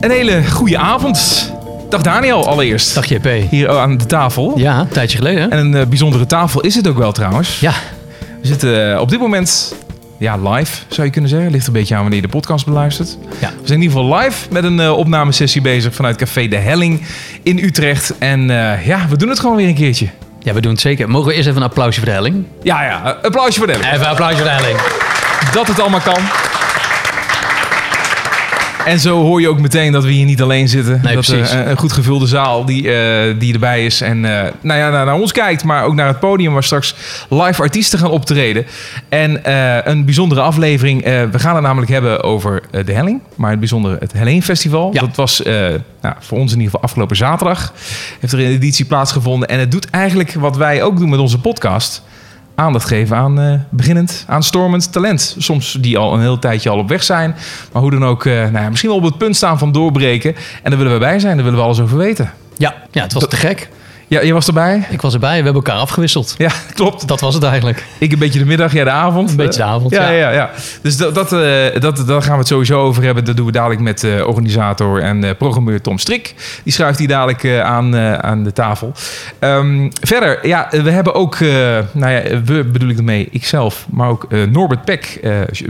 Een hele goede avond. Dag Daniel allereerst. Dag JP. Hier aan de tafel. Ja, een tijdje geleden. En een eh, bijzondere tafel is het ook wel trouwens. Ja, We zitten eh, op dit moment ja, live, zou je kunnen zeggen. Ligt een beetje aan wanneer je de podcast beluistert. Ja. We zijn in ieder geval live met een uh, opnamesessie bezig vanuit Café De Helling in Utrecht. En uh, ja, we doen het gewoon weer een keertje. ja, we doen het zeker. Mogen we eerst even een applausje voor de helling? Ja, ja, applausje voor De Helling. Even een applausje voor de helling. Dat het allemaal kan. En zo hoor je ook meteen dat we hier niet alleen zitten. Nee, dat precies. uh, een goed gevulde zaal die, uh, die erbij is. En uh, nou ja, naar, naar, ons kijkt, maar ook naar het podium waar straks live artiesten gaan optreden. En een bijzondere aflevering. we gaan het namelijk hebben over de Helling. Maar het bijzondere, het Helleen Festival. Ja. Dat was nou, voor ons in ieder geval afgelopen zaterdag. Heeft er een editie plaatsgevonden. En het doet eigenlijk wat wij ook doen met onze podcast aandacht geven aan uh, beginnend, aanstormend talent. Soms die al een heel tijdje al op weg zijn. Maar hoe dan ook, uh, nou ja, misschien wel op het punt staan van doorbreken. En daar willen we bij zijn, daar willen we alles over weten. Ja, ja het was Dat- te gek. Ja, je was erbij? Ik was erbij, we hebben elkaar afgewisseld. Ja, klopt. Dat was het eigenlijk. Ik een beetje de middag, jij de avond. Een beetje de avond, ja. ja. Ja, ja, Dus dat, dat, uh, dat, daar gaan we het sowieso over hebben. Dat doen we dadelijk met uh, organisator en uh, programmeur Tom Strik. Die schuift die dadelijk uh, aan, aan de tafel. Um, verder, ja, we hebben ook, nou ja, we bedoel ik ermee, ikzelf, maar ook Norbert Peck,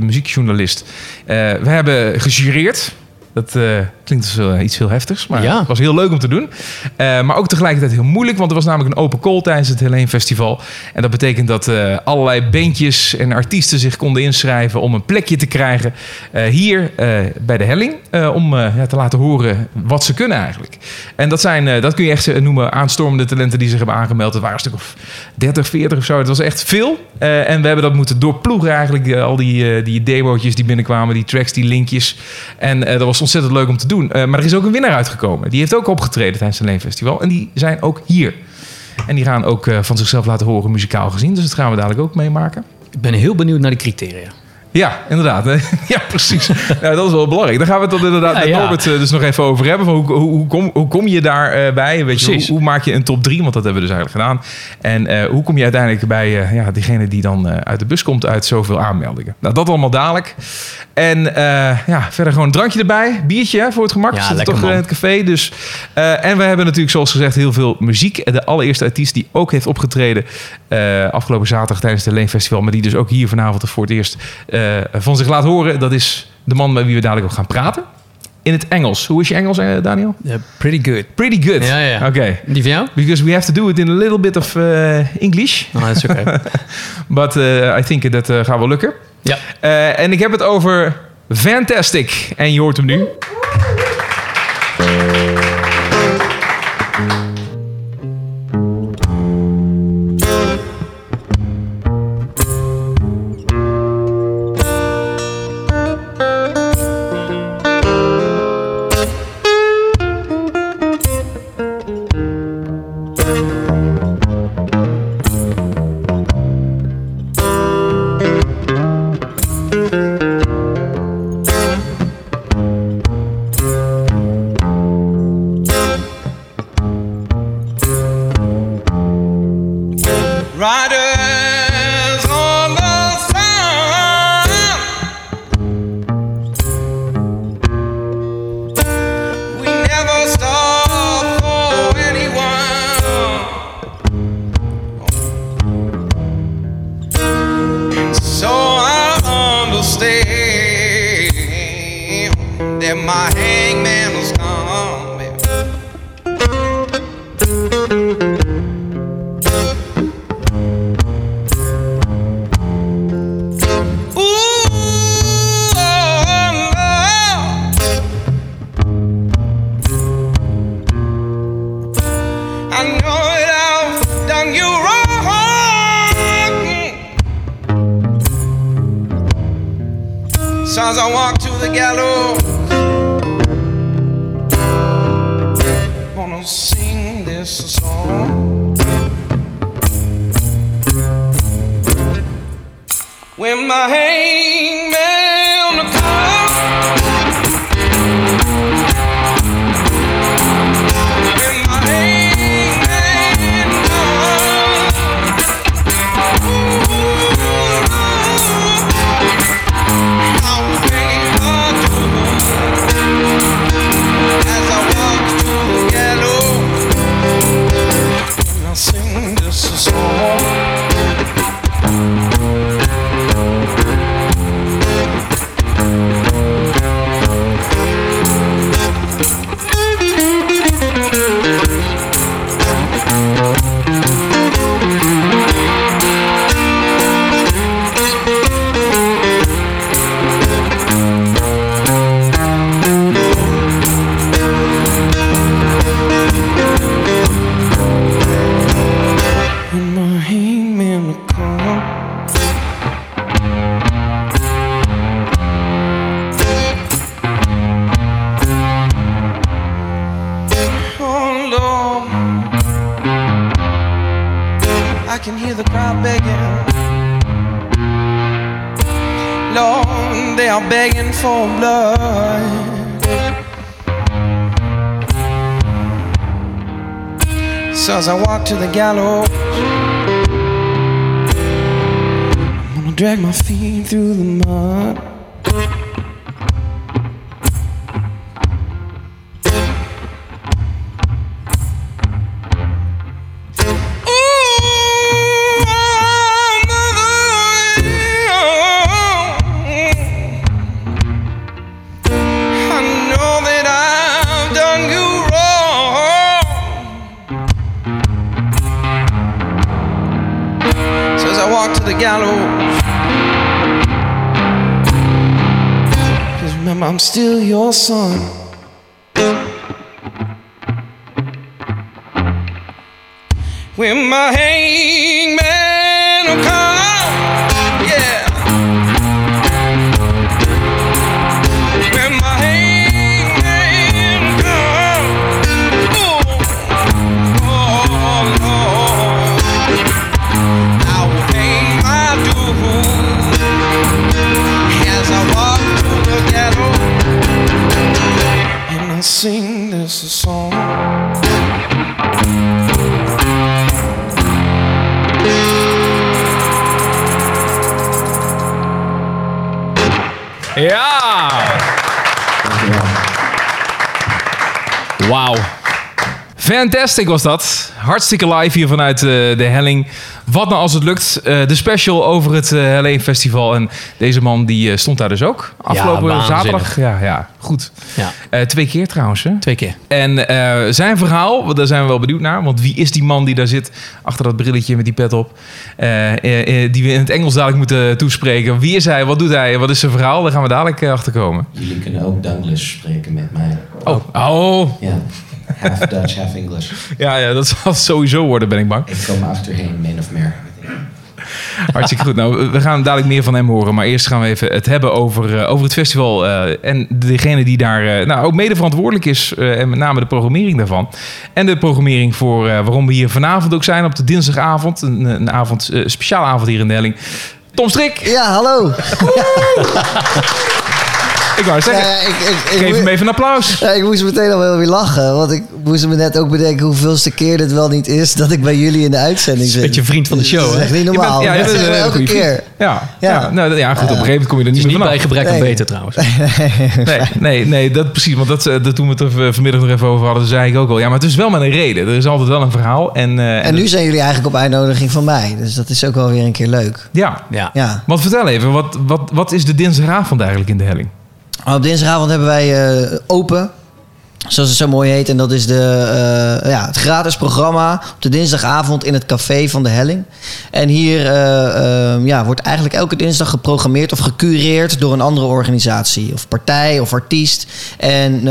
muziekjournalist. we hebben gejureerd. Dat klinkt als uh, iets heel heftigs, maar Ja. het was heel leuk om te doen. Uh, maar ook tegelijkertijd heel moeilijk, want er was namelijk een open call tijdens het Helene Festival. En dat betekent dat uh, allerlei bandjes en artiesten zich konden inschrijven om een plekje te krijgen hier bij de Helling. om ja, te laten horen wat ze kunnen eigenlijk. En dat, zijn, dat kun je echt noemen aanstormende talenten die zich hebben aangemeld. Het waren een stuk of 30, 40 of zo. Het was echt veel. en we hebben dat moeten doorploegen eigenlijk. al die, die demootjes die binnenkwamen, die tracks, die linkjes. En dat was ontzettend leuk om te doen. Uh, maar er is ook een winnaar uitgekomen. Die heeft ook opgetreden tijdens het Leen Festival. En die zijn ook hier. En die gaan ook uh, van zichzelf laten horen muzikaal gezien. Dus dat gaan we dadelijk ook meemaken. Ik ben heel benieuwd naar de criteria. Ja, inderdaad. ja, precies. nou, dat is wel belangrijk. Daar gaan we het dan inderdaad Ja, met ja. Norbert uh, dus nog even over hebben. Van hoe, hoe, hoe, kom, hoe kom je daarbij? Weet je, hoe, hoe maak je een top 3? Want dat hebben we dus eigenlijk gedaan. En uh, hoe kom je uiteindelijk bij uh, ja, diegene die dan uh, uit de bus komt uit zoveel aanmeldingen? Nou, dat allemaal dadelijk. En ja, verder gewoon een drankje erbij. Biertje hè, voor het gemak. Ja, lekker, toch in het café. Dus, uh, en we hebben natuurlijk zoals gezegd heel veel muziek. De allereerste artiest die ook heeft opgetreden uh, afgelopen zaterdag tijdens het Leen Festival. Maar die dus ook hier vanavond voor het eerst uh, van zich laat horen. Dat is de man met wie we dadelijk ook gaan praten. In het Engels. Hoe is je Engels, eh, Daniel? Yeah, pretty good. Pretty good. Ja, ja. Oké. Okay. Die van jou? Because we have to do it in a little bit of uh, English. Oh, dat is oké. But uh, I think dat gaat wel lukken. ja. En ik heb het over Fantastic. En je hoort hem nu. rider. To the gallows, I'm gonna drag my feet through the your son. When my hangman and I sing this song. Ja! Wauw. Fantastic was dat. Hartstikke live hier vanuit eh, de Helling. Wat nou als het lukt. Eh, de special over het uh, Helling Festival. En deze man die eh, stond daar dus ook. Afgelopen zaterdag. Ja, ja, goed. Ja, Eh, twee keer trouwens. Hè? twee keer. En eh, zijn verhaal, daar zijn we wel benieuwd naar. Want wie is die man die daar zit achter dat brilletje met die pet op? eh, eh, eh, die we in het Engels dadelijk moeten toespreken. Wie is hij? Wat doet hij? Wat is zijn verhaal? Daar gaan we dadelijk eh, achter komen. Jullie kunnen ook Danglish spreken met mij. Oh, oh. Ja, half Dutch, half English. Ja, ja, dat zal het sowieso worden, ben ik bang. Ik kom achterheen, min of meer. Hartstikke goed. Nou, we gaan dadelijk meer van hem horen. Maar eerst gaan we even het hebben over, eh, over het festival. eh, en degene die daar eh, nou, ook mede verantwoordelijk is. eh, en met name de programmering daarvan. En de programmering voor eh, waarom we hier vanavond ook zijn op de dinsdagavond. Een, een avond, eh, speciaal avond hier in de Helling. Tom Strik, Ja, hallo. ik wou zeggen. Ja, ik, ik, ik, Geef hem even een applaus. ja, ik moest meteen al wel weer lachen. Want ik moest me net ook bedenken hoeveelste keer dit wel niet is dat ik bij jullie in de uitzending zit. Beetje vriend van de show, Dat is echt niet Je bent- normaal. ja, je dat bent zeggen we een elke keer. Ja, ja. Ja. nou, ja goed, op een gegeven moment kom je er niet is meer vanaf. bij gebrek aan Nee. beter trouwens. Nee, nee, nee, dat precies. Want dat, eh, dat toen we het er eh, vanmiddag nog even over hadden, zei ik ook al. Ja, maar het is wel met een reden. Er is altijd wel een verhaal. En, eh, En nu zijn jullie eigenlijk op uitnodiging van mij. Dus dat is ook wel weer een keer leuk. Ja. Ja. Ja. Want vertel even, wat, wat, wat is de dinsdagavond eigenlijk in de helling? Op dinsdagavond hebben wij eh, open. Zoals het zo mooi heet. En dat is de, eh, ja, het gratis programma op de dinsdagavond in het café van de Helling. En hier eh, eh, ja, wordt eigenlijk elke dinsdag geprogrammeerd of gecureerd door een andere organisatie. Of partij of artiest. En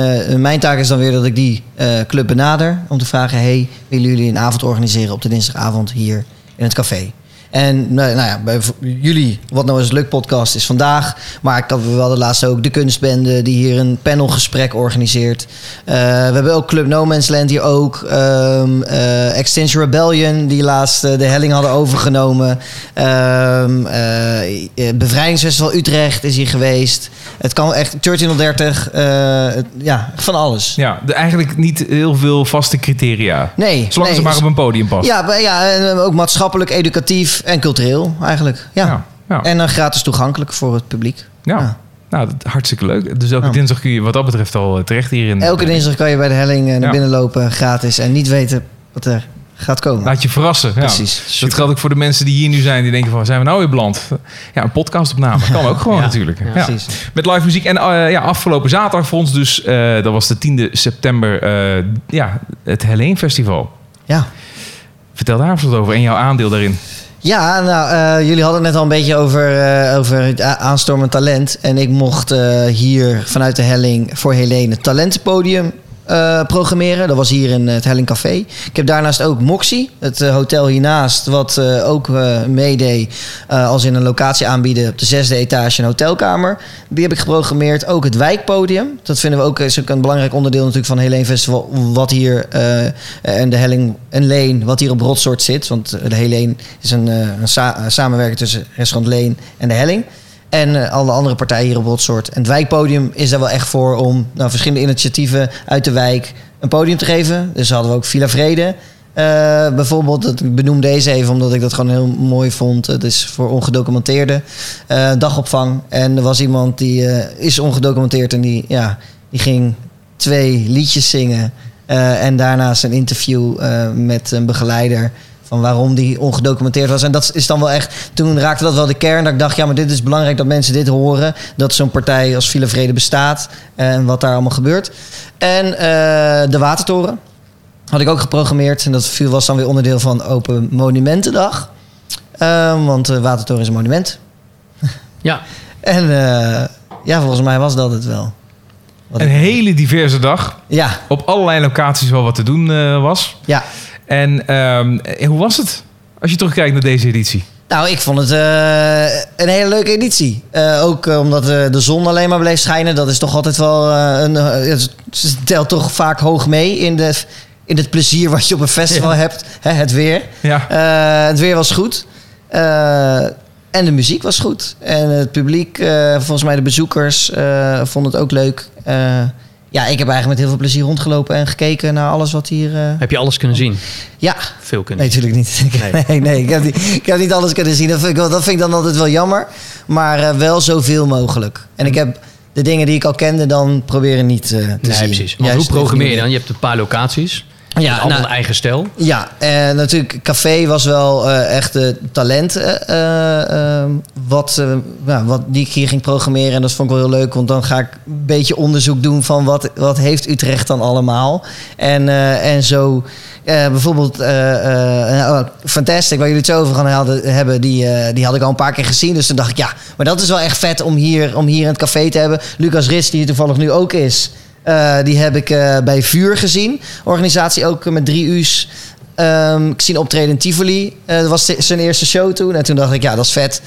mijn taak is dan weer dat ik die club benader. Om te vragen, hey, willen jullie een avond organiseren op de dinsdagavond hier in het café? En nou, nou ja, bij jullie, wat nou eens een leuk podcast is vandaag. Maar ik had wel de laatste ook de kunstbende die hier een panelgesprek organiseert. Eh, we hebben ook Club No Man's Land hier ook. Eh, Extinction Rebellion die laatst eh, de helling hadden overgenomen. Eh, eh, Bevrijdingsfestival Utrecht is hier geweest. Het kan echt 1330. eh, het- ja, van alles. Ja, de, eigenlijk niet heel veel vaste criteria. Nee, Zolang nee, ze maar dus- op een podium past. Ja, maar ja, en ook maatschappelijk, educatief en cultureel eigenlijk. Ja. Ja, ja. En dan gratis toegankelijk voor het publiek. Ja. Ja. Nou, dat, hartstikke leuk. Dus elke Ja. dinsdag kun je wat dat betreft al eh, terecht hier in. Elke dinsdag kan je bij de helling eh, naar Ja. binnen lopen, gratis. En niet weten wat er gaat komen. Laat je verrassen. Ja. Precies. Dat geldt ook voor de mensen die hier nu zijn. Die denken van, zijn we nou weer beland? Ja, een podcastopname. Kan ook gewoon Ja. natuurlijk. Ja. Precies. Met live muziek. En eh, ja, afgelopen zaterdag voor ons dus, eh, dat was de 10e september, eh, ja, het Helene Festival. Ja. Vertel daar eens wat over en jouw aandeel daarin. Ja, nou, eh, jullie hadden het net al een beetje over, eh, over het aanstormend talent. En ik mocht eh, hier vanuit de Helling voor Helene talentenpodium eh, programmeren. Dat was hier in het Helling Café. Ik heb daarnaast ook Moxie, het eh, hotel hiernaast, wat eh, ook meedeed als in een locatie aanbieden op de zesde etage een hotelkamer. Die heb ik geprogrammeerd. Ook het wijkpodium. Dat vinden we ook, is ook een belangrijk onderdeel natuurlijk van Helene Festival. Wat hier en de Helling en Leen, wat hier op Rotsoort zit. Want de Helene is een, een een samenwerking tussen restaurant Leen en de Helling. En eh, alle andere partijen hier op Rotsoort. En het wijkpodium is daar wel echt voor om nou, verschillende initiatieven uit de wijk een podium te geven. Dus hadden we ook Villa Vrede. eh, bijvoorbeeld, ik benoem deze even omdat ik dat gewoon heel mooi vond. Het is voor ongedocumenteerden. eh, dagopvang. En er was iemand die is ongedocumenteerd en die, ja, die ging twee liedjes zingen. en daarnaast een interview met een begeleider van waarom die ongedocumenteerd was. En dat is dan wel echt, toen raakte dat wel de kern. Dat ik dacht, ja, maar dit is belangrijk dat mensen dit horen. Dat zo'n partij als Villa Vrede bestaat eh, en wat daar allemaal gebeurt. En eh, de Watertoren had ik ook geprogrammeerd. En dat viel- was dan weer onderdeel van Open Monumentendag. Eh, want de Watertoren is een monument. Ja, En eh, ja, volgens mij was dat het wel. Wat Een ik- hele diverse dag. Ja, Op allerlei locaties wel wat te doen eh, was. ja. En ehm, eh, hoe was het? Als je terugkijkt naar deze editie. Nou, ik vond het eh, een hele leuke editie. Eh, ook omdat de zon alleen maar bleef schijnen. Dat is toch altijd wel een. het telt toch vaak hoog mee in, de, in het plezier wat je op een festival hebt. Hè, het weer. Ja. Het weer was goed. En de muziek was goed. En het publiek, volgens mij de bezoekers, vonden het ook leuk. Ja, ik heb eigenlijk met heel veel plezier rondgelopen en gekeken naar alles wat hier. eh, heb je alles kunnen zien? ja, Veel kunnen Nee, natuurlijk niet. Nee. Nee, nee, ik, heb niet ik heb niet alles kunnen zien. Dat vind ik, wel- dat vind ik dan altijd wel jammer. Maar eh, wel zoveel mogelijk. En ik heb de dingen die ik al kende dan proberen niet eh, te zien. Nee, precies. Want Juist hoe programmeer je dan? Je hebt een paar locaties. Ja, allemaal nou- een eigen stijl. Ja, en natuurlijk, café was wel eh, echt de talent eh, eh, eh, wat, eh, ja, wat die ik hier ging programmeren. En dat vond ik wel heel leuk, want dan ga ik een beetje onderzoek doen van wat, wat heeft Utrecht dan allemaal. En, en zo bijvoorbeeld eh, oh, Fantastic, waar jullie het zo over gaan hadden, hebben, die, die had ik al een paar keer gezien. Dus toen dacht ik, ja, maar dat is wel echt vet om hier, om hier in het café te hebben. Lucas Rits, die hier toevallig nu ook is, eh, die heb ik eh, bij Vuur gezien. Organisatie ook met drie U's. Ehm, ik zie een optreden in Tivoli. Eh, dat was zijn eerste show toen. En toen dacht ik, ja, dat is vet.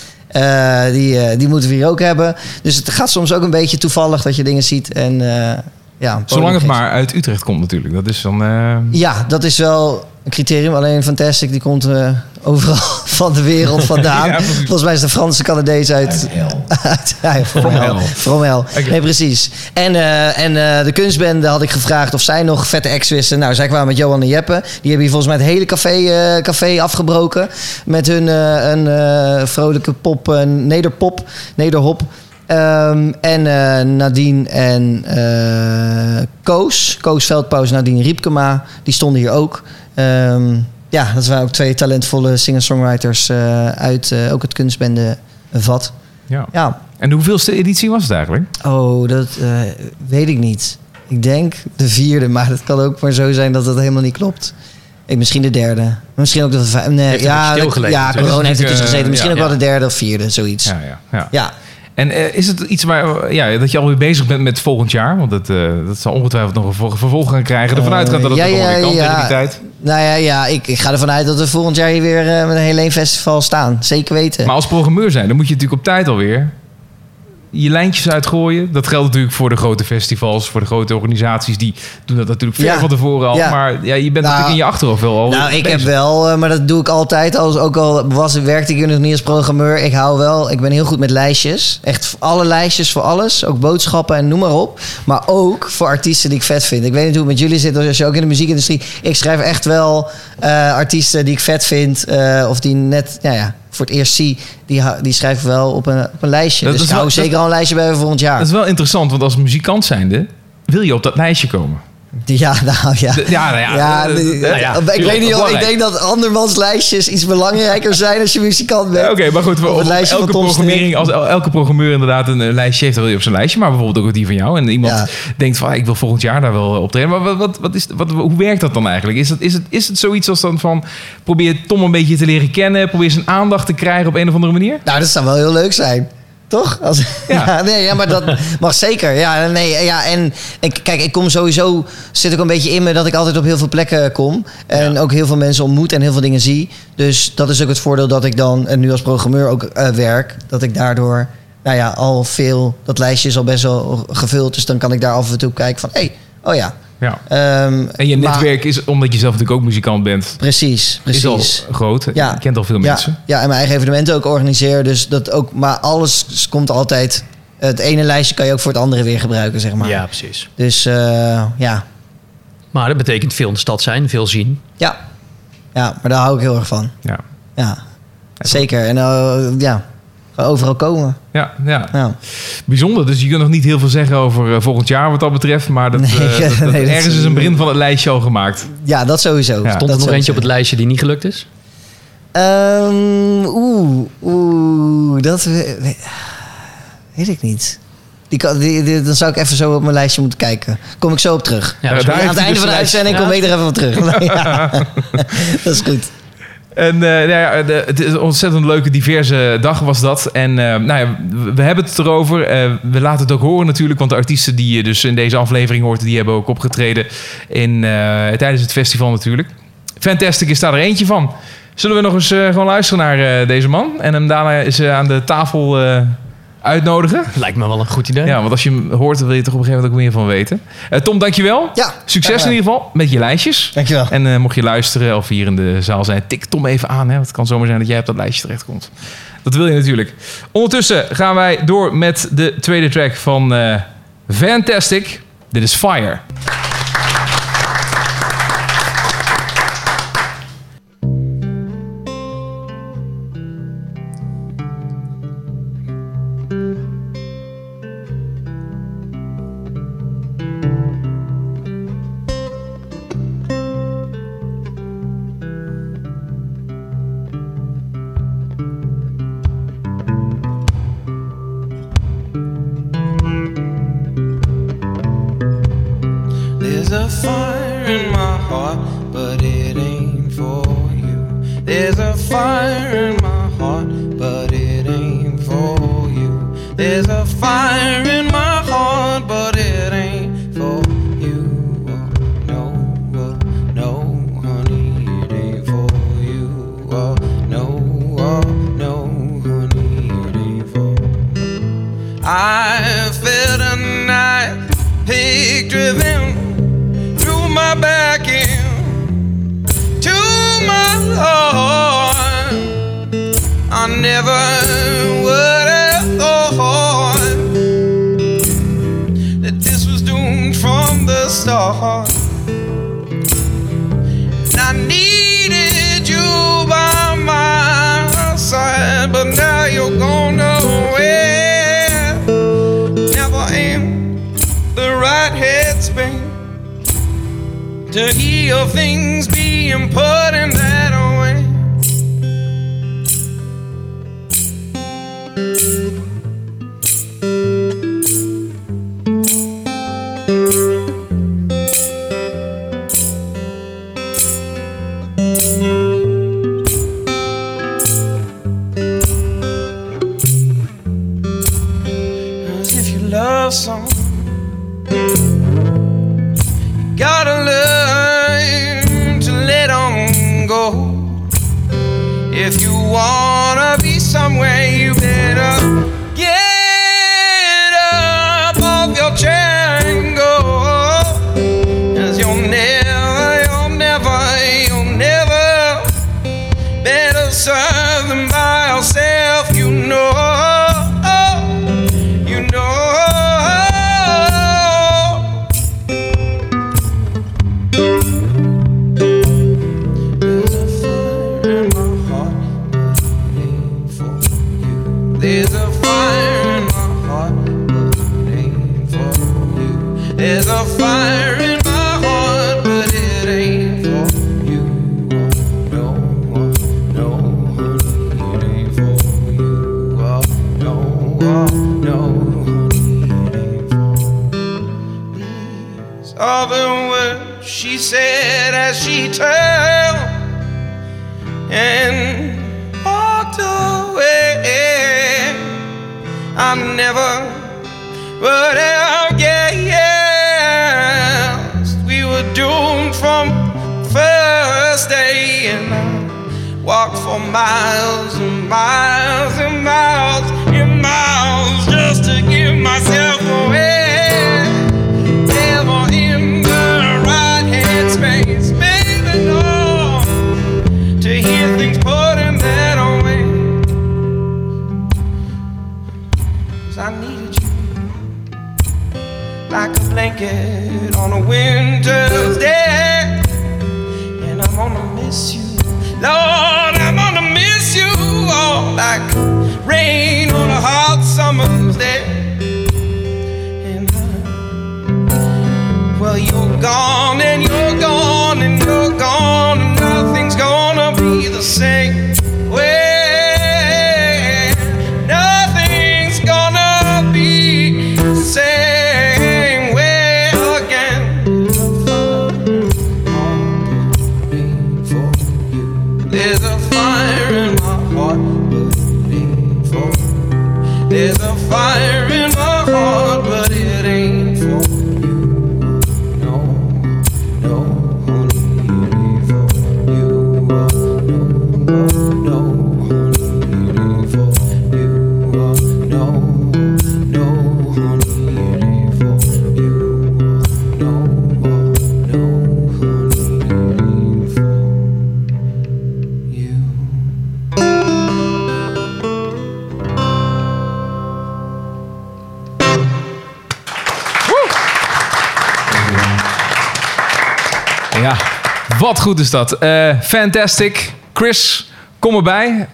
Die, die moeten we hier ook hebben. Dus het gaat soms ook een beetje toevallig dat je dingen ziet. En, ja, Zolang het geeft. maar uit Utrecht komt natuurlijk. Dat is dan... eh, Ja, dat is wel een criterium. Alleen Fantastic, die komt eh, overal van de wereld vandaan. Ja. Volgens mij is de Franse Canadees uit... Uit hel. from, From hell. Nee, precies. En, eh, en eh, de kunstbende had ik gevraagd of zij nog vette acts wisten. Nou, zij kwamen met Johan en Jeppe. Die hebben hier volgens mij het hele café, eh, café afgebroken. Met hun eh, een eh, vrolijke pop, nederpop, nederhop. Ehm, en eh, Nadine en eh, Koos, Koos Veldpaus, Nadine Riepkema, die stonden hier ook. Ehm, ja, dat waren ook twee talentvolle singer-songwriters eh, uit eh, ook het kunstbende Vat. ja. Ja, En de hoeveelste editie was het eigenlijk? oh, dat eh, weet ik niet. Ik denk de vierde, maar het kan ook maar zo zijn dat dat helemaal niet klopt. Ik, misschien de derde. Misschien ook de vijfde. Nee, Heeft ja, ja, corona heeft er tussen Eh, gezeten. Misschien ja, ook wel de derde of vierde, zoiets. Ja, Ja, ja. En eh, is het iets waar, ja, dat je alweer bezig bent met volgend jaar? Want het, eh, dat zal ongetwijfeld nog een ver- vervolg gaan krijgen. Ervan Eh, uitgaan dat het ja, nog ja, weer kan ja. die tijd. Nou ja, ja ik, ik ga ervan uit dat we volgend jaar hier weer met een Helene Festival staan. Zeker weten. Maar als programmeur zijn, dan moet je natuurlijk op tijd alweer je lijntjes uitgooien. Dat geldt natuurlijk voor de grote festivals, voor de grote organisaties. Die doen dat natuurlijk ver Ja. van tevoren al. Ja. Maar ja, je bent Nou, natuurlijk in je achterhoofd wel al Nou, ik bezig. heb wel, eh, maar dat doe ik altijd. Als, ook al was, werkte ik nog niet als programmeur. Ik hou wel, ik ben heel goed met lijstjes. Echt alle lijstjes voor alles. Ook boodschappen en noem maar op. Maar ook voor artiesten die ik vet vind. Ik weet niet hoe het met jullie zit als je ook in de muziekindustrie. Ik schrijf echt wel eh, artiesten die ik vet vind. eh, of die net, ja, ja, voor het eerst zie. Die, die schrijf ik wel op een, op een lijstje. Dat dus is ik hou wel- dat- zeker al een lijstje bij voor volgend jaar. Dat is wel interessant, want als muzikant zijnde wil je op dat lijstje komen. Ja, nou ja. Ja, nou ja, Ja, eh, de- eh, nou ja, ik tuurlijk, weet niet, of- ik denk dat andermans lijstjes iets belangrijker zijn als je muzikant bent. Ja, Oké, maar goed, Op elke programmering, als el- elke programmeur inderdaad een, eh, lijstje heeft, dan wil je op zijn lijstje, maar bijvoorbeeld ook die van jou. En iemand Ja. denkt van, ah, ik wil volgend jaar daar wel optreden. Maar wat, wat, wat is, wat, hoe werkt dat dan eigenlijk? Is het, is, het, is het zoiets als dan van, probeer Tom een beetje te leren kennen, probeer zijn aandacht te krijgen op een of andere manier? Nou, dat zou wel heel leuk zijn. Toch? Als, ja. Ja. nee, ja, maar dat mag zeker. Ja, nee, ja, en ik, kijk, ik kom sowieso, zit ook een beetje in me dat ik altijd op heel veel plekken kom. En ook heel veel mensen ontmoet en heel veel dingen zie. Dus dat is ook het voordeel dat ik dan, en nu als programmeur ook eh, werk, dat ik daardoor, nou ja, al veel, dat lijstje is al best wel gevuld. Dus dan kan ik daar af en toe kijken van, hé, hey, oh ja, Ja. Ehm, En je maar- netwerk is, omdat je zelf natuurlijk ook muzikant bent, Precies, is al precies. groot. Ja. Je kent al veel Ja, mensen. ja, en mijn eigen evenementen ook organiseren. Dus dat ook, maar alles komt altijd. Het ene lijstje kan je ook voor het andere weer gebruiken, zeg maar. Ja, precies. Dus eh, ja. Maar dat betekent veel in de stad zijn, veel zien. ja. Ja, maar daar hou ik heel erg van. Ja. Ja, zeker. En eh, ja, overal komen. Ja, ja, Ja. bijzonder. Dus je kunt nog niet heel veel zeggen over eh, volgend jaar wat dat betreft. Maar dat, Nee, eh, dat- dat- nee, dat ergens is- is een begin van het lijstje al gemaakt. ja, dat sowieso. Ja. Stond er Dat nog eentje op het lijstje die niet gelukt is? Ehm, Oeh, oeh, dat we- we- weet ik niet. Die kan, die, die- dan zou ik even zo op mijn lijstje moeten kijken. Kom ik zo op terug. Ja, Aan het einde dus van de uitzending kom ik er even op terug. Dat is goed. En eh, nou ja, het is een ontzettend leuke, diverse dag was dat. En eh, nou ja, we, hebben het erover. Eh, we laten het ook horen natuurlijk. Want de artiesten die je dus in deze aflevering hoort... die hebben ook opgetreden in, tijdens het festival natuurlijk. Fantastic is daar er eentje van. Zullen we nog eens gewoon luisteren naar deze man? En hem daarna eh, aan de tafel uitnodigen? Lijkt me wel een goed idee. Ja, want als je hem hoort, dan wil je toch op een gegeven moment ook meer van weten. Eh, Tom, dankjewel. Ja, Succes in ieder geval met je lijstjes. Dankjewel. En eh, mocht je luisteren of hier in de zaal zijn, tik Tom even aan. Hè? Het kan zomaar zijn dat jij op dat lijstje terechtkomt. Dat wil je natuurlijk. Ondertussen gaan wij door met de tweede track van eh, Fantastic. Dit is Fire. Driven to hear things being put wat goed is dat. Eh, fantastic. Chris, kom erbij.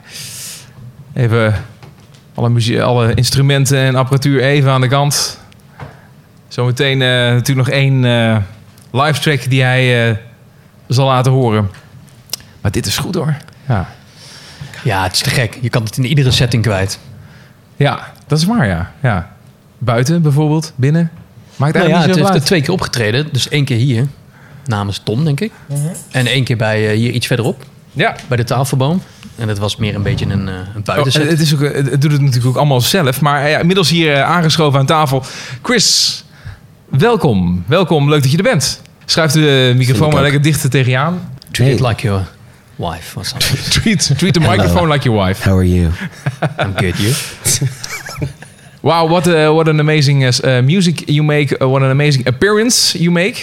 Even alle, muzie- alle instrumenten en apparatuur even aan de kant. Zometeen eh, natuurlijk nog één eh, live track die hij zal laten horen. Maar dit is goed hoor. Ja. Ja, het is te gek. Je kan het in iedere setting kwijt. ja, dat is waar ja. ja. Buiten bijvoorbeeld, binnen. Maakt Nou ja, het heeft er twee keer opgetreden. Dus één keer hier, namens Tom, denk ik. En één keer bij eh, hier iets verderop, Ja, bij de tafelboom. En dat was meer een beetje een, eh, een Oh, buitenset. het, is ook, het het doet het natuurlijk ook allemaal zelf. Maar eh, ja, inmiddels hier eh, aangeschoven aan tafel. Chris, welkom. Welkom, leuk dat je er bent. Schuif de microfoon maar lekker dichter tegen je aan. Treat it like your wife or something. Treat, treat the microphone like your wife. How are you? I'm good, you. Wow, what, a, what an amazing uh, music you make. uh, what an amazing appearance you make.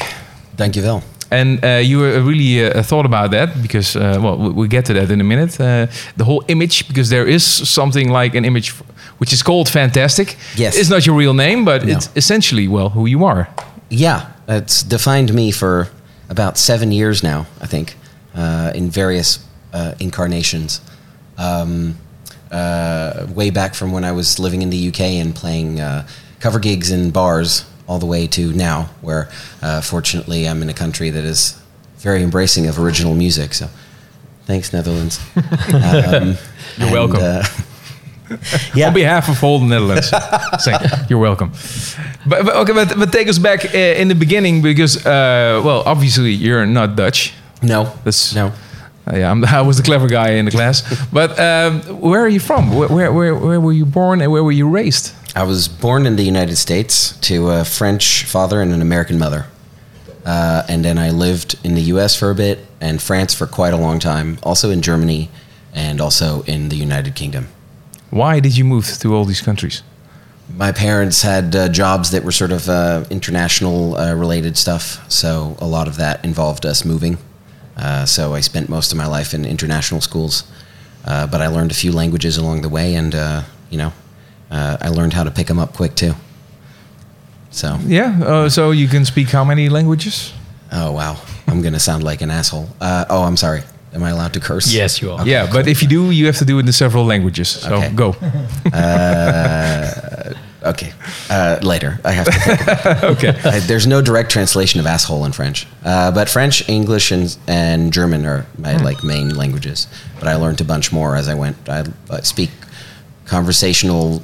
Dankjewel. And uh, you really uh, thought about that because, uh, well, we- we'll get to that in a minute. Uh, the whole image, because there is something like an image which is called Fantastic. Yes. It's not your real name, but No. it's essentially, well, who you are. Yeah, it's defined me for about seven years now, I think, uh, in various uh, incarnations. Um, uh, way back from when I was living in the UK and playing uh, cover gigs in bars, all the way to now, where uh, fortunately I'm in a country that is very embracing of original music. So, thanks, Netherlands. Um, You're welcome. uh, yeah. On behalf of all the Netherlands, say, you're welcome. But, but okay, but, but take us back uh, in the beginning because, uh, well, obviously you're not Dutch. no, That's no. Uh, yeah, I'm, I was the clever guy in the class. but um, where are you from? Where, where, where, where were you born and where were you raised? I was born in the United States to a French father and an American mother. Uh, and then I lived in the US for a bit and France for quite a long time, also in Germany and also in the United Kingdom. Why did you move to all these countries? My parents had uh, jobs that were sort of uh, international uh, related stuff, so a lot of that involved us moving. Uh, so I spent most of my life in international schools, uh, but I learned a few languages along the way, and uh, you know, uh, I learned how to pick them up quick too. So Yeah, uh, so you can speak how many languages? Oh wow, I'm gonna sound like an asshole. Uh, oh, I'm sorry. Am I allowed to curse? Yes, you are. yeah, but if you do, you have to do it in several languages. So Okay. go. Okay. Uh, later, I have to. Think. okay. I, there's no direct translation of asshole in French, uh, but French, English, and and German are my like main languages. But I learned a bunch more as I went. I, I speak conversational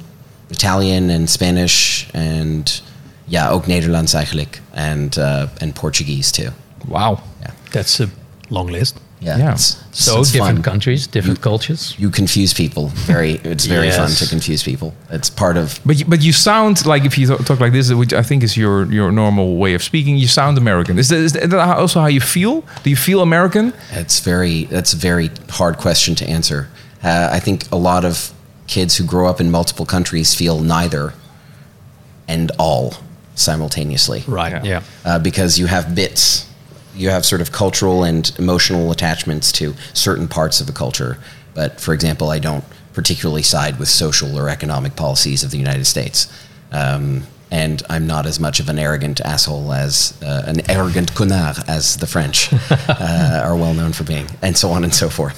Italian and Spanish and yeah, ook Nederlands eigenlijk, and uh, and Portuguese too. Wow. Yeah, That's a long list. yeah. Yeah. It's, So it's different fun. countries, different cultures. you confuse people. Very, it's very fun to confuse people. It's part of. But you, but you sound like if you talk, talk like this, which I think is your your normal way of speaking, you sound American. Is that, is that also how you feel? Do you feel American? It's very. That's a very hard question to answer. Uh, I think a lot of kids who grow up in multiple countries feel neither, and all simultaneously. Right, Yeah. yeah. Uh, because you have bits. You have sort of cultural and emotional attachments to certain parts of a culture. But for example, I don't particularly side with social or economic policies of the United States. Um, and I'm not as much of an arrogant asshole as uh, an arrogant connard as the French uh, are well known for being, and so on and so forth.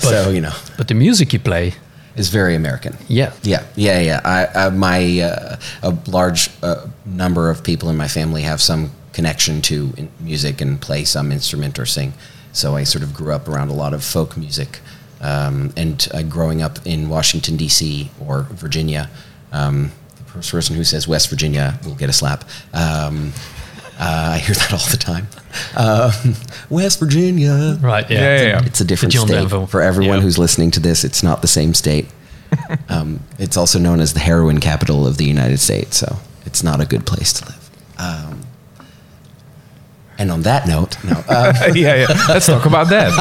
so you know, But the music you play, is very American. yeah. Yeah, yeah, yeah. I, I my uh, a large uh, number of people in my family have some connection to in- music and play some instrument or sing. So I sort of grew up around a lot of folk music, um, and uh, growing up in Washington D.C. or Virginia. Um, the first person who says West Virginia will get a slap. Um, uh, I hear that all the time. Um, West Virginia. Right, yeah. Yeah, yeah, yeah. It's a different John state. Denver. For everyone Yeah. who's listening to this, it's not the same state. um, it's also known as the heroin capital of the United States, so it's not a good place to live. Um, and on that note, no. Uh, yeah, yeah. Let's talk about that.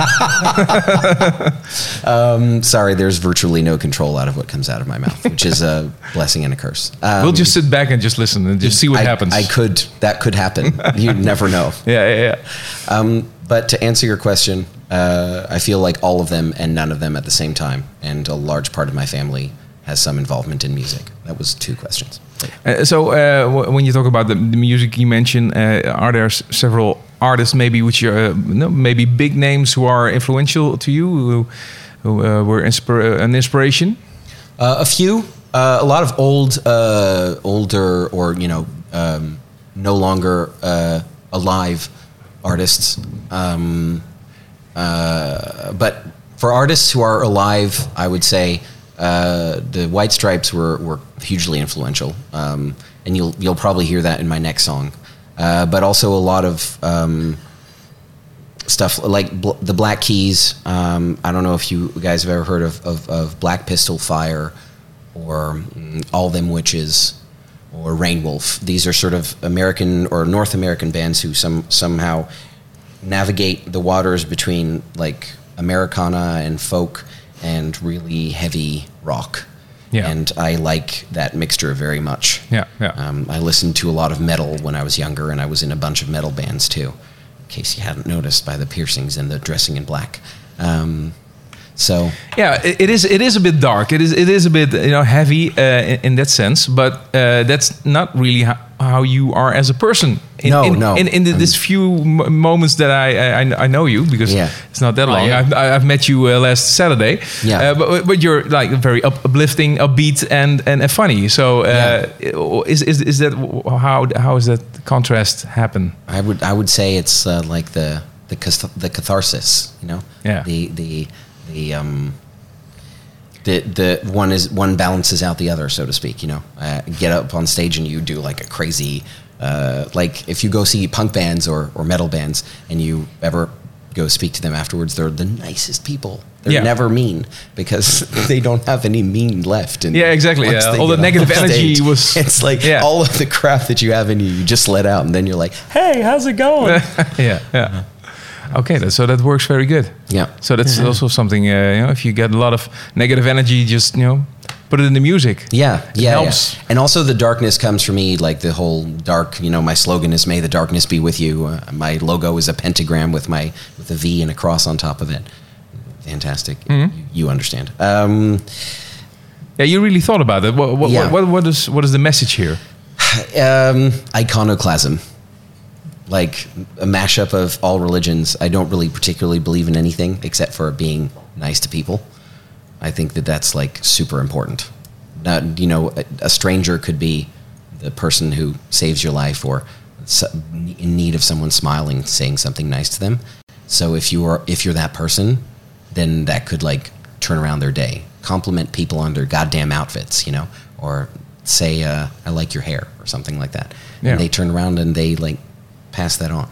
um, sorry, there's virtually no control out of what comes out of my mouth, which is a blessing and a curse. Um, we'll just sit back and just listen and just see what I, happens. I could. That could happen. you never know. Yeah, yeah, yeah. Um, but to answer your question, uh, I feel like all of them and none of them at the same time, and a large part of my family has some involvement in music. That was two questions. Uh, so uh, when you talk about the, the music you mentioned, uh, are there several artists maybe which are uh, no, maybe big names who are influential to you, who, who uh, were uh, an inspiration? A few, a lot of old, older, or you know, um, no longer alive artists. Um, but for artists who are alive, I would say uh, the White Stripes were, were hugely influential, um, and you'll you'll probably hear that in my next song. Uh, but also a lot of um, stuff like bl- the Black Keys. Um, I don't know if you guys have ever heard of, of, of Black Pistol Fire or mm, All Them Witches or Rainwolf. These are sort of American or North American bands who some somehow navigate the waters between like Americana and folk and really heavy rock. Yeah. And I like that mixture very much. Yeah, yeah. Um, I listened to a lot of metal when I was younger, and I was in a bunch of metal bands too, in case you hadn't noticed by the piercings and the dressing in black. Um, so Yeah, it, is. It is a bit dark. It is. It is a bit you know heavy uh, in, in that sense. But uh, that's not really how, how you are as a person. In, No, in, no. In, in the, this few m- moments that I, I I know you because Yeah. it's not that Oh, long. yeah. I've, I've met you uh, last Saturday. Yeah. Uh, but but you're like very up, uplifting, upbeat, and and, and funny. So uh, is is is that how how is that contrast happen? I would I would say it's uh, like the the cath- the catharsis, you know. Yeah. The the the um. The, the one is one balances out the other, so to speak. You know, uh, get up on stage and you do like a crazy, uh, like if you go see punk bands or, or metal bands and you ever go speak to them afterwards, they're the nicest people. They're Yeah. never mean because they don't have any mean left. And Yeah, exactly, yeah. All the negative energy was- It's like Yeah. all of the crap that you have in you, you just let out, and then you're like, "Hey, how's it going?" yeah, yeah. Okay, so that works very good. Yeah. So that's also something. Uh, you know, if you get a lot of negative energy, just you know, put it in the music. Yeah, It yeah, helps. yeah. And also the darkness comes for me like the whole dark. You know, my slogan is "May the darkness be with you." Uh, my logo is a pentagram with my with a V and a cross on top of it. Fantastic. Mm-hmm. You, you understand. Um, Yeah, you really thought about it. What what, Yeah. what, what is what is the message here? um, iconoclasm, like a mashup of all religions. I don't really particularly believe in anything except for being nice to people. I think that that's like super important. Not, you know, a, a stranger could be the person who saves your life or in need of someone smiling, saying something nice to them. So if you are if you're that person, then that could like turn around their day. Compliment people on their goddamn outfits, you know, or say uh, I like your hair or something like that. Yeah. And they turn around and they like pass that on,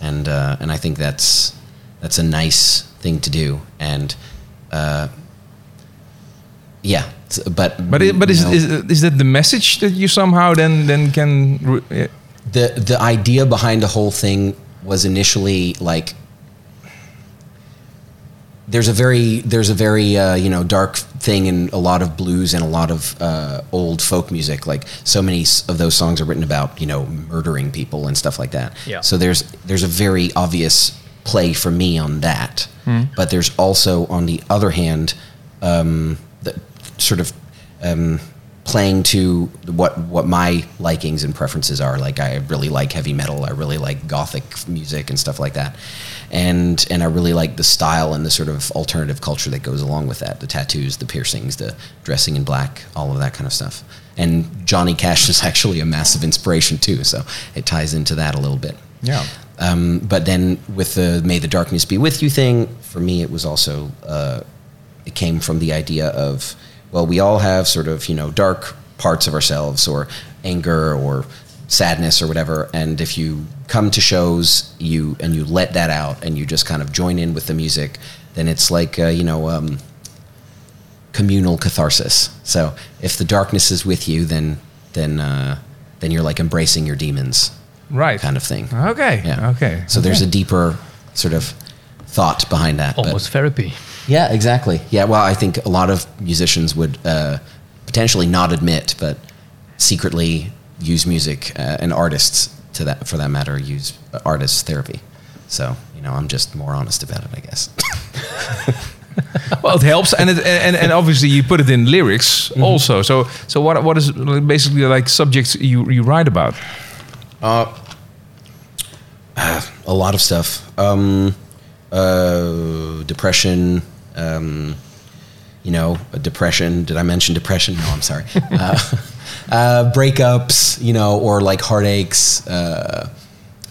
and uh, and I think that's that's a nice thing to do. And uh, yeah, but But it, but is, know, is is that the message that you somehow then then can? re- the the idea behind the whole thing was initially like there's a very there's a very uh, you know dark thing in a lot of blues and a lot of uh, old folk music. Like so many of those songs are written about you know murdering people and stuff like that. Yeah. So there's there's a very obvious play for me on that. But there's also on the other hand um, the sort of um, playing to what what my likings and preferences are. Like I really like heavy metal. I really like gothic music and stuff like that. And and I really like the style and the sort of alternative culture that goes along with that. The tattoos, the piercings, the dressing in black, all of that kind of stuff. And Johnny Cash is actually a massive inspiration too. So it ties into that a little bit. Yeah. Um, but then with the "May the Darkness Be with You" thing, for me, it was also uh, it came from the idea of well, we all have sort of you know dark parts of ourselves or anger or sadness or whatever, and if you come to shows you and you let that out and you just kind of join in with the music, then it's like uh, you know. Um, communal catharsis. So if the darkness is with you, then then uh, then you're like embracing your demons, Right. kind of thing. Okay. Yeah. Okay. So there's a deeper sort of thought behind that. but- Almost therapy. yeah, exactly. Yeah, well, I think a lot of musicians would uh, potentially not admit, but secretly use music, uh, and artists, to that for that matter, use uh, artist therapy. So you know, I'm just more honest about it, I guess. Well, it helps, and it, and and obviously you put it in lyrics Mm-hmm. also. So so what what is basically like subjects you you write about? a lot of stuff. Um, uh, depression. Um, you know, depression. Did I mention depression? No, I'm sorry. uh, uh, breakups. You know, or like heartaches. Uh,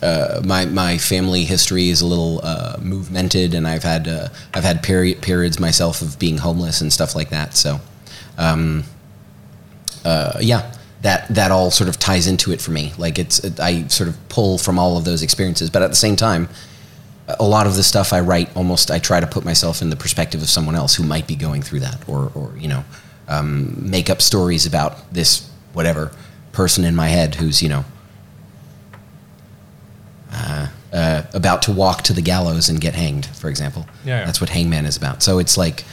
uh, my my family history is a little uh, movemented, and I've had uh, I've had period periods myself of being homeless and stuff like that. So, um, uh, yeah, that that all sort of ties into it for me. Like it's it, I sort of pull from all of those experiences, but at the same time, a lot of the stuff I write, almost I try to put myself in the perspective of someone else who might be going through that, or or you know, um, make up stories about this whatever person in my head who's you know. Uh, uh, about to walk to the gallows and get hanged, for example. Yeah, yeah. That's what Hangman is about. So it's like,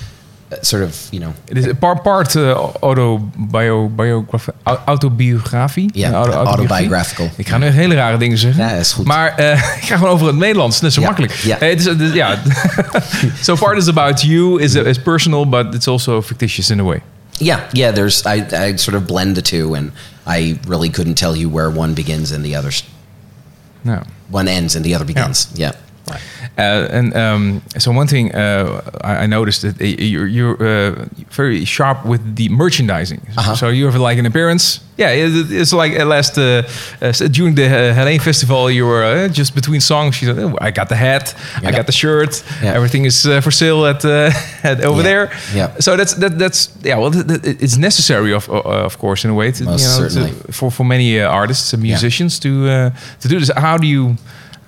uh, sort of, you know, It is a part part uh, autobio biograph, au- autobiografie. Ja, Een auto- autobiographical. Ik ga nu hele rare dingen zeggen. Ja, is goed. Maar eh, ik ga gewoon over het Nederlands. Net zo Ja, makkelijk. ja. Eh, het is, het is- ja. so part is about you, is, is personal, but it's also fictitious in a way. Yeah, yeah. There's I, I sort of blend the two, and I really couldn't tell you where one begins and the other Nou. one ends and the other begins. Yeah. Uh, and um, so one thing uh, I, I noticed that uh, you're, you're uh, very sharp with the merchandising. Uh-huh. So you have like an appearance. Yeah, it, it's like at last uh, uh, during the uh, Helene Festival, you were uh, just between songs. You said, oh, "I got the hat, I got the shirt. Yeah. Everything is uh, for sale at, uh, at over Yeah. there." Yeah. So that's that, that's yeah. Well, it's necessary of uh, of course in a way to, Most you know, to- for for many uh, artists and musicians to uh, to do this. How do you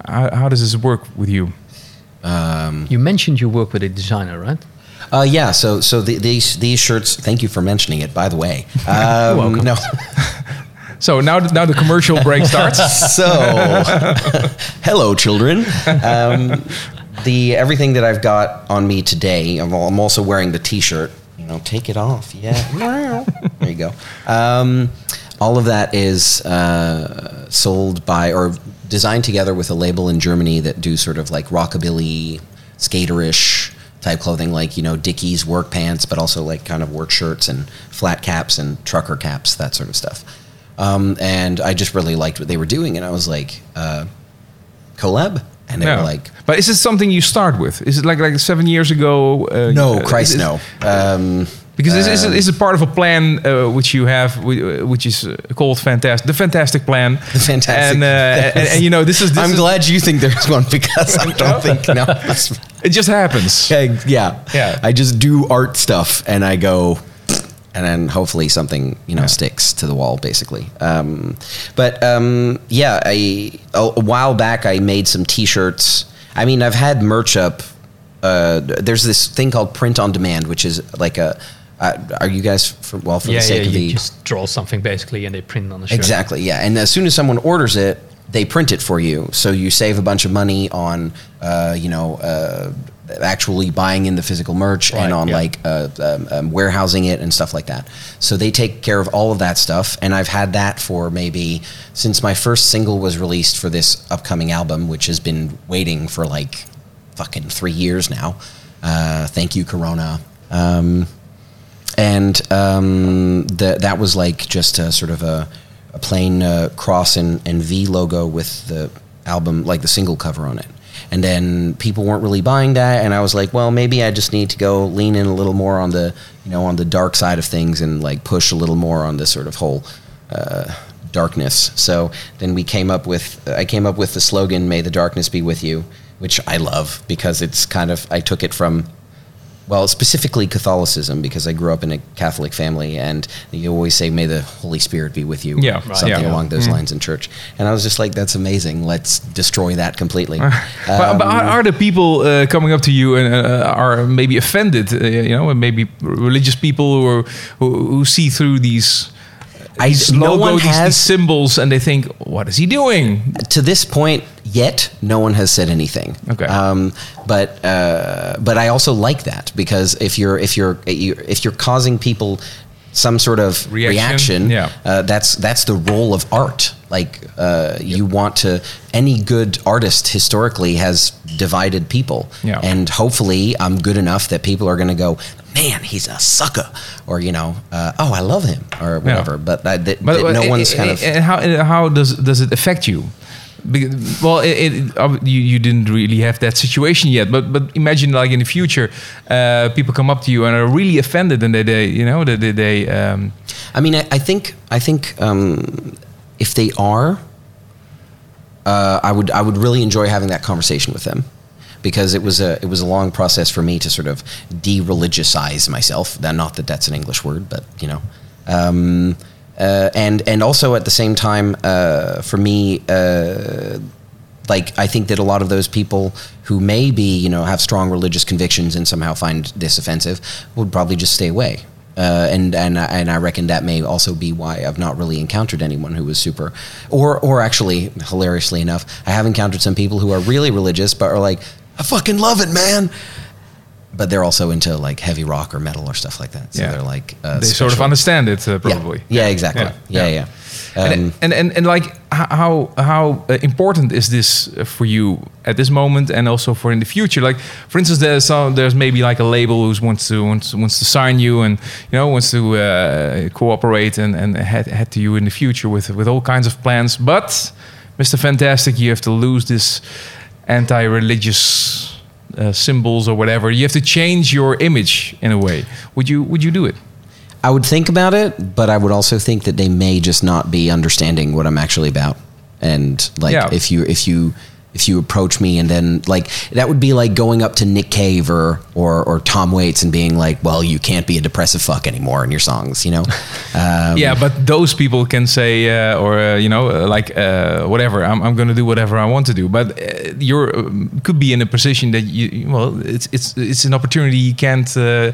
how, how does this work with you? You mentioned you work with a designer, right? Uh, yeah. So so the, these these shirts. Thank you for mentioning it. By the way. Um, welcome. No. So now, the, now the commercial break starts. so hello children um, the everything that i've got on me today i'm, I'm also wearing the t-shirt you know take it off yeah there you go um, all of that is uh, sold by or designed together with a label in germany that do sort of like rockabilly skaterish type clothing like you know dickies work pants but also like kind of work shirts and flat caps and trucker caps that sort of stuff um, and I just really liked what they were doing, and I was like, uh, collab, and they Yeah. were like, but is it something you start with? Is it like like seven years ago? Uh, no, uh, Christ, is- no. Um, Because this is, it, um, is part of a plan uh, which you have, uh, which is uh, called fantastic, the fantastic plan? The Fantastic- And, uh, and, and, you know this is. This I'm is- glad you think there's one because I don't think no. It just happens. Yeah, Yeah. I just do art stuff, and I go, and then hopefully something you know Yeah. sticks to the wall, basically. Um, but um, yeah, I a, a while back I made some T-shirts. I mean, I've had merch up. Uh, there's this thing called print on demand, which is like a. Uh, are you guys for, well for yeah, the yeah. sake of You the just draw something basically, and they print on the shirt. Exactly, yeah. And as soon as someone orders it, they print it for you. So you save a bunch of money on, uh, you know, uh, actually buying in the physical merch Right, and on yeah. like uh, um, um, warehousing it and stuff like that. So they take care of all of that stuff. And I've had that for maybe since my first single was released for this upcoming album, which has been waiting for like fucking three years now. Uh, thank you, Corona. Um, and um, that was like just a sort of a, a plain uh, cross and, and V logo with the album, like the single cover on it. And then people weren't really buying that, and I was like, well, maybe I just need to go lean in a little more on the, you know, on the dark side of things, and like push a little more on this sort of whole uh, darkness. So then we came up with, I came up with the slogan, "May the darkness be with you," which I love because it's kind of, I took it from well, specifically Catholicism, because I grew up in a Catholic family, and you always say, "May the Holy Spirit be with you," Yeah, or right. something Yeah. along those lines in church. And I was just like, "That's amazing! Let's destroy that completely." but, but Um, are, the people uh, coming up to you and uh, are maybe offended? Uh, you know, and maybe religious people who are, who, who see through these. I- no logo, one these, these symbols, and they think, "What is he doing?" to this point yet no one has said anything Okay. um, but uh, but I also like that because if you're if you're if you're causing people some sort of Reaction, reaction, yeah. uh, that's that's the role of art like uh, you want to any good artist historically has divided people Yeah. and hopefully I'm good enough that people are going to go man he's a sucker or you know uh, oh I love him or whatever but that, that, But, that no uh, one's uh, kind of uh, how how does does it affect you? Well, it, it, you you didn't really have that situation yet, but but imagine like in the future, uh, people come up to you and are really offended, and they, they you know they they, they um, I mean, I, I think I think um, if they are, uh, I would I would really enjoy having that conversation with them because it was a it was a long process for me to sort of de-religiousize myself. Not that that's an English word, but you know. Um, uh, and and also at the same time, uh, for me, uh, like I think that a lot of those people who maybe you know have strong religious convictions and somehow find this offensive would probably just stay away. Uh, and and I- and I reckon that may also be why I've not really encountered anyone who was super, or or actually hilariously enough, I have encountered some people who are really religious but are like, I fucking love it, man. But they're also into like heavy rock or metal or stuff like that. So Yeah. they're like uh, they sort of understand it uh, probably. Yeah, exactly. Yeah. Yeah, Yeah. yeah. Um, and, and and and like how how uh, important is this uh, for you at this moment and also for in the future like for instance there's some there's maybe like a label who wants to wants, wants to sign you and you know wants to uh, cooperate and and head, head to you in the future with with all kinds of plans but Mr. Fantastic you have to lose this anti-religious uh, symbols or whatever you have to change your image in a way would you would you do it I would think about it, but I would also think that they may just not be understanding what I'm actually about. And like Yeah. if you if you if you approach me and then like that would be like going up to Nick Cave or or, or Tom Waits and being like, well, you can't be a depressive fuck anymore in your songs, you know? Um, yeah, but those people can say, uh, or uh, you know, uh, like uh, whatever. I'm, I'm going to do whatever I want to do. But uh, you're um, could be in a position that you, well, it's it's it's an opportunity you can't. Uh,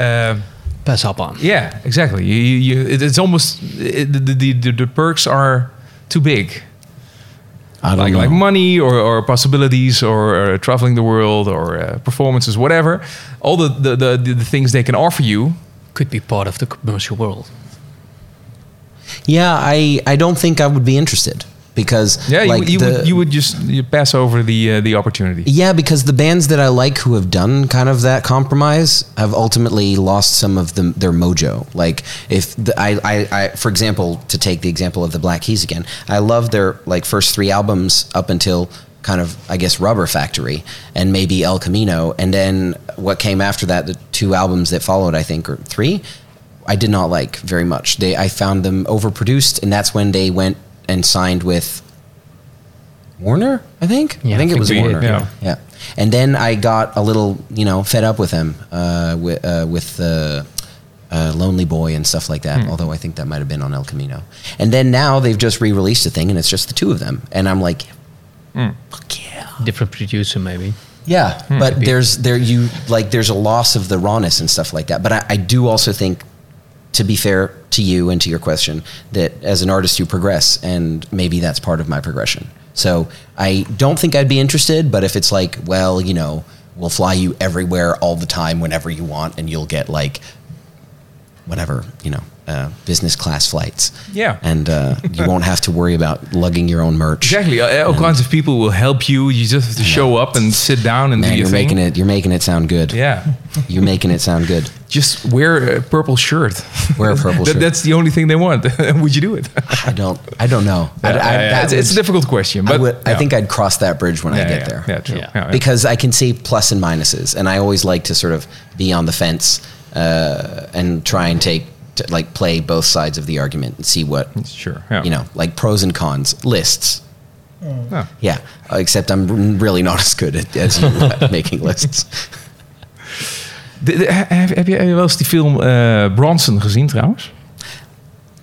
uh, Pass up on. yeah, exactly. You, you, you, it, it's almost it, the, the, the the perks are too big. Like know. like money or, or possibilities or uh, traveling the world or uh, performances, whatever. All the the, the the things they can offer you. Could be part of the commercial world. yeah, I I don't think I would be interested because Yeah, you, like would- you the, would you would just you pass over the uh, the opportunity. Yeah, because the bands that I like who have done kind of that compromise have ultimately lost some of them, their mojo. Like if the, I, I, I, for example, to take the example of the Black Keys again, I love their like first three albums up until kind of I guess Rubber Factory and maybe El Camino, and then what came after that, the two albums that followed, I think, or three. I did not like very much. They I found them overproduced, and that's when they went and signed with Warner. I think. Yeah, I think it was we did, Warner. yeah. Yeah, and then I got a little, you know, fed up with him, uh, with uh, with the uh, Lonely Boy and stuff like that. Although I think that might have been on El Camino. And then now they've just re-released a thing, and it's just the two of them, and I'm like, fuck yeah, Different producer, maybe. yeah. But there's there you like there's a loss of the rawness and stuff like that. But I, I do also think. To be fair to you and to your question, that as an artist you progress, and maybe that's part of my progression. So I don't think I'd be interested, but if it's like, well, you know, we'll fly you everywhere all the time whenever you want, and you'll get like whatever, you know, uh, business class flights. Yeah. and uh, you won't have to worry about lugging your own merch. Exactly. Uh, All kinds of people will help you. You just have to show up and sit down and Man, do your you're thing. making it. You're making it sound good. Yeah. You're making it sound good. Just wear a purple shirt. Wear a purple That- shirt. That's the only thing they want. Would you do it? I don't. I don't know. I, I, that it's, it's a difficult question, I, but would, I think I'd cross that bridge when I get yeah, there. Yeah, true. Yeah. Yeah, yeah. because I can see plus and minuses, and I always like to sort of be on the fence uh, and try and take to, like play both sides of the argument and see what sure. Yeah. you know, like pros and cons lists. Yeah. Yeah, except I'm really not as good at, as you at making lists. De- de- heb, heb je wel eens die film eh, Bronson gezien trouwens?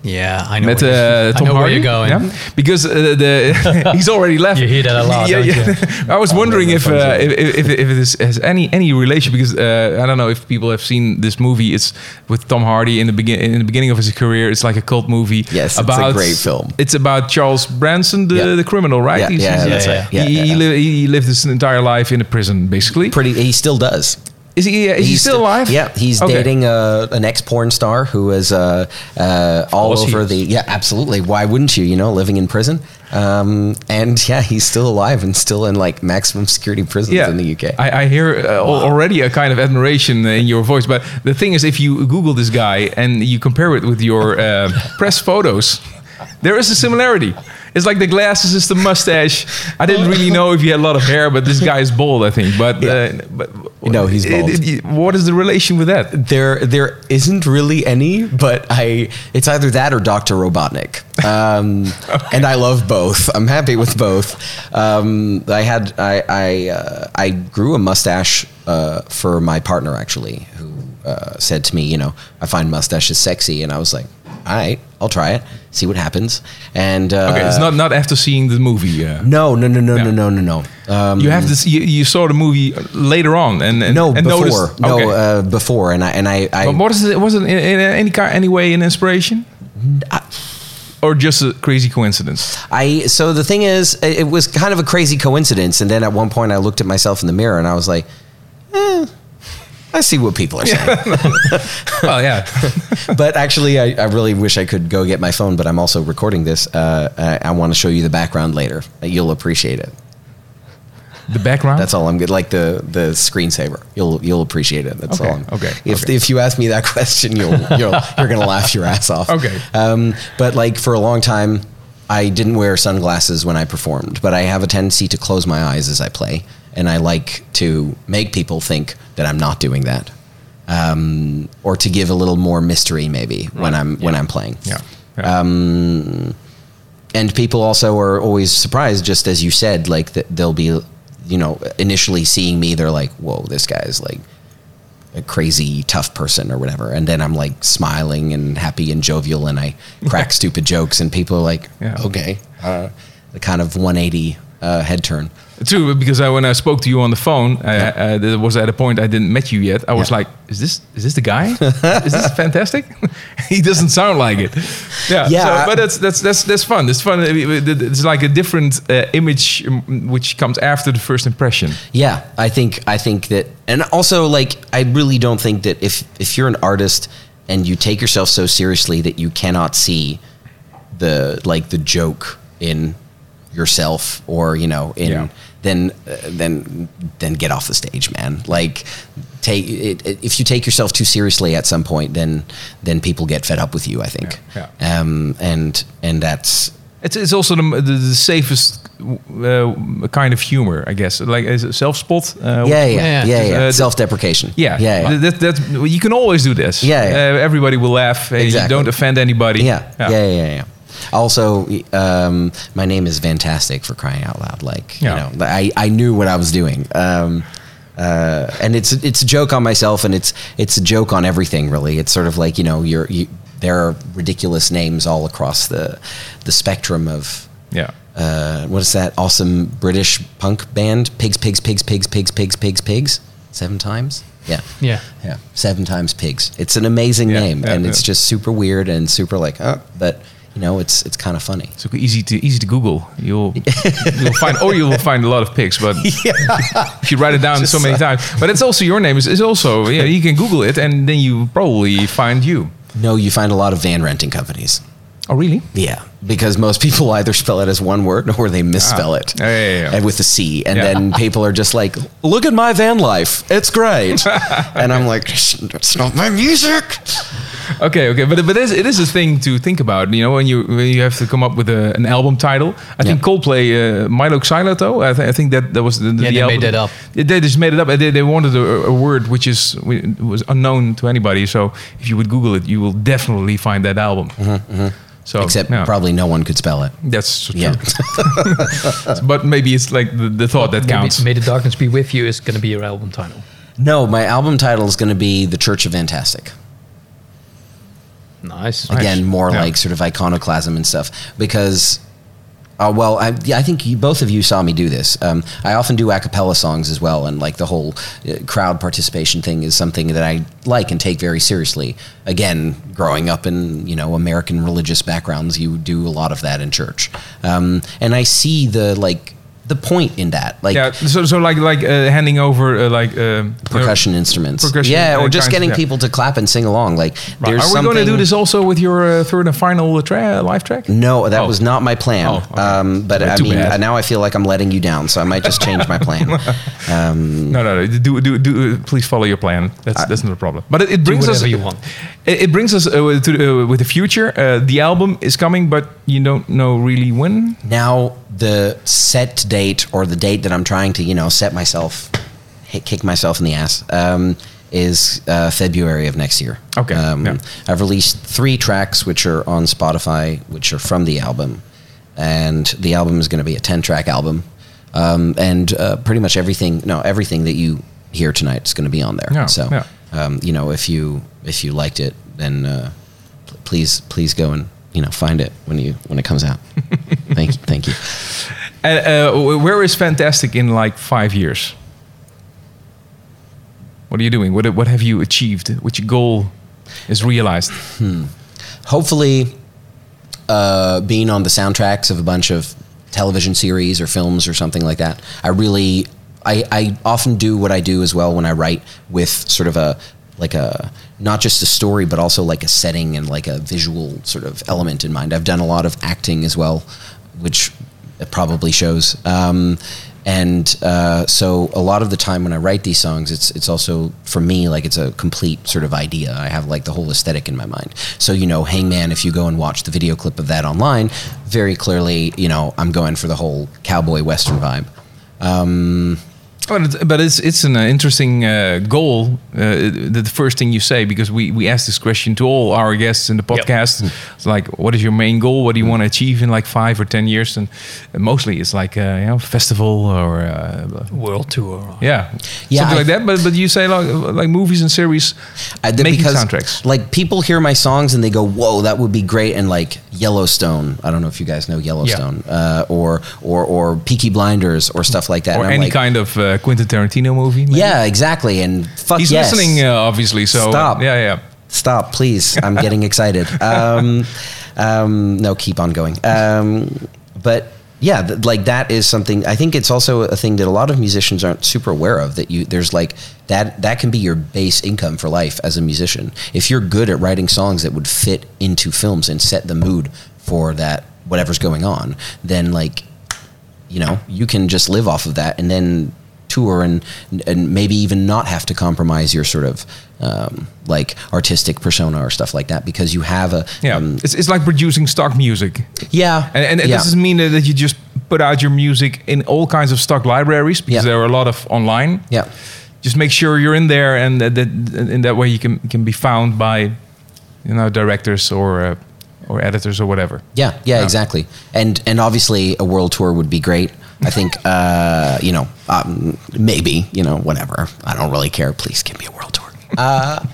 Yeah, I know. Met where, uh, I Tom know Hardy? where you're going. Yeah? Because uh, the he's already left. You hear that a lot, don't you? I was wondering if, no, uh, if if if it is, has any any relation because uh, I don't know if people have seen this movie. It's with Tom Hardy in the begin in the beginning of his career. It's like a cult movie. Yes, it's a great film. It's about Charles Branson, the, Yeah. the criminal, right? Yeah, He's- yeah, he's- that's yeah, right. Yeah, he, yeah, he, yeah. li- he lived his entire life in a prison, basically. Pretty, he still does. Is he? Uh, is he still alive? Yeah, he's Okay. dating uh, an ex porn star who is uh, uh, all course over is. the. Yeah, absolutely. Why wouldn't you? You know, living in prison. Um, and yeah, he's still alive and still in like maximum security prisons in the UK. I, I hear uh, al- already a kind of admiration in your voice. But the thing is, if you Google this guy and you compare it with your uh, press photos, there is a similarity. It's like the glasses is the mustache. I didn't really know if he had a lot of hair, but this guy is bald, I think. But, uh, but No, he's bald. it- it- what is the relation with that? there, there isn't really any, but I. It's either that or Doctor Robotnik, um, and I love both. I'm happy with both. Um, I had I I, uh, I grew a mustache uh, for my partner actually, who uh, said to me, you know, I find mustaches sexy, and I was like, all right, I'll try it, see what happens. And uh, Okay, it's not not after seeing the movie. Uh, No, no, no, no, no, no, no, no. Um, you have this. You, you saw the movie later on, and, and no and before, noticed- no okay. uh, before, and I and I, I But what is it? Was it in, in any any way an inspiration, or just a crazy coincidence? I so the thing is, it it was kind of a crazy coincidence, and then at one point I looked at myself in the mirror and I was like, eh, I see what people are saying. well, yeah. but actually, I, I really wish I could go get my phone, but I'm also recording this. Uh, I, I want to show you the background later. You'll appreciate it. The background. That's all I'm good. Like the the screensaver, you'll you'll appreciate it. That's Okay, all. I'm, okay, If okay. if you ask me that question, you'll you'll you're gonna laugh your ass off. Okay. Um, but like for a long time, I didn't wear sunglasses when I performed, but I have a tendency to close my eyes as I play, and I like to make people think that I'm not doing that, um, or to give a little more mystery maybe when I'm when I'm playing. yeah. yeah. Um, and people also are always surprised, just as you said, like that they'll be, you know, initially seeing me, they're like, "Whoa, this guy's like a crazy tough person or whatever," and then I'm like smiling and happy and jovial, and I crack stupid jokes, and people are like, Yeah. "Okay," uh, the kind of 180 uh, head turn. True, because I, when I spoke to you on the phone, I, uh, there was at a point I didn't met you yet. I was Yeah. like, "Is this is this the guy? is this fantastic?" he doesn't sound like it. Yeah, Yeah, so- but that's that's that's that's fun. It's fun. It's like a different uh, image um, which comes after the first impression. Yeah, I think I think that, and also like I really don't think that if if you're an artist and you take yourself so seriously that you cannot see the like the joke in yourself or you know in Yeah. then uh, then then get off the stage, man. Like take it, it, if you take yourself too seriously at some point, then then people get fed up with you. I think, Yeah, Um, and and that's It's, it's also the, the, the safest uh, kind of humor, I guess. Like is it self-spot. Uh, yeah, yeah, yeah, yeah, yeah. uh, Self-deprecation. Yeah, yeah, yeah. That, that, you can always do this. Yeah, yeah. Uh, everybody will laugh. Uh, You Exactly. don't offend anybody. Yeah, yeah, yeah, yeah. yeah. Also, um, my name is fantastic for crying out loud. Like, Yeah. you know, I, I knew what I was doing. Um, uh, and it's it's a joke on myself, and it's it's a joke on everything. Really, it's sort of like you know, you're you, there are ridiculous names all across the the spectrum of Yeah. uh, what is that awesome British punk band? Pigs, pigs, pigs, pigs, pigs, pigs, pigs, pigs. Seven times. Yeah. Yeah. Yeah, seven times pigs. It's an amazing Yeah, name, yeah, and yeah. it's just super weird and super like, oh, but you know, it's it's kind of funny. It's ook easy to easy to Google. You'll you'll find or you will find a lot of pics, but if you write it down Just, so many times. But it's also your name is, is also yeah. You can Google it and then you probably find you. No, you find a lot of van renting companies. Oh, really? Yeah, because most people either spell it as one word or they misspell Ah. it Yeah, yeah, yeah. and with a C, and Yeah. then people are just like, "Look at my van life, it's great," and I'm like, "It's not my music." Okay, okay, but but it is, it is a thing to think about. You know, when you when you have to come up with a, an album title. I think Coldplay, uh, Milo Xyloto. I, th- I think that that was the, the Yeah, they album. made that up. They, they just made it up. They, they wanted a, a word which is was unknown to anybody. So if you would Google it, you will definitely find that album. So Except yeah, probably no one could spell it. that's true. Yeah. but maybe it's like the, the thought that counts. May the Darkness Be With You is going to be your album title. No, my album title is going to be The Church of Fantastic. Nice. Nice. Again, more Yeah. like sort of iconoclasm and stuff. Because, uh, well, I, yeah, I think you, both of you saw me do this. Um, I often do a cappella songs as well, and like the whole uh, crowd participation thing is something that I like and take very seriously. Again, growing up in you know American religious backgrounds, you do a lot of that in church, um, and I see the like the point in that, like. yeah, so so like like uh, handing over uh, like uh, Percussion instruments, percussion, yeah, uh, or just kinds of- getting yeah. people to clap and sing along. Like, Right. there's Are we going to do this also with your uh, third and final tra- live track? No, that Oh. was not my plan. Oh, okay. um, but Well, I mean, bad. uh, now I feel like I'm letting you down, so I might just change my plan. Um, No, no, no. Do, do, do, please follow your plan. That's that's not a problem. But it, it brings us. whatever you want. It, it brings us uh, to uh, with the future. Uh, the album is coming, but you don't know really when. now the set date or the date that I'm trying to, you know, set myself, kick myself in the ass, um, is uh, February of next year. Okay, Um, yeah. I've released three tracks which are on Spotify, which are from the album, and the album is going to be a ten track album, um, and uh, pretty much everything, no, everything that you hear tonight is going to be on there. Yeah, so, yeah. Um, you know, if you if you liked it, then uh, please please go and you know find it when you when it comes out. thank you, thank you. Uh, where is Fantastic in like five years? What are you doing? What what have you achieved? Which goal is realized? hopefully uh, being on the soundtracks of a bunch of television series or films or something like that. I really, I, I often do what I do as well when I write with sort of a like a not just a story but also like a setting and like a visual sort of element in mind. I've done a lot of acting as well, which it probably shows. Um, and uh, so a lot of the time when I write these songs, it's it's also for me like it's a complete sort of idea. I have like the whole aesthetic in my mind. So you know, Hangman, if you go and watch the video clip of that online, very clearly, you know, I'm going for the whole cowboy western vibe. Um, But it's, but it's it's an uh, interesting uh, goal. Uh, the, the first thing you say because we we ask this question to all our guests in the podcast. It's like, what is your main goal? What do you want to achieve in like five or ten years? And uh, mostly it's like uh, you know festival or uh, World tour. yeah, Yeah, something I- like that. But but you say like like movies and series I, making because soundtracks. like people hear my songs and they go, "Whoa, that would be great!" And like Yellowstone, I don't know if you guys know Yellowstone, uh, or or or Peaky Blinders or stuff like that. Or And any like, kind of uh, Quentin Tarantino movie. maybe? Yeah, exactly. And fuck he's yes. listening uh, obviously. So Stop. Yeah, yeah. Stop, please. I'm getting excited. Um, um, no, keep on going. Um, but yeah, th- like that is something. I think it's also a thing that a lot of musicians aren't super aware of. That you there's like that that can be your base income for life as a musician. If you're good at writing songs that would fit into films and set the mood for that whatever's going on, then like you know you can just live off of that and then tour and and maybe even not have to compromise your sort of um, like artistic persona or stuff like that because you have a Yeah, um, it's, it's like producing stock music. yeah And, and it yeah. doesn't mean that you just put out your music in all kinds of stock libraries because Yeah. there are a lot of online. yeah Just make sure you're in there, and that, that in that way you can can be found by, you know, directors or uh, or editors or whatever. yeah yeah exactly and and obviously a world tour would be great I think uh, you know um, maybe you know whatever. I don't really care. Please give me a world tour. Uh,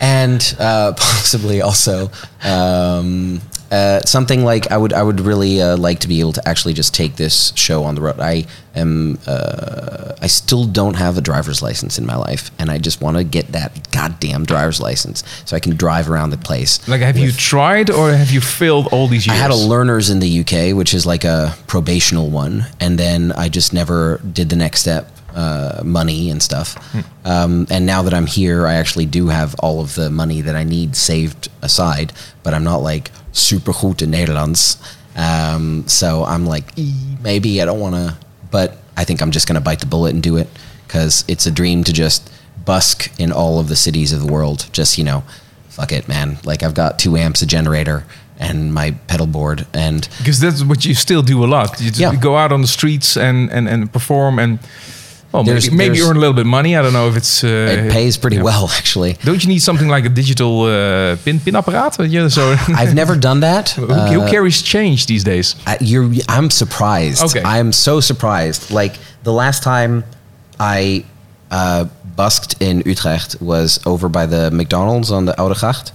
and uh, possibly also um, uh, something like I would I would really uh, like to be able to actually just take this show on the road. I am uh, I still don't have a driver's license in my life, and I just want to get that goddamn driver's license so I can drive around the place. Like, have you tried or have you failed all these years? I had a learners in the UK, which is like a probational one, and then I just never did the next step. uh, money and stuff. Um, and now that I'm here, I actually do have all of the money that I need saved aside. But I'm not like super goed in Nederlands. Um, so I'm like, "Eh, maybe I don't want to. But I think I'm just going to bite the bullet and do it because it's a dream to just busk in all of the cities of the world. Just you know, fuck it, man. Like I've got two amps, a generator, and my pedal board, and Because that's what you still do a lot. You Yeah. go out on the streets and, and, and perform and well, There's- maybe, maybe there's- earn a little bit of money. I don't know if it's... Uh, it pays pretty yeah. well actually. Don't you need something like a digital uh, pin pinapparaat? Weet je, so I've never done that. who, who Uh, carries change these days? I- you're, I'm surprised. Okay. I'm so surprised. Like the last time I uh, busked in Utrecht was over by the McDonald's on the Oude Gracht,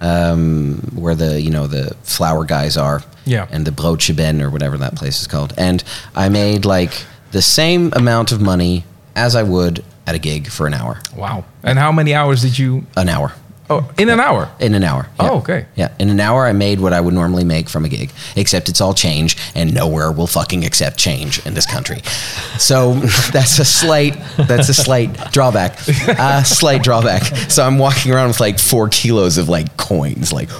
um, where the you know the flower guys are, Yeah. and the Broodje Ben or whatever that place is called. And I made like the same amount of money as I would at a gig for an hour. Wow. And how many hours did you... An hour. Oh, in an hour? In an hour. Oh, okay. Yeah. In an hour, I made what I would normally make from a gig, except it's all change, and nowhere will fucking accept change in this country. So that's a slight, that's a slight drawback. Uh, slight drawback. So I'm walking around with like four kilos of like coins, like.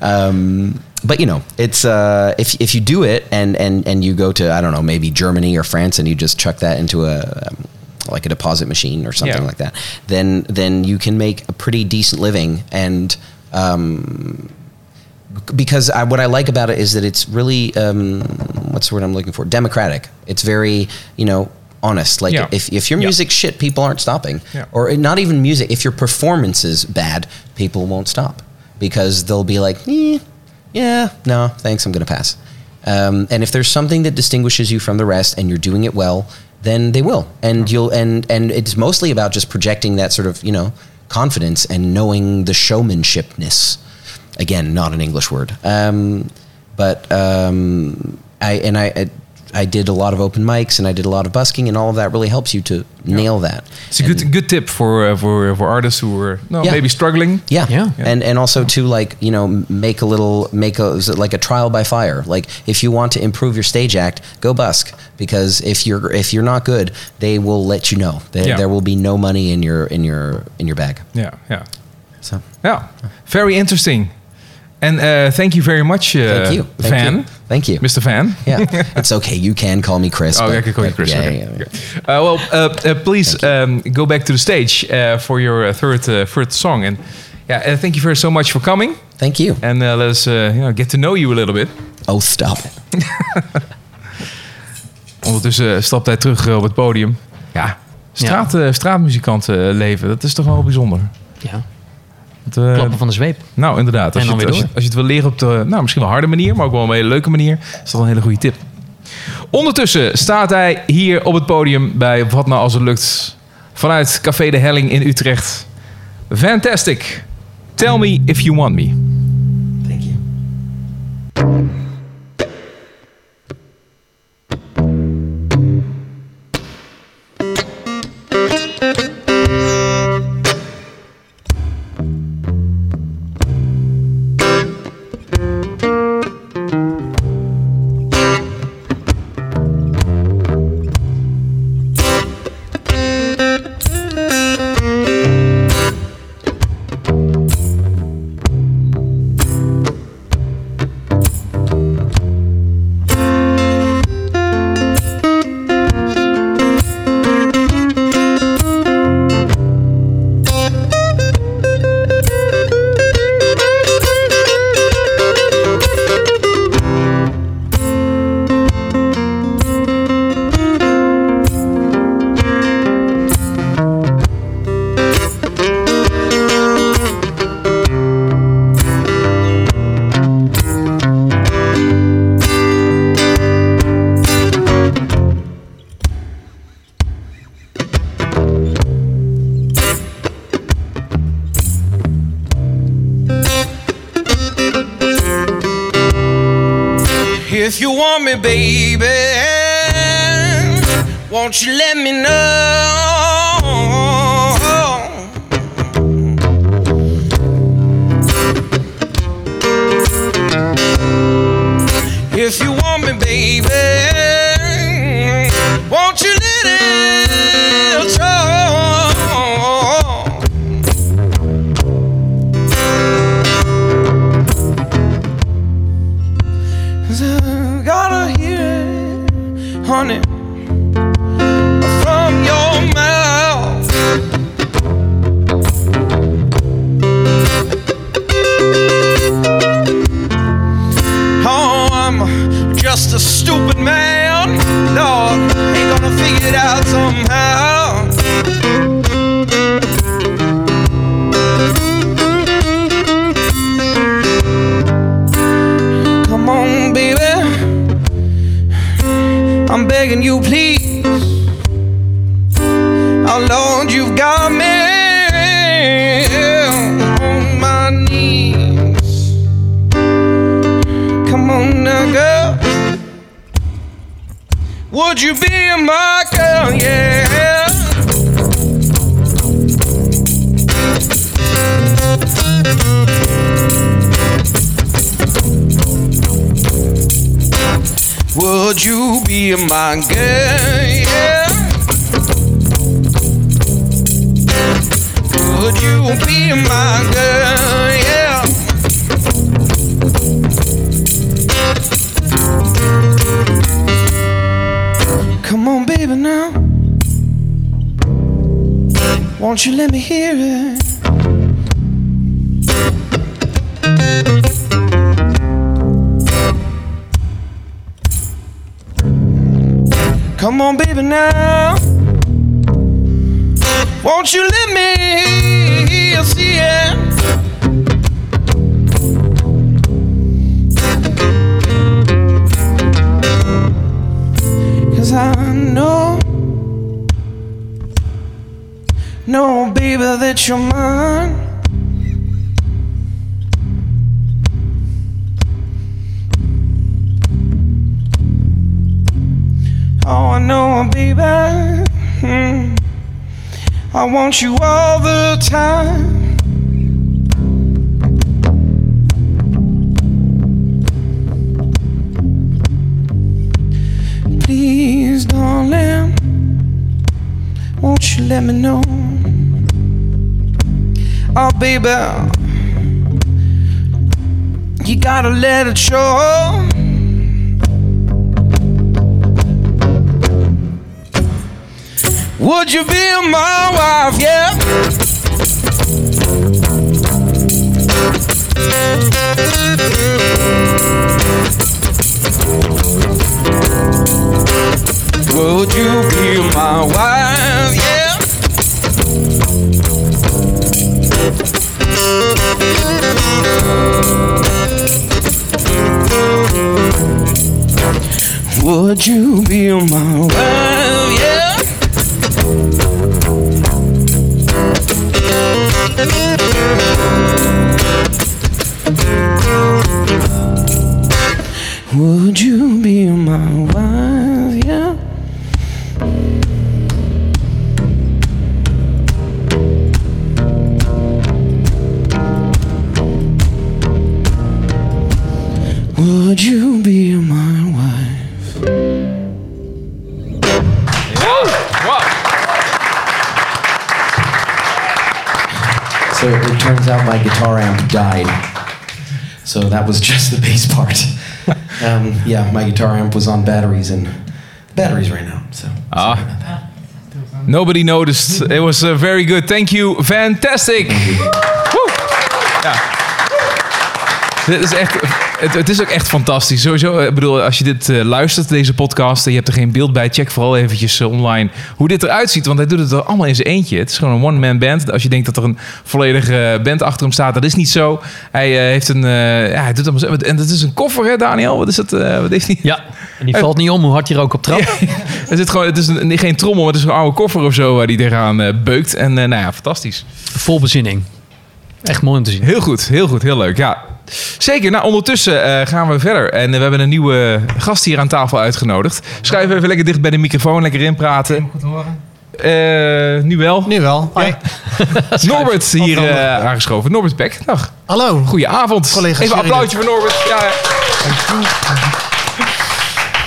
Um, but you know, it's uh, if if you do it and and and you go to I don't know maybe Germany or France and you just chuck that into a um, like a deposit machine or something Yeah. like that, then then you can make a pretty decent living and. Um, because I, what I like about it is that it's really um, what's the word I'm looking for? Democratic. It's very you know honest. Like Yeah. if if your Yeah. music shit, people aren't stopping. Yeah. Or not even music. If your performance is bad, people won't stop because they'll be like, eh, yeah, no, thanks, I'm gonna pass. Um, and if there's something that distinguishes you from the rest and you're doing it well, then they will. And you'll and and it's mostly about just projecting that sort of you know confidence and knowing the showmanshipness. Again, not an English word. Um, but um, I and I, I I did a lot of open mics and I did a lot of busking and all of that really helps you to nail that. It's a good good tip for uh, for for artists who are no, Yeah. maybe struggling. Yeah. Yeah. And and also to like, you know, make a little make a is it like a trial by fire. Like if you want to improve your stage act, go busk because if you're if you're not good, they will let you know. There, Yeah. there will be no money in your in your in your bag. Yeah, yeah, So yeah. Very interesting. And uh, thank you very much, uh, thank you. Thank Van, you. Thank you. Mr. Van. Yeah. it's okay. You can call me Chris. Oh, but- yeah, I can call you Chris. Yeah, okay. yeah, yeah. Okay. Uh, well, uh, uh, please um, go back to the stage uh, for your uh, third uh, third song. And yeah, uh, thank you very so much for coming. Thank you. And uh, let us uh, you know, get to know you a little bit. Oh, stop it. Ondertussen stapt hij terug op het podium. Ja, straat, uh, straatmuzikanten leven, dat is toch wel bijzonder. Ja, Dat, uh, klappen van de zweep. nou, inderdaad. Als En je, dan het, weer als, je, door. als je het wil leren op de, nou, misschien wel harde manier, maar ook wel een hele leuke manier, is dat een hele goede tip. Ondertussen staat hij hier op het podium bij Wat Nou Als Het Lukt vanuit Café de Helling in Utrecht. Fantastic. Tell me if you want me. Thank you. Baby, won't you let me know? Be my girl? Yeah. Would you be my girl? Yeah. Come on, baby, now. Won't you let me hear it? Come on, baby, now. Won't you let want you all the time. Please, darling, won't you let me know? Oh, baby, you gotta let it show. Would you be my wife? Yeah. Would yeah, my guitar amp was on batteries and batteries ran out. So Ah. sorry about that. Nobody noticed. It was uh, very good. Thank you. Fantastic. Woe. Ja. Dit is echt, het, het is ook echt fantastisch. Sowieso, eh, ik bedoel, als je dit eh, luistert, deze podcast, en je hebt er geen beeld bij, check vooral eventjes eh, online hoe dit eruit ziet. Want hij doet het er allemaal in zijn eentje. Het is gewoon een one-man band. Als je denkt dat er een volledige band achter hem staat, dat is niet zo. Hij heeft een, ja, hij doet allemaal. En dat is een koffer, hè, Daniel? Wat is dat? wat heeft hij? Ja, en die valt niet om hoe hard je er ook op trapt. Er zit gewoon, het is een, geen trommel, maar het is een oude koffer of zo waar die tegenaan beukt. En nou ja, fantastisch. Vol bezinning. Echt mooi om te zien. Heel goed, heel goed, heel leuk. Ja, zeker. Nou, ondertussen eh, gaan we verder. En eh, we hebben een nieuwe gast hier aan tafel uitgenodigd. Schuif even lekker dicht bij de microfoon, lekker inpraten. Goed horen. Eh, nu wel. Nu wel. Hoi. Norbert hier aangeschoven. Norbert Beck. Dag. Hallo. Goedenavond. Collega Even een applausje voor Norbert. Ja,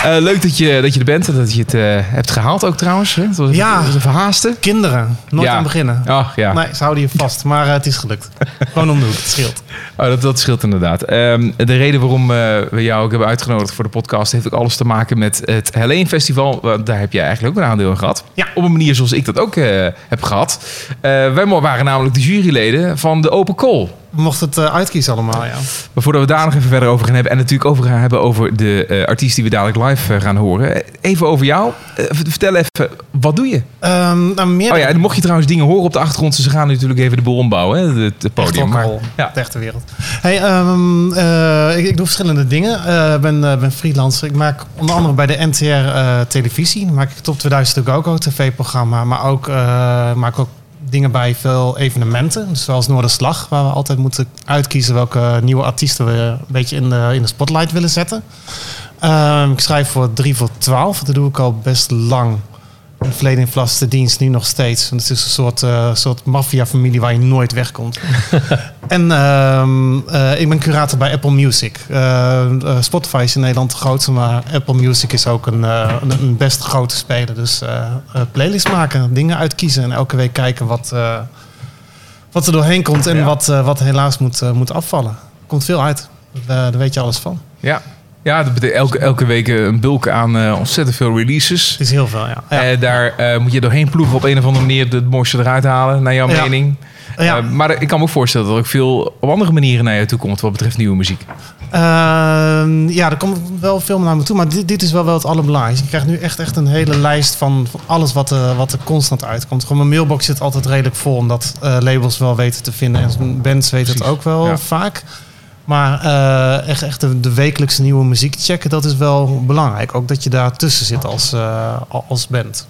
Eh, leuk dat je, dat je er bent en dat je het eh, hebt gehaald ook trouwens. Hè? Was, Ja. het was een verhaaste. Kinderen, nooit Ja. aan beginnen. Ach ja, Nee, ze houden je vast, maar eh, het is gelukt. Gewoon om de hoek, het scheelt. oh, dat, dat scheelt inderdaad. Ehm, de reden waarom we jou ook hebben uitgenodigd voor de podcast... heeft ook alles te maken met het Helene Festival. Want Daar heb jij eigenlijk ook een aandeel in gehad. Ja. Op een manier zoals ik dat ook heb gehad. Eh, wij waren namelijk de juryleden van de Open Call. We mochten het eh, uitkiezen allemaal, ja. Maar voordat we daar nog even verder over gaan hebben... en natuurlijk over gaan hebben over de eh, artiest die we dadelijk live eh, gaan horen... Even over jou. V- vertel even, wat doe je? Ehm, nou, meer Oh ja, en mocht je trouwens dingen horen op de achtergrond... ze gaan natuurlijk even de boel ombouwen, hè, het, podium. Maar, ja. De echte wereld. Hey, ehm, eh, ik, ik doe verschillende dingen. Ik ben, ben freelancer. Ik maak onder andere bij de NTR televisie. Dan maak ik Top 2000 Go Go tv-programma. Maar ook, maak ook dingen bij veel evenementen. Zoals Noorderslag. Waar we altijd moeten uitkiezen welke nieuwe artiesten we een beetje in de, in de spotlight willen zetten. Ehm, ik schrijf voor 3 voor 12. Dat doe ik al best lang. In het verleden in vaste dienst, nu nog steeds. Het is een soort, eh soort maffia-familie waar je nooit wegkomt. en ehm, eh, ik ben curator bij Apple Music. Eh, Spotify is in Nederland de grootste, maar Apple Music is ook een, een, best grote speler. Dus eh eh, playlist maken, dingen uitkiezen en elke week kijken wat, wat er doorheen komt en Ja. wat, wat helaas moet, moet afvallen. Er komt veel uit. Daar, daar weet je alles van. Ja, ja dat betekent elke, elke week eh, een bulk aan eh, ontzettend veel releases. Het is heel veel, ja. ja. Eh, daar moet je doorheen ploegen op een of andere manier het mooiste eruit halen, naar jouw Ja. mening. Ja. Maar ik kan me ook voorstellen dat er ook veel op andere manieren naar je toe komt wat betreft nieuwe muziek. Ehm, ja, er komt wel veel naar me toe. Maar dit, dit is wel wel het allerbelangrijkste. Ik krijg nu echt, echt een hele lijst van, van alles wat, er wat er constant uitkomt. Gewoon mijn mailbox zit altijd redelijk vol. Omdat labels wel weten te vinden. En bands weten het ook wel vaak. Maar eh, echt, echt de, de wekelijkse nieuwe muziek checken, dat is wel belangrijk. Ook dat je daar tussen zit als, eh, als band.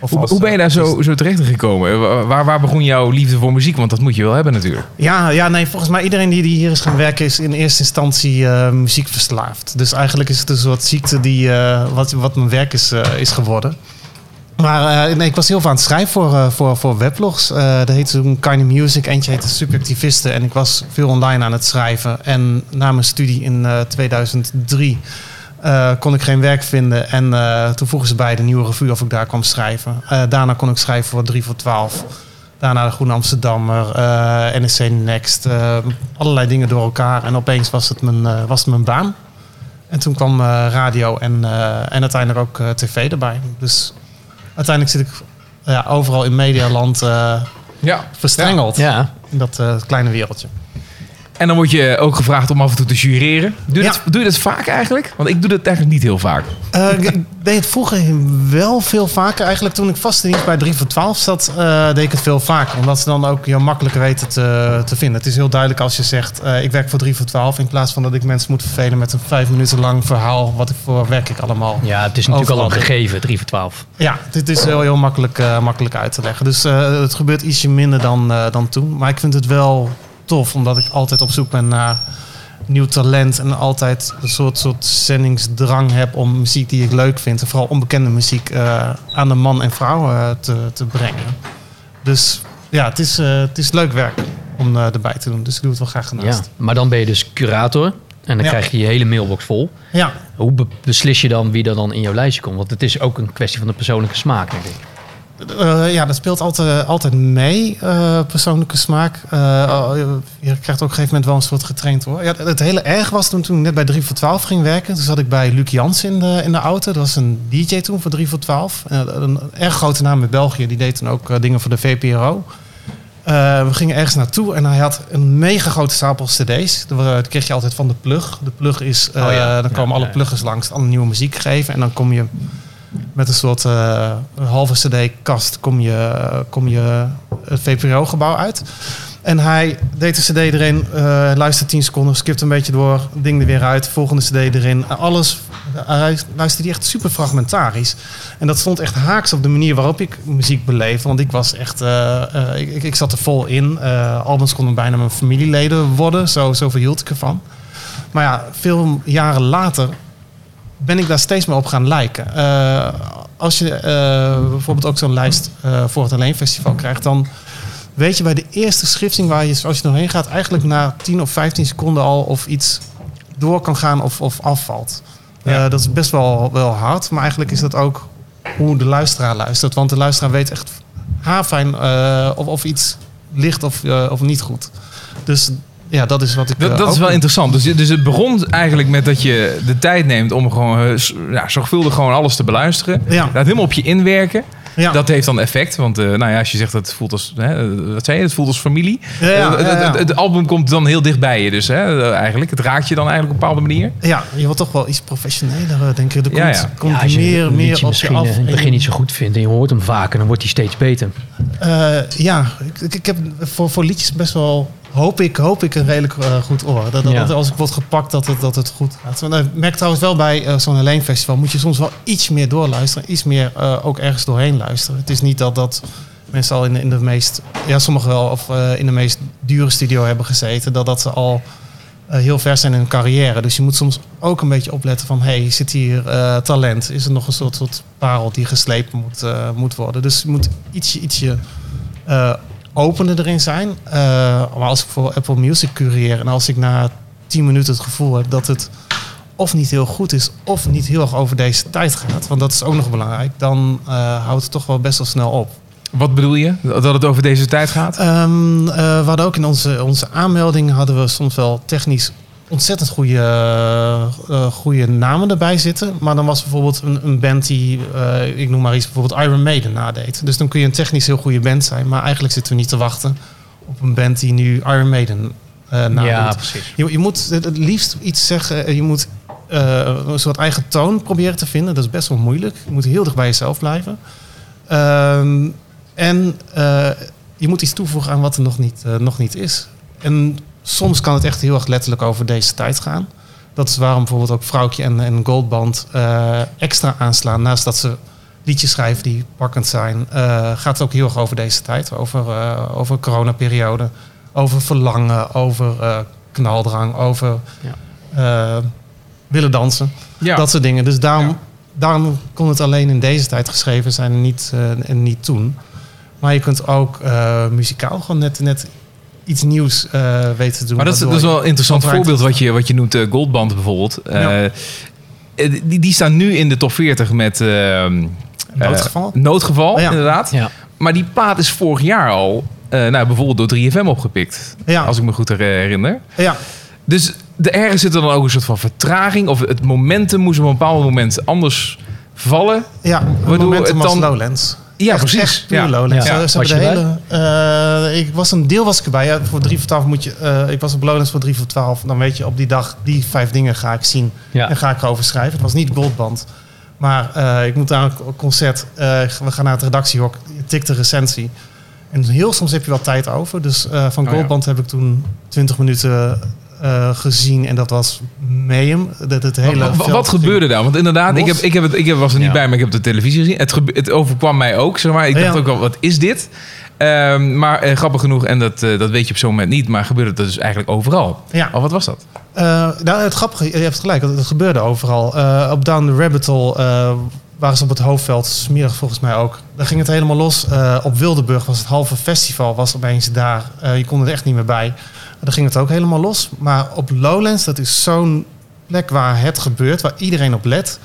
Of Hoe, als, hoe ben je daar eh, zo, zo terecht gekomen? Waar, waar begon jouw liefde voor muziek? Want dat moet je wel hebben natuurlijk. Ja, ja, nee, volgens mij iedereen die, die hier is gaan werken is in eerste instantie eh, muziekverslaafd. Dus eigenlijk is het een soort ziekte die, wat, wat mijn werk is, is geworden. Maar eh, nee, ik was heel veel aan het schrijven voor, eh, voor, voor weblogs. Eh dat heette toen Kind of Music, eentje heette Subjectivisten. En ik was veel online aan het schrijven. En na mijn studie in eh, 2003 eh, kon ik geen werk vinden. En toen vroegen ze bij de Nieuwe Revue of ik daar kwam schrijven. Daarna kon ik schrijven voor 3 voor 12. Daarna de Groene Amsterdammer, NSC Next. allerlei dingen door elkaar. En opeens was het mijn, was het mijn baan. En toen kwam radio en, en uiteindelijk ook tv erbij. Dus uiteindelijk zit ik ja, overal in medialand eh Ja. verstrengeld. Ja, In dat eh, kleine wereldje. En dan word je ook gevraagd om af en toe te jureren. Doe je, Ja. dat, doe je dat vaak eigenlijk? Want ik doe dat eigenlijk niet heel vaak. Eh, ik deed het vroeger wel veel vaker. Eigenlijk toen ik vast in bij 3 voor 12 zat, eh, deed ik het veel vaker. Omdat ze dan ook jou makkelijker weten te, te vinden. Het is heel duidelijk als je zegt, eh, ik werk voor 3 voor 12. In plaats van dat ik mensen moet vervelen met een vijf minuten lang verhaal. Wat ik voor werk ik allemaal. ja het is natuurlijk al een gegeven, 3 voor 12. Ja, dit is heel, heel makkelijk, makkelijk uit te leggen. Dus eh, het gebeurt ietsje minder dan, eh, dan toen. Maar ik vind het wel tof, omdat ik altijd op zoek ben naar nieuw talent. En altijd een soort, soort zendingsdrang heb om muziek die ik leuk vind. En vooral onbekende muziek eh, aan de man en vrouw eh, te, te brengen. Dus ja, het is, eh, het is leuk werk om erbij te doen. Dus ik doe het wel graag Ja. ernaast. Maar dan ben je dus curator. En dan Ja. krijg je je hele mailbox vol. Ja. Hoe be- beslis je dan wie er dan in jouw lijstje komt? Want het is ook een kwestie van de persoonlijke smaak, denk ik. Eh, ja, dat speelt altijd, altijd mee, eh, persoonlijke smaak. Eh, oh, je krijgt ook op een gegeven moment wel een soort getraind hoor. Ja, het hele erg was toen, toen ik net bij 3 voor 12 ging werken. Toen zat ik bij Luc Jans in de, in de auto. Dat was een DJ toen voor 3 voor 12. Eh, een erg grote naam in België. Die deed toen ook eh, dingen voor de VPRO. Eh, we gingen ergens naartoe en hij had een mega grote stapel cd's. Dat kreeg je altijd van de plug. De plug is, eh, Oh ja. dan Ja, komen alle pluggers langs, alle nieuwe muziek geven. En dan kom je met een soort eh, halve cd-kast kom je, kom je het VPRO-gebouw uit. En hij deed de cd erin, eh luisterde 10 seconden, skipt een beetje door, ding er weer uit, volgende cd erin. Alles, hij luisterde echt super fragmentarisch. En dat stond echt haaks op de manier waarop ik muziek beleef. Want ik was echt, eh, ik, ik, zat er vol in. Albums konden bijna mijn familieleden worden, zo, zo hield ik ervan. Maar ja, veel jaren later ben ik daar steeds meer op gaan lijken. Eh, als je eh, bijvoorbeeld ook zo'n lijst eh, voor het Alleen Festival krijgt, dan weet je bij de eerste schrifting waar je, als je doorheen gaat, eigenlijk na 10 of 15 seconden al of iets door kan gaan of, of afvalt. Ja. Dat is best wel, wel hard. Maar eigenlijk is dat ook hoe de luisteraar luistert. Want de luisteraar weet echt haarfijn of, of iets ligt of, of niet goed. Dus ja, dat is wat ik... Dat, eh, dat is wel doe. interessant. Dus, dus het begon eigenlijk met dat je de tijd neemt om gewoon eh, ja, zorgvuldig gewoon alles te beluisteren. Ja. Laat helemaal op je inwerken. Ja. Dat heeft dan effect. Want eh, nou ja, als je zegt dat het voelt als, hè, wat zei je, het voelt als familie. Ja, ja, het, ja, ja. het- het album komt dan heel dicht bij je. Dus hè, eigenlijk, het raakt je dan eigenlijk op een bepaalde manier. Ja, je wordt toch wel iets professioneler, denk ik. Er komt, ja. komt Ja, als je meer, meer op je af. in het En- begin niet zo goed vindt en je hoort hem vaker, dan wordt hij steeds beter. Eh, ja, ik, ik, ik heb voor, voor liedjes best wel, hoop ik, hoop ik een redelijk eh, goed oor. Dat, dat, Ja. dat als ik word gepakt, dat het, dat het goed gaat. Want, eh, ik merk trouwens wel bij eh, zo'n Helene Festival, moet je soms wel iets meer doorluisteren. Iets meer ook ergens doorheen luisteren. Het is niet dat, dat mensen al in, de- in de meest, ja sommigen wel, of in de meest dure studio hebben gezeten. Dat, dat ze al heel ver zijn in hun carrière. Dus je moet soms ook een beetje opletten van... hey, zit hier talent? Is er nog een soort, soort parel die geslepen moet, moet worden? Dus je moet ietsje, ietsje opener erin zijn. Eh, maar als ik voor Apple Music cureer... en als ik na 10 minuten het gevoel heb dat het of niet heel goed is... of niet heel erg over deze tijd gaat... want dat is ook nog belangrijk... dan eh, houdt het toch wel best wel snel op. Wat bedoel je? Dat het over deze tijd gaat? Eh, we hadden ook in onze, onze aanmelding hadden we soms wel technisch ontzettend goede, eh, eh, goede namen erbij zitten. Maar dan was bijvoorbeeld een, een band die, eh, ik noem maar iets, bijvoorbeeld Iron Maiden nadeed. Dus dan kun je een technisch heel goede band zijn. Maar eigenlijk zitten we niet te wachten op een band die nu Iron Maiden eh nadoet. Ja, precies. Je, je moet het liefst iets zeggen. Je moet een soort eigen toon proberen te vinden. Dat is best wel moeilijk. Je moet heel dicht bij jezelf blijven. Ehm, en je moet iets toevoegen aan wat er nog niet, nog niet is. En soms kan het echt heel erg letterlijk over deze tijd gaan. Dat is waarom bijvoorbeeld ook Vrouwtje en, en Goldband eh, extra aanslaan. Naast dat ze liedjes schrijven die pakkend zijn, eh, gaat het ook heel erg over deze tijd. Over, eh over coronaperiode, over verlangen, over knaldrang, over Ja. willen dansen. Ja. Dat soort dingen. Dus daarom, Ja. daarom kon het alleen in deze tijd geschreven zijn en niet, en niet toen. Maar je kunt ook muzikaal gewoon net, net iets nieuws eh, weten te doen. Maar dat is, dat waardoor is wel een interessant voorbeeld wat je, wat je noemt, eh, Goldband bijvoorbeeld. Eh, Ja. die, die staan nu in de top 40 met... ehm, Noodgeval? noodgeval, Ja. inderdaad. Ja. Maar die plaat is vorig jaar al, eh, nou, bijvoorbeeld door 3FM opgepikt. Ja. Als ik me goed herinner. Ja, Dus de, ergens zit er dan ook een soort van vertraging. Of het momentum moest op een bepaald moment anders vallen. ja. Waardoor momentum het als dan- Lowlands. Ja, Echt- precies. Echt Ja. Lowlands. Ja. Was de hele, eh, ik was een deel was ik erbij. Ja, voor 3 voor 12 moet je. eh, ik was op Lowlands voor 3 voor 12. Dan weet je op die dag die vijf dingen ga ik zien. Ja. En ga ik erover schrijven. Het was niet Goldband. Maar eh, ik moet naar een concert. eh, we gaan naar het redactiehok. Je tikt de recensie. En heel soms heb je wel tijd over. Dus eh, van Oh ja. Goldband heb ik toen 20 minuten eh, gezien. En dat was Mayhem. Dat het hele Wat, wat, gebeurde daar? Want inderdaad, ik, heb, ik, heb het, ik was er niet Ja. bij, maar ik heb de televisie gezien. Het, gebe- het overkwam mij ook, zeg maar. Ik dacht Ja. ook al, wat is dit? Ehm, maar eh, grappig genoeg, en dat, eh, dat weet je op zo'n moment niet, maar gebeurde dat dus eigenlijk overal. Ja. Oh, wat was dat? Eh, nou, het grappige, je hebt gelijk, het gebeurde overal. Eh, op Down the Rabbit Hole eh, waren ze op het hoofdveld, smiddag volgens mij ook. Daar ging het helemaal los. Eh, op Wildeburg was het halve festival, was opeens daar. Eh, je kon er echt niet meer bij. Daar ging het ook helemaal los. Maar op Lowlands, dat is zo'n plek waar het gebeurt, waar iedereen op let.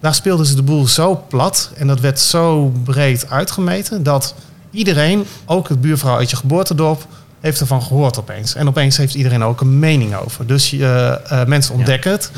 Daar speelden ze de boel zo plat en dat werd zo breed uitgemeten dat iedereen, ook het buurvrouw uit je geboortedorp, heeft ervan gehoord opeens. En opeens heeft iedereen ook een mening over. Dus je, eh, mensen ontdekken het.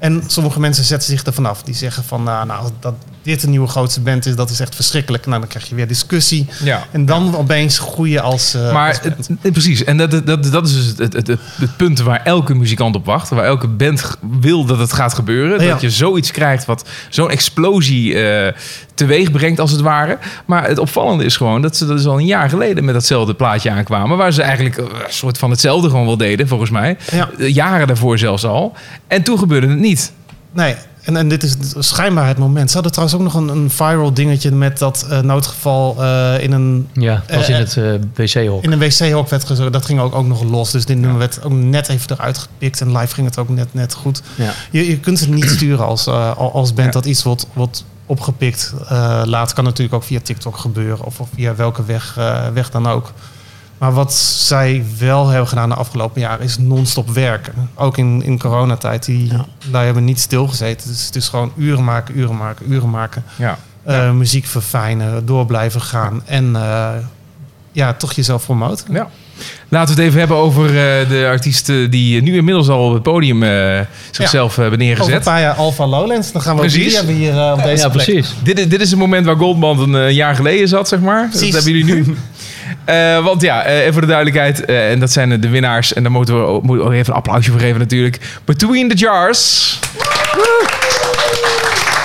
En sommige mensen zetten zich ervan af. Die zeggen van, nou, nou, dat dit een nieuwe grootste band is, dat is echt verschrikkelijk. Nou, dan krijg je weer discussie. Ja. En dan opeens groeien als, eh, Maar als band. het- het- precies, en dat, dat, dat is dus het, het, het, het punt waar elke muzikant op wacht. Waar elke band wil dat het gaat gebeuren. Ja. Dat je zoiets krijgt wat zo'n explosie eh, teweeg brengt, als het ware. Maar het opvallende is gewoon dat ze dat is al een jaar geleden met datzelfde plaatje aankwamen. Waar ze eigenlijk eh, een soort van hetzelfde gewoon wel deden, volgens mij. Ja. Eh, Jaren daarvoor zelfs al. En toen gebeurde het niet. Nee, en, en dit is schijnbaar het moment. Ze hadden trouwens ook nog een, een viral dingetje met dat eh, noodgeval eh, in een Ja, was in het eh, wc-hok. In een wc-hok werd gezogen. Dat ging ook, ook nog los. Dus dit nummer werd ook net even eruit gepikt. En live ging het ook net, net goed. Ja. Je, je kunt het niet sturen als, als band Ja. dat iets wordt, wordt opgepikt. eh laat kan natuurlijk ook via TikTok gebeuren. Of, of via welke weg, eh, weg dan ook. Maar wat zij wel hebben gedaan de afgelopen jaren is non-stop werken. Ook in, in coronatijd. Die, Ja. Daar hebben niet stilgezeten. Dus het is gewoon uren maken, uren maken, uren maken. Ja. Eh, Muziek verfijnen, door blijven gaan. En eh, ja, toch jezelf promoten. Ja. Laten we het even hebben over eh, de artiesten die nu inmiddels al op het podium eh, zichzelf hebben Over een neergezet. paar jaar Alpha Lowlands. Dan gaan we Precies. Precies. hebben hier eh, op deze Ja, plek. precies. Dit, is- dit is het moment waar Goldband een eh, jaar geleden zat, zeg maar. Precies. Dat hebben jullie nu. Eh, want ja, eh, even voor de duidelijkheid. eh, en dat zijn de winnaars. En daar moeten we ook- moeten we ook even een applausje voor geven natuurlijk. Between the Jars.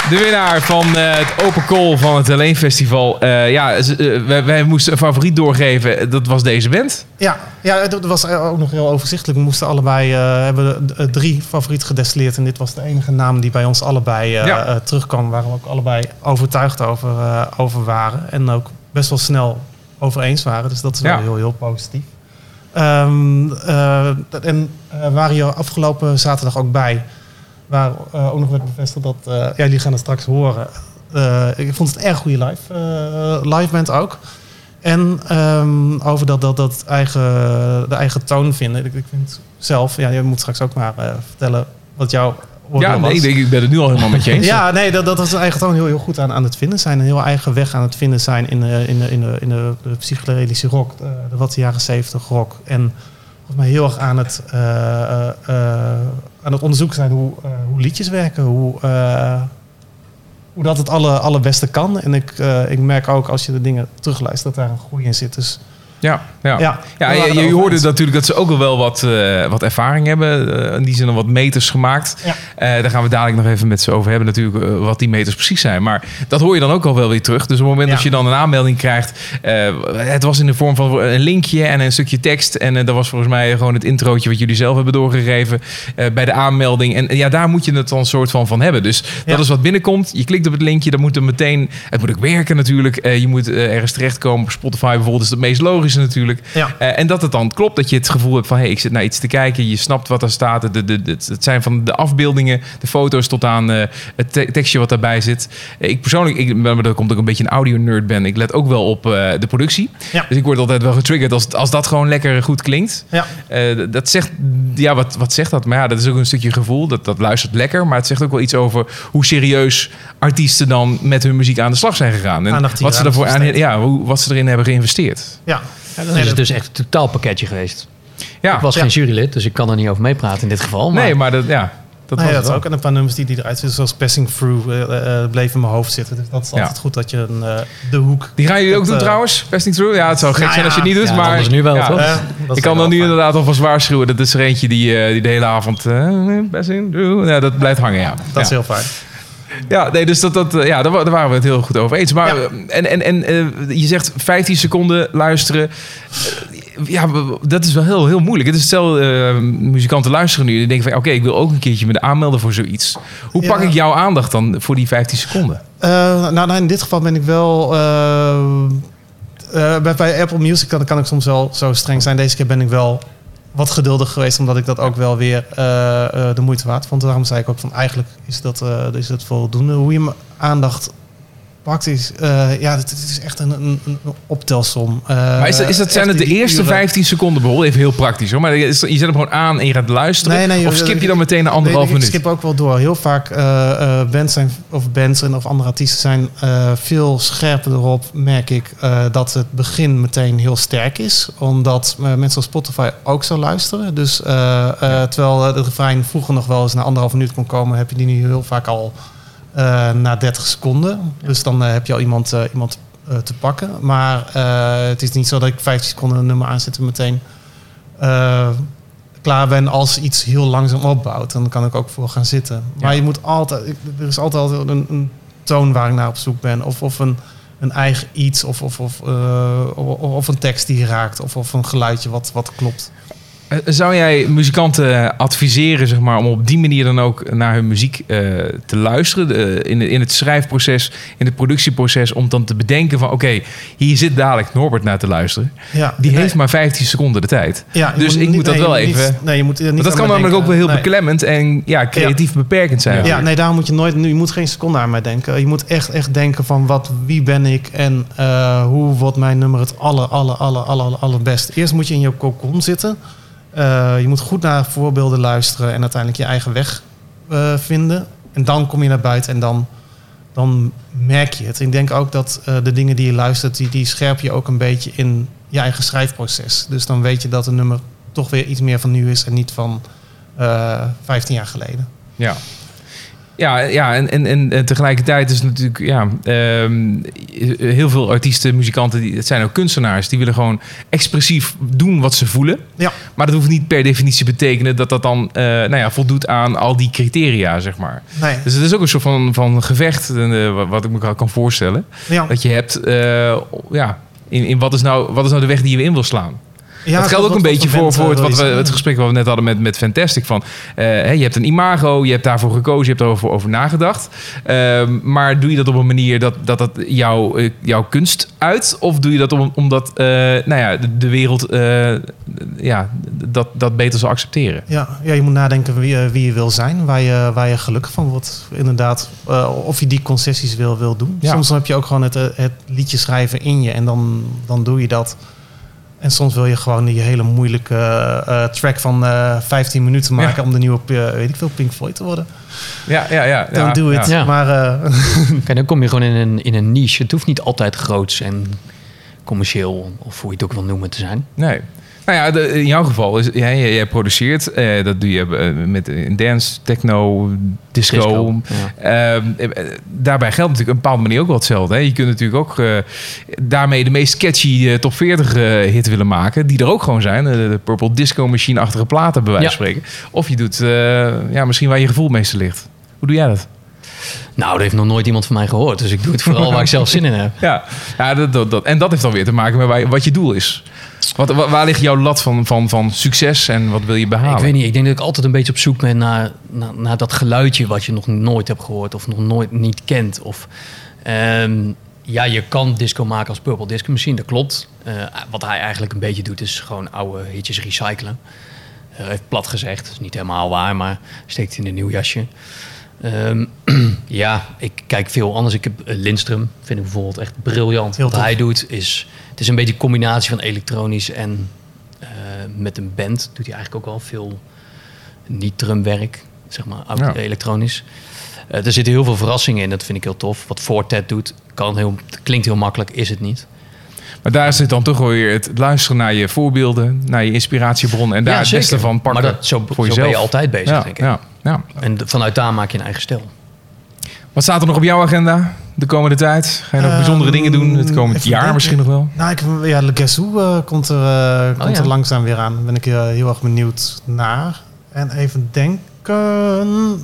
De winnaar van eh, het Open Call van het Helene Festival. Eh, ja, eh, wij, wij moesten een favoriet doorgeven. Dat was deze band. Ja, ja, het was ook nog heel overzichtelijk. We moesten allebei hebben drie favoriet gedestilleerd. En dit was de enige naam die bij ons allebei Ja. terugkwam. Waar we ook allebei overtuigd over, over waren. En ook best wel snel over eens waren. Dus dat is wel Ja. heel, heel positief. Ehm, eh, en waren hier afgelopen zaterdag ook bij. Waar eh, ook nog werd bevestigd dat... eh, ja, jullie gaan het straks horen. Eh, ik vond het een erg goede live, live band ook. En ehm, over dat, dat, dat eigen, de eigen toon vinden. Ik, ik vind zelf... Ja, je moet straks ook maar vertellen wat jouw Ja, was. nee, ik, denk, ik ben het nu al helemaal met je eens. Ja, nee, dat, dat is eigen toon heel, heel goed aan, aan het vinden zijn. Een heel eigen weg aan het vinden zijn in de, in de, in de, in de, de psychedelische rock. De, de wat de jaren zeventig rock. En volgens mij heel erg aan het, eh, aan het onderzoeken zijn hoe, hoe liedjes werken. Hoe, hoe dat het alle, allerbeste kan. En ik, ik merk ook als je de dingen terugluistert dat daar een groei in zit. Dus Ja, ja. ja, Ja, je, hoorde natuurlijk dat ze ook al wel wat, eh, wat ervaring hebben. In die zin al wat meters gemaakt. Ja. Eh, daar gaan we dadelijk nog even met ze over hebben natuurlijk. wat die meters precies zijn. Maar dat hoor je dan ook al wel weer terug. Dus op het moment dat je dan een aanmelding krijgt. het was in de vorm van een linkje en een stukje tekst. En dat was volgens mij gewoon het introotje wat jullie zelf hebben doorgegeven. bij de aanmelding. En ja, daar moet je het dan soort van van hebben. Dus dat is wat binnenkomt. Je klikt op het linkje. Dan moet er meteen... Het moet ook werken natuurlijk. Je moet ergens terechtkomen. Op Spotify bijvoorbeeld is het meest natuurlijk. Ja. Eh, en dat het dan klopt, dat je het gevoel hebt van... hé, hey, ik zit naar iets te kijken, je snapt wat er staat. De, de, de, het zijn van de afbeeldingen, de foto's tot aan eh, het te- tekstje wat daarbij zit. Eh, ik persoonlijk, ik, maar dat komt ook een beetje een audio-nerd ben... ik let ook wel op de productie. Ja. Dus ik word altijd wel getriggerd als, als dat gewoon lekker goed klinkt. Ja. Dat zegt, ja, wat, wat zegt dat? Maar ja, dat is ook een stukje gevoel. Dat, dat luistert lekker. Maar het zegt ook wel iets over hoe serieus artiesten dan met hun muziek aan de slag zijn gegaan. En wat ze, daarvoor aan, ja, hoe, wat ze erin hebben geïnvesteerd. Ja. Ja, dan Nee, is het dat- dus echt een totaalpakketje geweest. Ja, ik was ja. geen jurylid, dus ik kan er niet over meepraten in dit geval. Maar nee, maar dat, ja, dat nee, was dat ook. En een paar nummers die, die eruit zitten, zoals Passing Through, eh, eh, bleef in mijn hoofd zitten. Dus dat is Ja. altijd goed dat je een, eh, de hoek... Die gaan jullie ook Dat, doen trouwens? Passing through? Ja, het zou gek Nou zijn als je het niet doet, ja, maar... anders nu wel, ja, toch? Dat Ik is kan wel dan nu fijn. inderdaad alvast waarschuwen. Dat is er eentje die, eh, die de hele avond... eh, passing through... Ja, dat blijft hangen, ja. Dat ja. is heel fijn. Ja, nee, dus dat, dat, eh, ja, daar, wa- daar waren we het heel goed over eens. Maar, Ja. eh, en, en, en eh, je zegt 15 seconden luisteren. Ja, dat is wel heel, heel moeilijk. Het is stel, muzikanten luisteren nu en denken van... oké, ik wil ook een keertje me aanmelden voor zoiets. Hoe Ja. pak ik jouw aandacht dan voor die 15 seconden? Nou, nou, in dit geval ben ik wel... bij, bij Apple Music kan, kan ik soms wel zo streng zijn. Deze keer ben ik wel wat geduldig geweest, omdat ik dat ook wel weer eh, eh, de moeite waard vond. Daarom zei ik ook van eigenlijk is dat, eh, is dat voldoende. Hoe je mijn aandacht pakt is, eh, ja, het, is echt een, een, een optelsom. Eh, Maar is dat, is dat, zijn het de eerste uren. 15 seconden bijvoorbeeld? Even heel praktisch hoor. Maar je zet hem gewoon aan en je gaat luisteren. Nee, nee, of skip je dan meteen een anderhalf nee, minuut? Ik skip ook wel door. Heel vaak eh, bands zijn, of bands en of andere artiesten zijn veel scherper erop, merk ik, dat het begin meteen heel sterk is. Omdat mensen op Spotify ook zo luisteren. Dus terwijl het refrein vroeger nog wel eens na anderhalf minuut kon komen, heb je die nu heel vaak al eh, na 30 seconden. Dus dan eh, heb je al iemand, eh, iemand te pakken. Maar het is niet zo dat ik 15 seconden een nummer aanzet en meteen klaar ben als iets heel langzaam opbouwt. Dan kan ik ook voor gaan zitten. Maar je moet altijd, er is altijd een, een toon waar ik naar op zoek ben. Of, of een, een eigen iets. Of, of, of, of, of een tekst die je raakt. Of, of een geluidje wat, wat klopt. Eh, Zou jij muzikanten adviseren zeg maar, om op die manier dan ook naar hun muziek eh, te luisteren? De- in, in het schrijfproces, in het productieproces, om dan te bedenken van oké, hier zit dadelijk Norbert naar te luisteren. Ja, Die nee, heeft maar 15 seconden de tijd. ja, dus ik niet- moet dat nee, wel even... Niet, nee, je moet niet dat kan namelijk ook wel heel Nee. beklemmend en ja, creatief beperkend zijn. Ja, nee, daarom moet je nooit, nu, je moet geen seconde aan mij denken. Je moet echt, echt denken van wat, wie ben ik en eh, hoe wordt mijn nummer het aller, aller, aller, aller, allerbest. Eerst moet je in je kokon zitten. Eh, je moet goed naar voorbeelden luisteren en uiteindelijk je eigen weg eh, vinden. En dan kom je naar buiten en dan, dan merk je het. Ik denk ook dat eh, de dingen die je luistert, die, die scherp je ook een beetje in je eigen schrijfproces. Dus dan weet je dat een nummer toch weer iets meer van nu is en niet van eh 15 jaar geleden. Ja. Ja, ja en, en, en, en tegelijkertijd is het natuurlijk, ja, ehm, heel veel artiesten, muzikanten, die, het zijn ook kunstenaars, die willen gewoon expressief doen wat ze voelen. Ja. Maar dat hoeft niet per definitie te betekenen dat dat dan eh, nou ja, voldoet aan al die criteria, zeg maar. Nee. Dus het is ook een soort van, van gevecht, eh, wat- ik me kan voorstellen, Ja. dat je hebt, eh, ja, in, in wat, is nou, wat is nou de weg die je in wil slaan? Ja, dat geldt ook een beetje voor voor, het, wat we, het gesprek wat we net hadden met, met Fantastic. Van, eh, je hebt een imago, je hebt daarvoor gekozen, je hebt erover over nagedacht. Ehm, maar doe je dat op een manier dat dat, dat jouw, eh, jouw kunst uit? Of doe je dat om, omdat eh, nou ja, de, de wereld ja, dat, dat beter zal accepteren? Ja, ja, je moet nadenken wie, wie je wil zijn, waar je, waar je gelukkig van wordt. Inderdaad, of je die concessies wil, wil doen. Ja. Soms heb je ook gewoon het, het liedje schrijven in je en dan, dan doe je dat. En soms wil je gewoon die hele moeilijke eh, eh, track van eh 15 minuten maken om de nieuwe, weet ik veel, Pink Floyd te worden. Ja, ja, ja. Dan ja, doe het. Ja. Maar eh, Kijk, dan kom je gewoon in een, in een niche. Het hoeft niet altijd groots en commercieel, of hoe je het ook wil noemen, te zijn. Nee. Nou ja, de- in jouw geval is jij, jij, produceert, eh, dat doe je eh, met een dance, techno, disco. Disco, ja. Ehm, eh, eh, daarbij geldt natuurlijk op een bepaalde manier ook wel hetzelfde. Hè? Je kunt natuurlijk ook eh, daarmee de meest catchy eh, top 40 eh, hit willen maken, die er ook gewoon zijn. Eh, de Purple Disco Machine-achtige platen, bij wijze van Ja. spreken. Of je doet eh, ja, misschien waar je gevoel meeste ligt. Hoe doe jij dat? Nou, dat heeft nog nooit iemand van mij gehoord. Dus ik doe het vooral waar ik zelf zin in heb. Ja, ja dat, dat, dat- en dat heeft dan weer te maken met wat je doel is. Wat, wa- waar ligt jouw lat van, van, van succes en wat wil je behalen? Ik weet niet, ik denk dat ik altijd een beetje op zoek ben naar, naar, naar dat geluidje wat je nog nooit hebt gehoord of nog nooit niet kent. Of, ehm, ja, je kan disco maken als Purple Disco Machine, dat klopt. Eh, wat hij eigenlijk een beetje doet is gewoon oude hitjes recyclen. Eh, heeft plat gezegd, dat is niet helemaal waar, maar steekt in een nieuw jasje. Ehm, ja, ik kijk veel anders. Ik heb eh, Lindström, vind ik bijvoorbeeld echt briljant. Heel Wat tof. hij doet is, het is een beetje een combinatie van elektronisch en eh, met een band doet hij eigenlijk ook wel veel niet-drumwerk, zeg maar, Ja. elektronisch. Eh, er zitten heel veel verrassingen in, dat vind ik heel tof. Wat Fortet doet, kan heel, klinkt heel makkelijk, is het niet. Maar daar zit dan toch wel weer het luisteren naar je voorbeelden, naar je inspiratiebronnen en daar Ja, het beste van pakken Maar dat, zo, voor zo jezelf. ben je altijd bezig, ja, denk ik. Ja, ja. En vanuit daar maak je een eigen stijl. Wat staat er nog op jouw agenda de komende tijd? Ga je nog Ehm, bijzondere dingen doen het komend jaar denken. misschien nog wel? nou, ik, ja, Le Guess Who eh, komt, er, eh, komt Oh, ja. er langzaam weer aan. Daar ben ik eh, heel erg benieuwd naar. En even denken.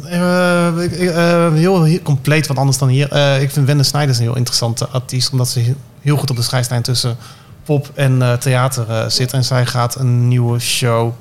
eh, eh, heel, heel compleet wat anders dan hier. Eh, ik vind Wende Snijders een heel interessante artiest. Omdat ze heel goed op de scheidslijn tussen pop en eh, theater eh, zit. En zij gaat een nieuwe show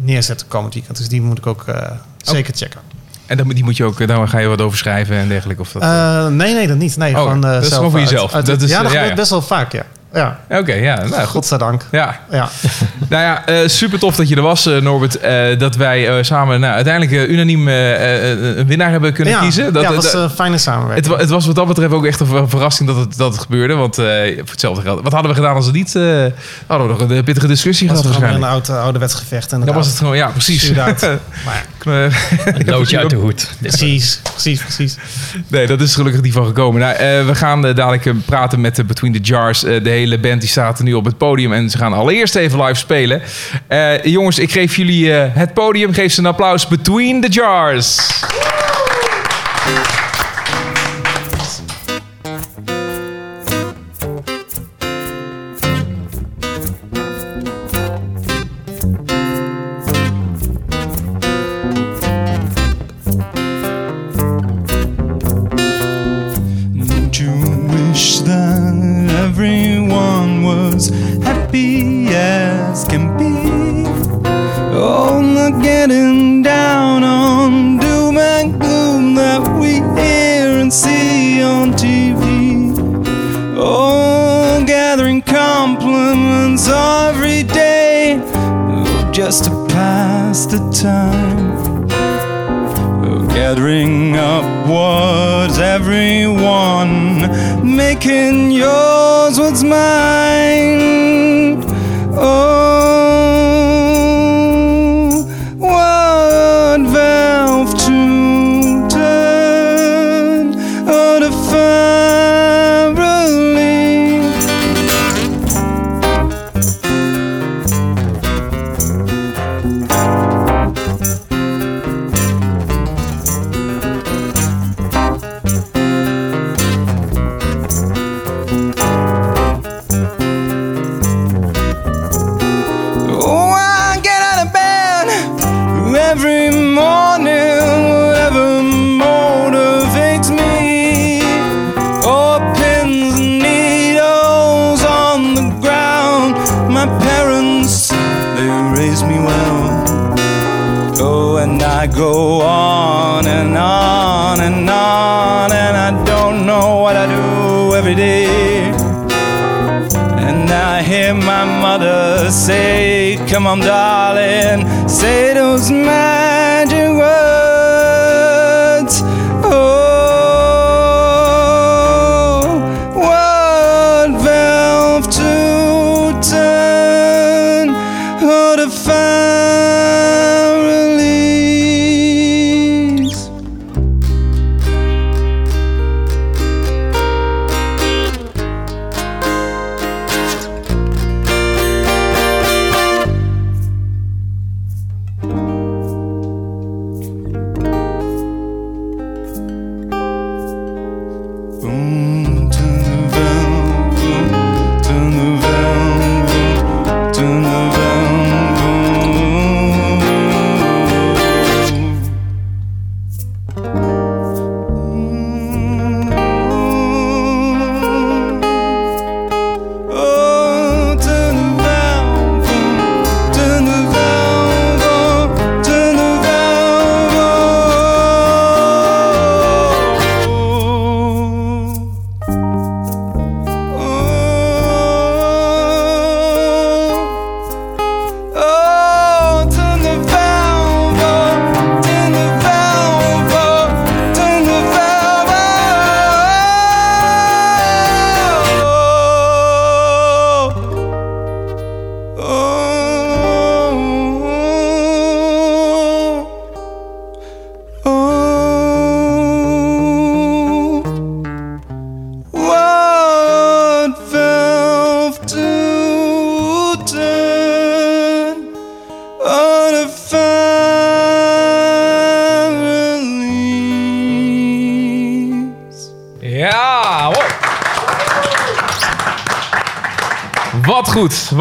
neerzetten komend weekend. Dus die moet ik ook eh, zeker checken. En dan, die moet je ook, daar ga je wat over schrijven en dergelijke. Of dat, nee, nee, dat niet. Nee, Oh, eh, dat is gewoon voor jezelf. uit- Dat is, ja, dat ja, gebeurt ja. best wel vaak, ja. Ja, Oké, ja, nou goed. godzijdank. Ja, Ja. nou ja, eh, super tof dat je er was, eh, Norbert. eh, dat wij eh, samen nou, uiteindelijk eh, unaniem eh, eh, een winnaar hebben kunnen ja, kiezen. Dat, ja, dat was dat- een fijne samenwerking. het, het was wat dat betreft ook echt een ver- verrassing dat het, dat het gebeurde. Want eh, voor hetzelfde geld. Wat hadden we gedaan als het niet? eh, hadden we nog een pittige discussie was gehad gewoon een waarschijnlijk. oud, ouderwets gevecht. Dan inderdaad. was het gewoon, ja, precies. Inderdaad. Maar ja, Een loodje uit de hoed. precies, precies, precies. Nee, dat is gelukkig niet van gekomen. Nou, eh, we gaan dadelijk praten met Between the Jars. Eh, de hele band die staat nu op het podium en ze gaan allereerst even live spelen. Eh, jongens, ik geef jullie eh, het podium. Geef ze een applaus. Between the Jars.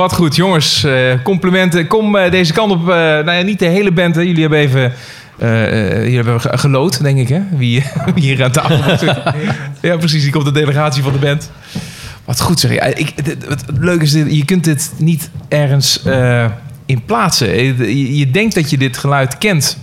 Wat goed. Jongens, eh, complimenten. Kom eh, deze kant op. eh, nou ja, niet de hele band. Hè. Jullie hebben even... eh, eh, jullie hebben ge- geloot, denk ik, hè? Wie, wie hier aan tafel. Ja, precies. Die komt de delegatie van de band. Wat goed zeg. Ja, ik, het, leuke is, dit, je kunt dit niet ergens eh, in plaatsen. Je, je denkt dat je dit geluid kent.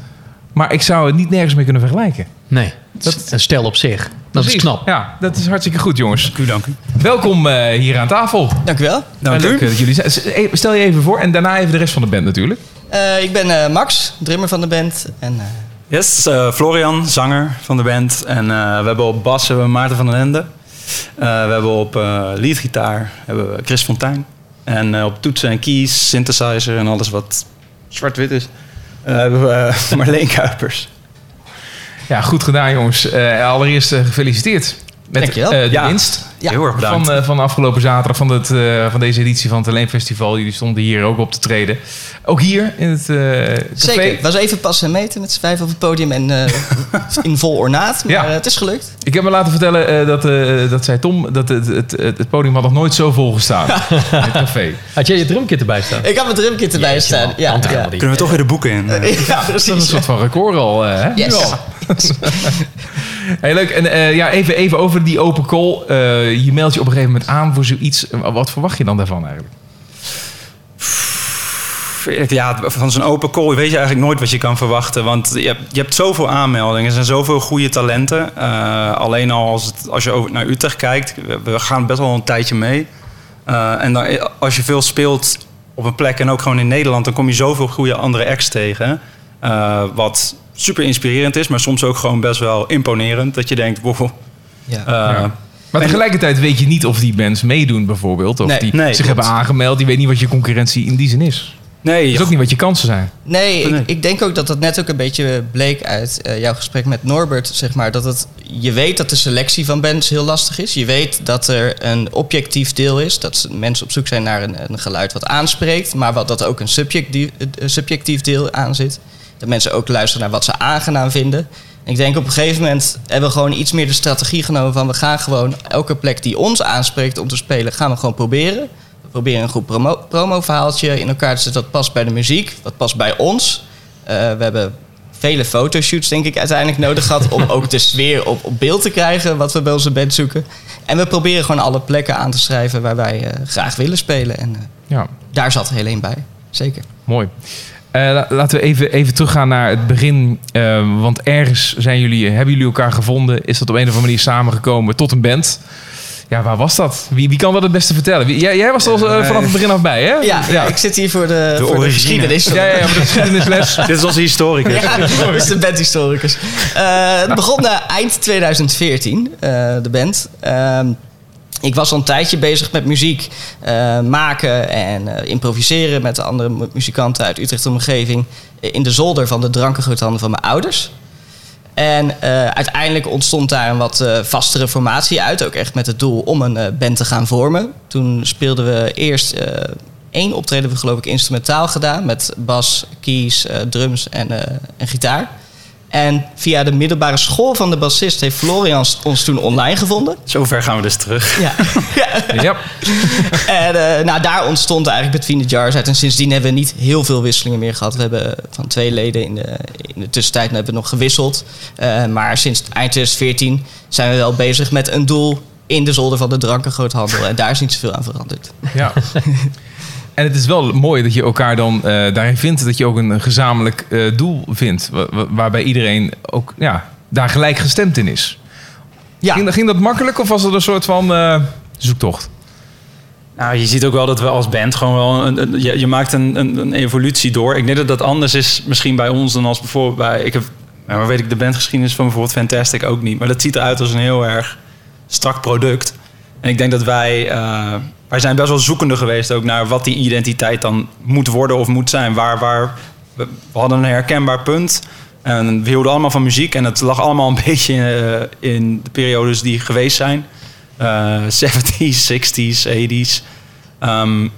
Maar ik zou het niet nergens mee kunnen vergelijken. Nee, dat is een stel op zich. Dat is knap. Ja, dat is hartstikke goed, jongens. Dank u, dank u. Welkom eh, hier aan tafel. Dank u wel. Dank Leuk u. eh, dat jullie zijn. Eh, Stel je even voor en daarna even de rest van de band natuurlijk. Eh, ik ben eh, Max, drummer van de band. En eh, Yes, eh, Florian, zanger van de band. En eh, we hebben op bas hebben we Maarten van den Ende. Eh, we hebben op eh leadgitaar hebben we Chris Fontijn. En eh, op toetsen en keys, synthesizer en alles wat zwart-wit is... eh, hebben we Marleen Kuipers. Ja, goed gedaan jongens. Eh, allereerst gefeliciteerd met eh, de Ja. winst Ja. Heel erg bedankt. van, eh, van afgelopen zaterdag van, het, eh, van deze editie van het Alleen Festival. Jullie stonden hier ook op te treden. Ook hier in het eh café. zeker, het was even passen en meten met z'n vijf op het podium en eh, in vol ornaat. Maar Ja. het is gelukt. Ik heb me laten vertellen eh, dat, eh, dat zei Tom, dat het, het, het, het podium had nog nooit zo vol gestaan. in het café. Had jij je drumkit erbij staan? Ik had mijn drumkit erbij Jeetje, staan. Ja, ja. Kunnen we toch weer de boeken in? ja, Dat is een precies. soort van record al. hè? Yes. Al. Hey, leuk. En eh, ja, even, even over die open call. Eh, je meldt je op een gegeven moment aan voor zoiets. Wat verwacht je dan daarvan eigenlijk? ja, van zo'n open call weet je eigenlijk nooit wat je kan verwachten. Want je hebt, je hebt zoveel aanmeldingen. Er zijn zoveel goede talenten. Eh, alleen al als, het, als je over, naar Utrecht kijkt. We, gaan best wel een tijdje mee. En als je veel speelt op een plek en ook gewoon in Nederland... dan kom je zoveel goede andere acts tegen. Wat super inspirerend is, maar soms ook gewoon best wel imponerend. Dat je denkt, wow. Ja. eh, Ja. Maar tegelijkertijd weet je niet of die bands meedoen bijvoorbeeld. Of Nee. die Nee, zich klopt. hebben aangemeld. Je weet niet wat je concurrentie in die zin is. Nee, Dat is ook niet wat je kansen zijn. Nee. Ik, ik denk ook dat dat net ook een beetje bleek uit eh, jouw gesprek met Norbert. Zeg maar, dat het, je weet dat de selectie van bands heel lastig is. Je weet dat er een objectief deel is. Dat mensen op zoek zijn naar een, een geluid wat aanspreekt. Maar wat, dat er ook een subjectief, een subjectief deel aan zit. Dat mensen ook luisteren naar wat ze aangenaam vinden. En ik denk op een gegeven moment hebben we gewoon iets meer de strategie genomen van... we gaan gewoon elke plek die ons aanspreekt om te spelen, gaan we gewoon proberen. We proberen een goed promo promo-verhaaltje in elkaar te zetten dat past bij de muziek, wat past bij ons. Eh, we hebben vele fotoshoots, denk ik, uiteindelijk nodig gehad... om ook de sfeer op, op beeld te krijgen wat we bij onze band zoeken. En we proberen gewoon alle plekken aan te schrijven waar wij eh, graag willen spelen. En eh, Ja, daar zat Helene bij, zeker. mooi. Eh, la- laten we even, even teruggaan naar het begin. Eh, want ergens zijn jullie, hebben jullie elkaar gevonden. Is dat op een of andere manier samengekomen tot een band. Ja, waar was dat? Wie, wie kan dat het beste vertellen? Wie- jij, jij was er al eh, vanaf het begin af bij, hè? Ja, ja. ik zit hier voor de, voor geschiedenis. Ja, ja, ja, maar de geschiedenisles. Dit is onze historicus. Ja, dat is de bandhistoricus. Eh, het begon eind 2014, eh, de band. Ehm, ik was al een tijdje bezig met muziek eh, maken en eh, improviseren met de andere mu- muzikanten uit Utrecht omgeving in de zolder van de drankengroothandel van mijn ouders. En eh, uiteindelijk ontstond daar een wat eh, vastere formatie uit. Ook echt met het doel om een eh, band te gaan vormen. Toen speelden we eerst eh, één optreden, we geloof ik instrumentaal gedaan. Met bas, keys, eh, drums en, eh, en gitaar. En via de middelbare school van de bassist heeft Florian ons toen online gevonden. Zover gaan we dus terug. Ja. ja. Ja. En eh, nou, daar ontstond eigenlijk Between the Jars uit. En sindsdien hebben we niet heel veel wisselingen meer gehad. We hebben van twee leden in de, in de tussentijd hebben we nog gewisseld. Eh, maar sinds eind 2014 zijn we wel bezig met een doel in de zolder van de drankengroothandel. En daar is niet zoveel aan veranderd. Ja. En het is wel mooi dat je elkaar dan eh, daarin vindt. Dat je ook een gezamenlijk eh, doel vindt. wa- wa- waarbij iedereen ook ja, daar gelijk gestemd in is. Ja. Ging, ging dat makkelijk of was het een soort van eh, zoektocht? Nou, je ziet ook wel dat we als band gewoon wel... Een, een- je, je maakt een, een, evolutie door. Ik denk dat dat anders is misschien bij ons dan als bijvoorbeeld bij... Ik heb, nou, maar weet ik de bandgeschiedenis van bijvoorbeeld Fantastic ook niet. Maar dat ziet eruit als een heel erg strak product. En ik denk dat wij... eh, wij zijn best wel zoekende geweest ook naar wat die identiteit dan moet worden of moet zijn. Waar, waar, we, hadden een herkenbaar punt. En we hielden allemaal van muziek. En het lag allemaal een beetje eh, in de periodes die geweest zijn. Eh 70s, 60s, 80s. Ehm,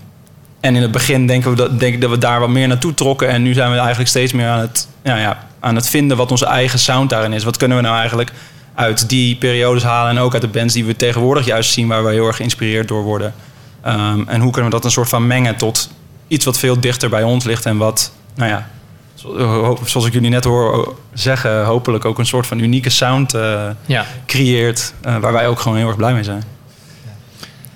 en in het begin denken we dat, denk ik dat we daar wat meer naartoe trokken. En nu zijn we eigenlijk steeds meer aan het, ja, ja, aan het vinden wat onze eigen sound daarin is. Wat kunnen we nou eigenlijk uit die periodes halen? En ook uit de bands die we tegenwoordig juist zien, waar we heel erg geïnspireerd door worden. Ehm, en hoe kunnen we dat een soort van mengen tot iets wat veel dichter bij ons ligt en wat, nou ja, zoals ik jullie net hoor zeggen, hopelijk ook een soort van unieke sound eh, Ja. creëert. eh, waar wij ook gewoon heel erg blij mee zijn.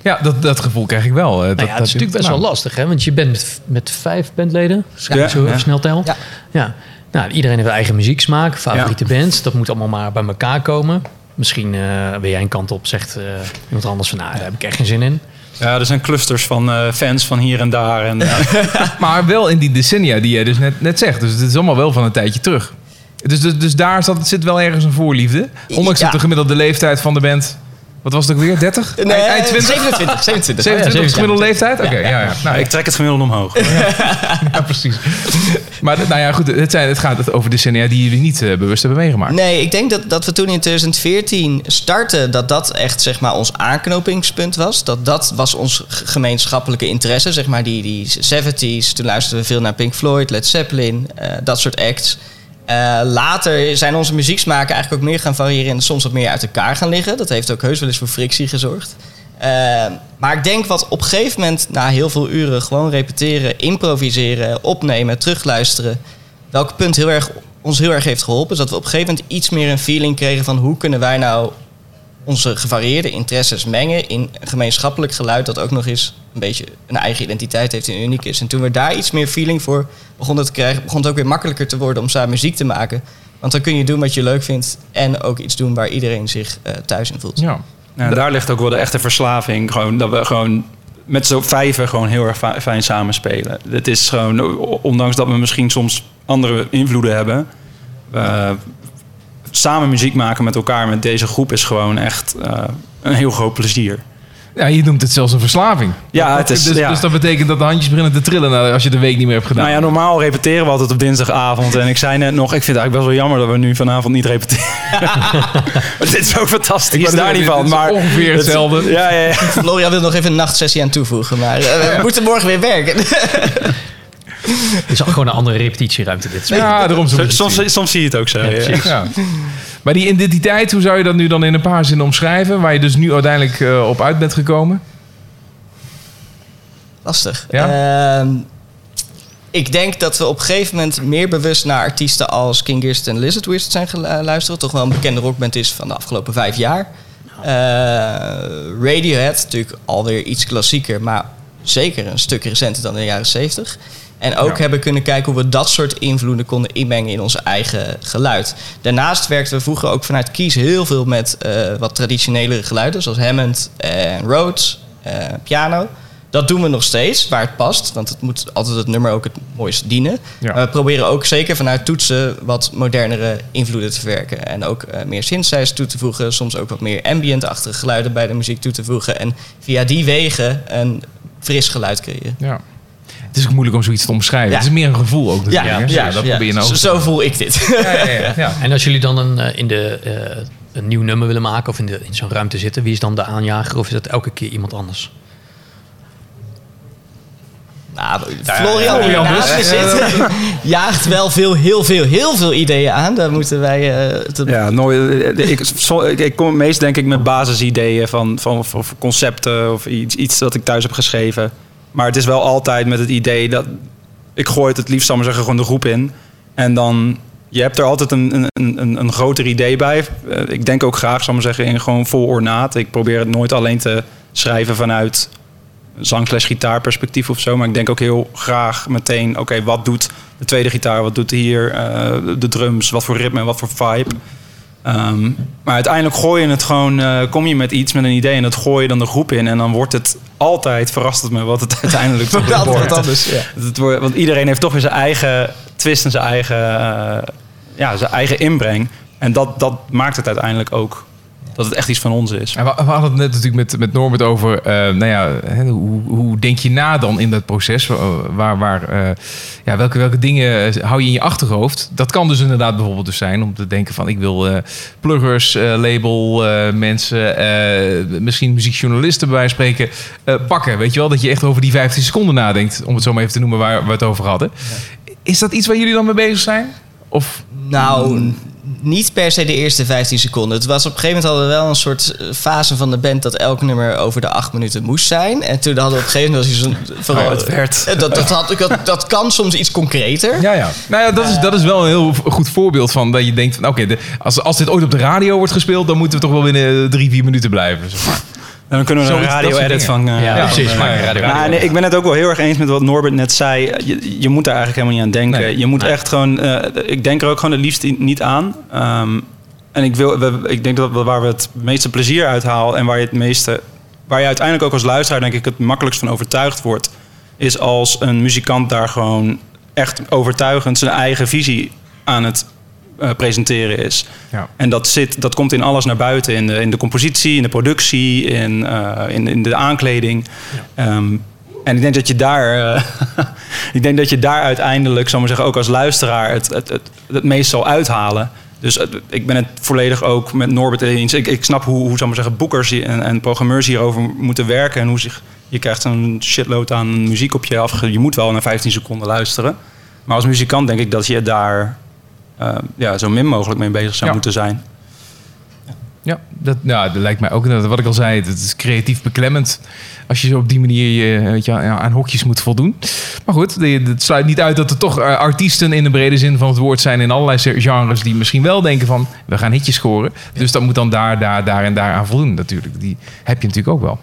Ja, dat, dat gevoel krijg ik wel. eh, dat, Nou ja, het is natuurlijk best nou, wel lastig, hè? Want je bent met, met vijf bandleden, als ik Ja, zo ja. even snel tel. Ja. Nou, iedereen heeft eigen muzieksmaak, favoriete bands. Dat moet allemaal maar bij elkaar komen. Misschien eh ben jij een kant op, zegt eh, iemand anders van... nou, daar heb ik echt geen zin in. Ja, er zijn clusters van eh, fans van hier en daar. En, ja. Maar wel in die decennia die jij dus net, net zegt. Dus het is allemaal wel van een tijdje terug. Dus, dus, dus daar zat, zit wel ergens een voorliefde. Ondanks Ja. dat de gemiddelde leeftijd van de band... Wat was het ook weer? 30? Nee, Eind- eind 20? 27. 27. 27 is de gemiddelde leeftijd? Oké, ja, ja. Nou, ik trek het gemiddelde omhoog. ja, precies. Maar nou ja, goed, het, zijn, het gaat over decennia die jullie niet eh, bewust hebben meegemaakt. Nee, ik denk dat, dat we toen in 2014 startten, dat dat echt zeg maar, ons aanknopingspunt was. Dat dat was ons gemeenschappelijke interesse, zeg maar die, die 70s. Toen luisterden we veel naar Pink Floyd, Led Zeppelin, eh, dat soort acts. Eh, later zijn onze muzieksmaken eigenlijk ook meer gaan variëren en soms wat meer uit elkaar gaan liggen. Dat heeft ook heus wel eens voor frictie gezorgd. Eh, maar ik denk wat op een gegeven moment, na heel veel uren gewoon repeteren, improviseren, opnemen, terugluisteren, welk punt heel erg, ons heel erg heeft geholpen, is dat we op een gegeven moment iets meer een feeling kregen van hoe kunnen wij nou onze gevarieerde interesses mengen in een gemeenschappelijk geluid dat ook nog eens een beetje een eigen identiteit heeft en uniek is. En toen we daar iets meer feeling voor begonnen te krijgen, begon het ook weer makkelijker te worden om samen muziek te maken. Want dan kun je doen wat je leuk vindt en ook iets doen waar iedereen zich eh, thuis in voelt. Ja. Nou, daar ligt ook wel de echte verslaving. Gewoon dat we gewoon met zo'n vijven gewoon heel erg fi- fijn samenspelen. Het is gewoon, ondanks dat we misschien soms andere invloeden hebben, eh, samen muziek maken met elkaar met deze groep is gewoon echt eh, een heel groot plezier. Ja, je noemt het zelfs een verslaving. Ja, het is- dus, ja. dus dat betekent dat de handjes beginnen te trillen als je de week niet meer hebt gedaan. Nou ja, normaal repeteren we altijd op dinsdagavond. En ik zei net nog, ik vind het eigenlijk best wel jammer dat we nu vanavond niet repeteren. Maar dit is ook fantastisch, Ik wou daar niet van. is Maar ongeveer het- hetzelfde. Ja, ja, ja. Florian wil nog even een nachtsessie aan toevoegen, maar eh, we moeten morgen weer werken. Het is ook gewoon een andere repetitieruimte dit. Ja, daarom zo. Soms, soms zie je het ook zo. Ja, ja. Maar die identiteit, hoe zou je dat nu dan in een paar zinnen omschrijven? Waar je dus nu uiteindelijk eh, op uit bent gekomen? Lastig. Ja? Ehm, ik denk dat we op een gegeven moment meer bewust naar artiesten als King Gizzard en Lizard Wizard zijn geluisterd. Toch wel een bekende rockband is van de afgelopen vijf jaar. Eh, Radiohead, natuurlijk alweer iets klassieker, maar zeker een stuk recenter dan in de jaren zeventig. En ook Ja. hebben kunnen kijken hoe we dat soort invloeden konden inmengen in ons eigen geluid. Daarnaast werkten we vroeger ook vanuit Kies heel veel met eh, wat traditionelere geluiden, zoals Hammond en Rhodes, eh, piano. Dat doen we nog steeds, waar het past. Want het moet altijd het nummer ook het mooist dienen. Ja. Maar we proberen ook zeker vanuit toetsen wat modernere invloeden te verwerken. En ook eh, meer synthesizers toe te voegen. Soms ook wat meer ambient-achtige geluiden bij de muziek toe te voegen. En via die wegen een fris geluid creëren. Ja. Het is ook moeilijk om zoiets te omschrijven. Ja. Het is meer een gevoel ook natuurlijk. hè? dat probeer je nou zo, voel ik dit. Ja, ja, ja, ja. En als jullie dan een, eh, in de, eh, een nieuw nummer willen maken of in, de, in zo'n ruimte zitten, wie is dan de aanjager of is dat elke keer iemand anders? Nou, Florian, die me zit, jaagt wel veel, heel veel, heel veel ideeën aan. Daar moeten wij... eh, te- Ja, nooit. Ik, zo- ik, kom meest denk ik met basisideeën van, van of concepten of iets, iets dat ik thuis heb geschreven. Maar het is wel altijd met het idee dat ik gooi het het liefst, zal maar zeggen, gewoon de groep in. En dan, je hebt er altijd een, een, een, een groter idee bij. Eh, Ik denk ook graag, zal maar zeggen, in gewoon vol ornaat. Ik probeer het nooit alleen te schrijven vanuit zang gitaarperspectief of zo. Maar ik denk ook heel graag meteen, oké, wat doet de tweede gitaar? Wat doet hier eh, de drums? Wat voor ritme en wat voor vibe? Ehm, maar uiteindelijk gooi je het gewoon, eh, kom je met iets, met een idee en dat gooi je dan de groep in. En dan wordt het altijd, verrast het me, wat het uiteindelijk Wordt anders, ja. Het wordt, want iedereen heeft toch weer zijn eigen twist en zijn eigen, eh, ja, zijn eigen inbreng. En dat, dat maakt het uiteindelijk ook dat het echt iets van ons is. En we, we hadden het net natuurlijk met, met Norbert over, eh, nou ja, hè, hoe, hoe denk je na dan in dat proces? Waar, waar, eh, ja, welke, welke dingen eh, hou je in je achterhoofd? Dat kan dus inderdaad bijvoorbeeld dus zijn om te denken van, ik wil eh, pluggers, eh, label, eh, mensen, eh, misschien muziekjournalisten bij wijze van spreken eh, pakken. Weet je wel, dat je echt over die 15 seconden nadenkt, om het zo maar even te noemen waar we het over hadden. Is dat iets waar jullie dan mee bezig zijn? Of Nou, niet per se de eerste 15 seconden. Het was op een gegeven moment hadden we wel een soort eh, fase van de band dat elk nummer over de 8 minuten moest zijn. En toen hadden we op een gegeven moment zo'n vooral Oh, het werd. Eh, Dat, dat, had, dat, dat kan soms iets concreter. Ja, ja. Nou ja, dat is, dat is wel een heel goed voorbeeld van dat je denkt van oké, de- als, als dit ooit op de radio wordt gespeeld, dan moeten we toch wel binnen drie, vier minuten blijven. Zeg maar. En dan kunnen we er een radio-edit van... eh, Ja, precies, eh, radio- Nou, nee, ik ben het ook wel heel erg eens met wat Norbert net zei. Je, je moet daar eigenlijk helemaal niet aan denken. Nee. je moet echt gewoon... eh, ik denk er ook gewoon het liefst niet aan. Ehm, en ik, wil, we- ik denk dat we, waar we het meeste plezier uit halen... en waar je het meeste... waar je uiteindelijk ook als luisteraar denk ik het makkelijkst van overtuigd wordt... is als een muzikant daar gewoon echt overtuigend zijn eigen visie aan het eh, presenteren is. Ja. En dat, zit, dat komt in alles naar buiten. In de, in de compositie, in de productie, in, eh, in, in de aankleding. Ehm, en ik denk dat je daar, eh, ik denk dat je daar uiteindelijk, zal maar zeggen, ook als luisteraar het, het, het, het meest zal uithalen. Dus ik ben het volledig ook met Norbert eens. Ik, ik snap hoe, hoe zal maar zeggen, boekers en, en programmeurs hierover moeten werken. En hoe zich, je krijgt een shitload aan muziek op je af. Je moet wel naar 15 seconden luisteren. Maar als muzikant denk ik dat je daar eh, ja, zo min mogelijk mee bezig zou Ja. moeten zijn. Ja, dat, nou, dat lijkt mij ook. Wat ik al zei, het is creatief beklemmend. Als je zo op die manier je, weet je, ja, aan hokjes moet voldoen. Maar goed, het sluit niet uit dat er toch eh, artiesten in de brede zin van het woord zijn in allerlei genres die misschien wel denken van we gaan hitjes scoren. Dus dat moet dan daar, daar, daar en daar aan voldoen natuurlijk. Die heb je natuurlijk ook wel.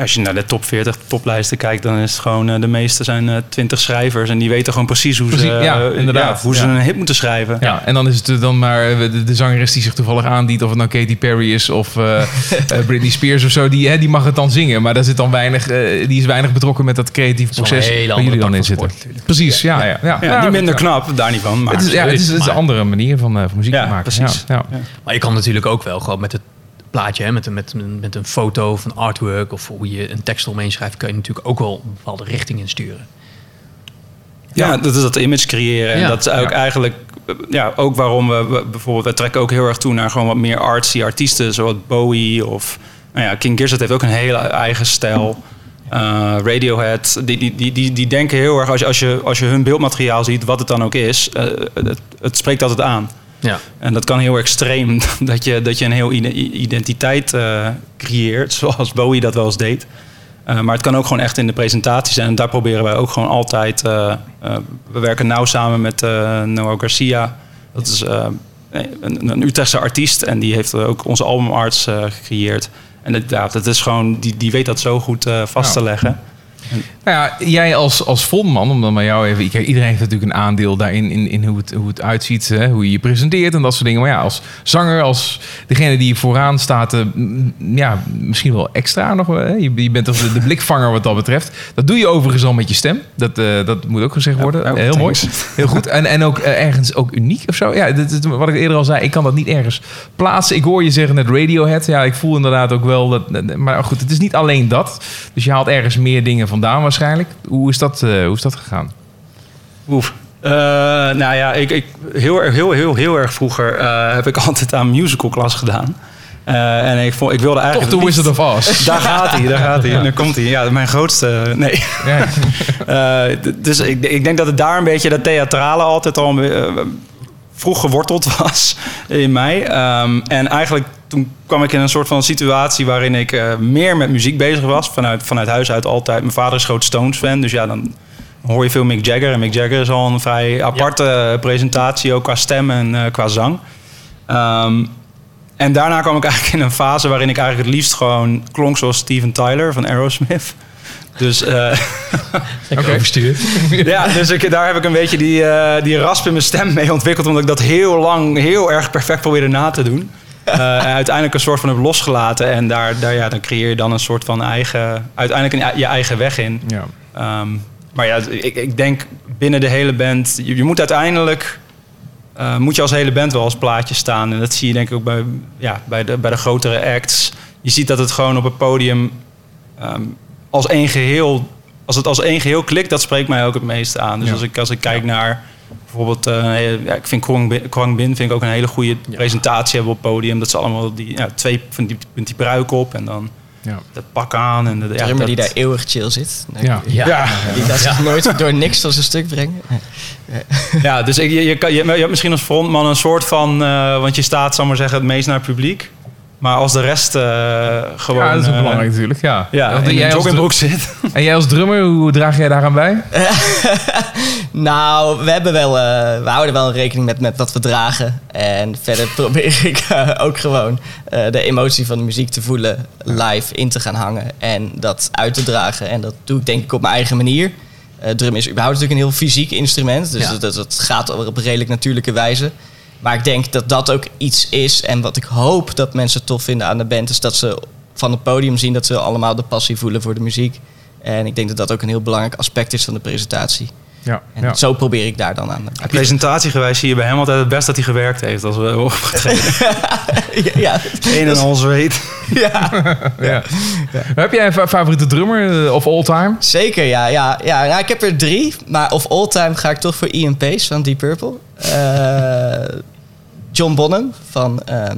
Als je naar de top 40 toplijsten kijkt, dan is het gewoon eh, de meeste zijn eh 20 schrijvers en die weten gewoon precies hoe Precies, ze, ja, eh, inderdaad, hoe ze ja. een hit moeten schrijven. Ja, en dan is het dan maar de, de zangeres die zich toevallig aandient, of het nou Katy Perry is of eh, eh, Britney Spears of zo, die, hè, die mag het dan zingen. Maar daar zit dan weinig, eh, die is weinig betrokken met dat wel proces waar jullie dan in zitten. sport. Precies, ja. ja, ja, Ja, niet minder ja. knap, daar niet van. Maar Het is, ja, het is, het is een andere manier van, eh, van muziek Ja, te maken. precies. Ja, ja. Maar je kan natuurlijk ook wel gewoon met het plaatje, hè, met, een- met, een- met een foto of een artwork of hoe je een tekst omheen schrijft, kan je natuurlijk ook wel een bepaalde richting insturen. Ja, dat is dat image creëren. En Ja. dat is ook Ja. eigenlijk eh, ja, ook waarom we bijvoorbeeld... We trekken ook heel erg toe naar gewoon wat meer artsy artiesten. Zoals Bowie of... Nou ja, King Gizzard heeft ook een hele eigen stijl. Eh, Radiohead, die, die, die, die, die denken heel erg... Als je, als, je, als je hun beeldmateriaal ziet, wat het dan ook is... eh, het, het spreekt altijd aan. Ja. En dat kan heel extreem, dat je, dat je een heel ide- identiteit eh, creëert, zoals Bowie dat wel eens deed. Eh, maar het kan ook gewoon echt in de presentatie zijn. En daar proberen wij ook gewoon altijd. eh, we werken nauw samen met Noah Garcia. Dat is een, een Utrechtse artiest. En die heeft ook onze albumarts gecreëerd. En dat, ja, dat is gewoon, die, die weet dat zo goed vast te leggen. Nou ja, jij als, als fondman, om dan maar jou even... Iedereen heeft natuurlijk een aandeel daarin in, in hoe, het, hoe het uitziet, hè, hoe je je presenteert en dat soort dingen. Maar ja, als zanger, als degene die vooraan staat, eh, ja, misschien wel extra nog. Hè? Je, je bent toch de, de blikvanger wat dat betreft. Dat doe je overigens al met je stem. Dat, eh, dat moet ook gezegd worden. Ja, Heel mooi. Heel goed. En, en ook eh, ergens ook uniek of zo. Ja, dit, wat ik eerder al zei, ik kan dat niet ergens plaatsen. Ik hoor je zeggen net Radiohead. Ja, ik voel inderdaad ook wel dat. Maar goed, het is niet alleen dat. Dus je haalt ergens meer dingen vandaan waarschijnlijk. Hoe is dat, eh, hoe is dat gegaan? Oef. Eh, nou ja, ik, ik, heel, erg- heel, heel, heel erg vroeger eh, heb ik altijd aan musicalklas gedaan. Eh, en ik, vond, ik wilde Toch eigenlijk... de het Wizard liefst- of Oz. Daar gaat hij, daar gaat hij. Daar komt hij. Ja, mijn grootste... Nee. Ja. Dus ik, ik denk dat het daar een beetje dat theatrale altijd al vroeg geworteld was in mij. Ehm, en eigenlijk toen kwam ik in een soort van situatie waarin ik eh, meer met muziek bezig was. Vanuit, vanuit huis uit altijd. Mijn vader is groot Stones fan, dus ja, dan hoor je veel Mick Jagger. En Mick Jagger is al een vrij aparte presentatie, ook qua stem en eh, qua zang. Ehm, en daarna kwam ik eigenlijk in een fase waarin ik eigenlijk het liefst gewoon klonk zoals Steven Tyler van Aerosmith. Dus eh, Oké. Overstuurd. ja, dus ik, daar heb ik een beetje die, eh, die rasp in mijn stem mee ontwikkeld. Omdat ik dat heel lang heel erg perfect probeerde na te doen. Eh, en uiteindelijk een soort van heb losgelaten. En daar, daar, ja, dan creëer je dan een soort van eigen... Uiteindelijk een, je eigen weg in. Ja. Ehm, maar ja, ik, ik denk binnen de hele band... Je, je moet uiteindelijk... eh, moet je als hele band wel als plaatje staan. En dat zie je denk ik ook bij, ja, bij, de, bij de grotere acts. Je ziet dat het gewoon op het podium... ehm, als één geheel... Als het als één geheel klikt, dat spreekt mij ook het meest aan. Dus Ja. als, ik, als ik kijk naar... Bijvoorbeeld, eh, ja, ik vind Kwang Bin, Kwang Bin vind ik ook een hele goede presentatie hebben op het podium. Dat ze allemaal die, ja, twee van die, met die pruik op en dan Ja. dat pak aan. En de, drummer dat- die daar eeuwig chill zit. Ja. Ja. Die laat zich nooit door niks van zijn stuk brengen. Ja, dus ik, je, je, kan, je, je hebt misschien als frontman een soort van... eh, want je staat, zal maar zeggen, het meest naar het publiek. Maar als de rest eh, gewoon... ja, dat is ook eh, belangrijk natuurlijk. Ja. Ja, in jij als joggingbroek zit. En jij als drummer, hoe draag jij daaraan bij? Nou, we, hebben wel, eh, we houden wel rekening met, met wat we dragen. En verder probeer ik ook gewoon de emotie van de muziek te voelen, live in te gaan hangen en dat uit te dragen. En dat doe ik denk ik op mijn eigen manier. Drum is überhaupt natuurlijk een heel fysiek instrument, dus Ja. dat, dat, dat gaat op een redelijk natuurlijke wijze. Maar ik denk dat dat ook iets is en wat ik hoop dat mensen tof vinden aan de band, is dat ze van het podium zien dat ze allemaal de passie voelen voor de muziek. En ik denk dat dat ook een heel belangrijk aspect is van de presentatie. Ja. En ja. zo probeer ik daar dan aan. Presentatiegewijs zie je bij hem altijd het best dat hij gewerkt heeft als we hebben opgetreden. ja, ja, Een en al zweet. ja, Ja. Heb jij een fa- favoriete drummer eh, of all time? zeker. Ja, ja, ja. Nou, ik heb er drie, maar of all time ga ik toch voor Ian Pace van Deep Purple. Eh, John Bonham van ehm,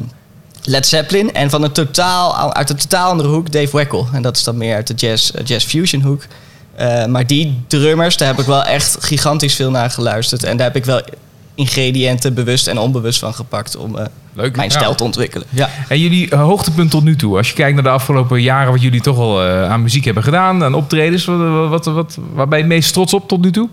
Led Zeppelin. En van een totaal, uit een totaal andere hoek Dave Weckl. En dat is dan meer uit de jazz, eh, jazz fusion hoek. Eh, maar die drummers, daar heb ik wel echt gigantisch veel naar geluisterd. En daar heb ik wel ingrediënten bewust en onbewust van gepakt om eh, Leuk. mijn Ja. stijl te ontwikkelen. Ja. En jullie hoogtepunt tot nu toe, als je kijkt naar de afgelopen jaren wat jullie toch al aan muziek hebben gedaan, aan optredens, wat, wat, wat, waar ben je het meest trots op tot nu toe?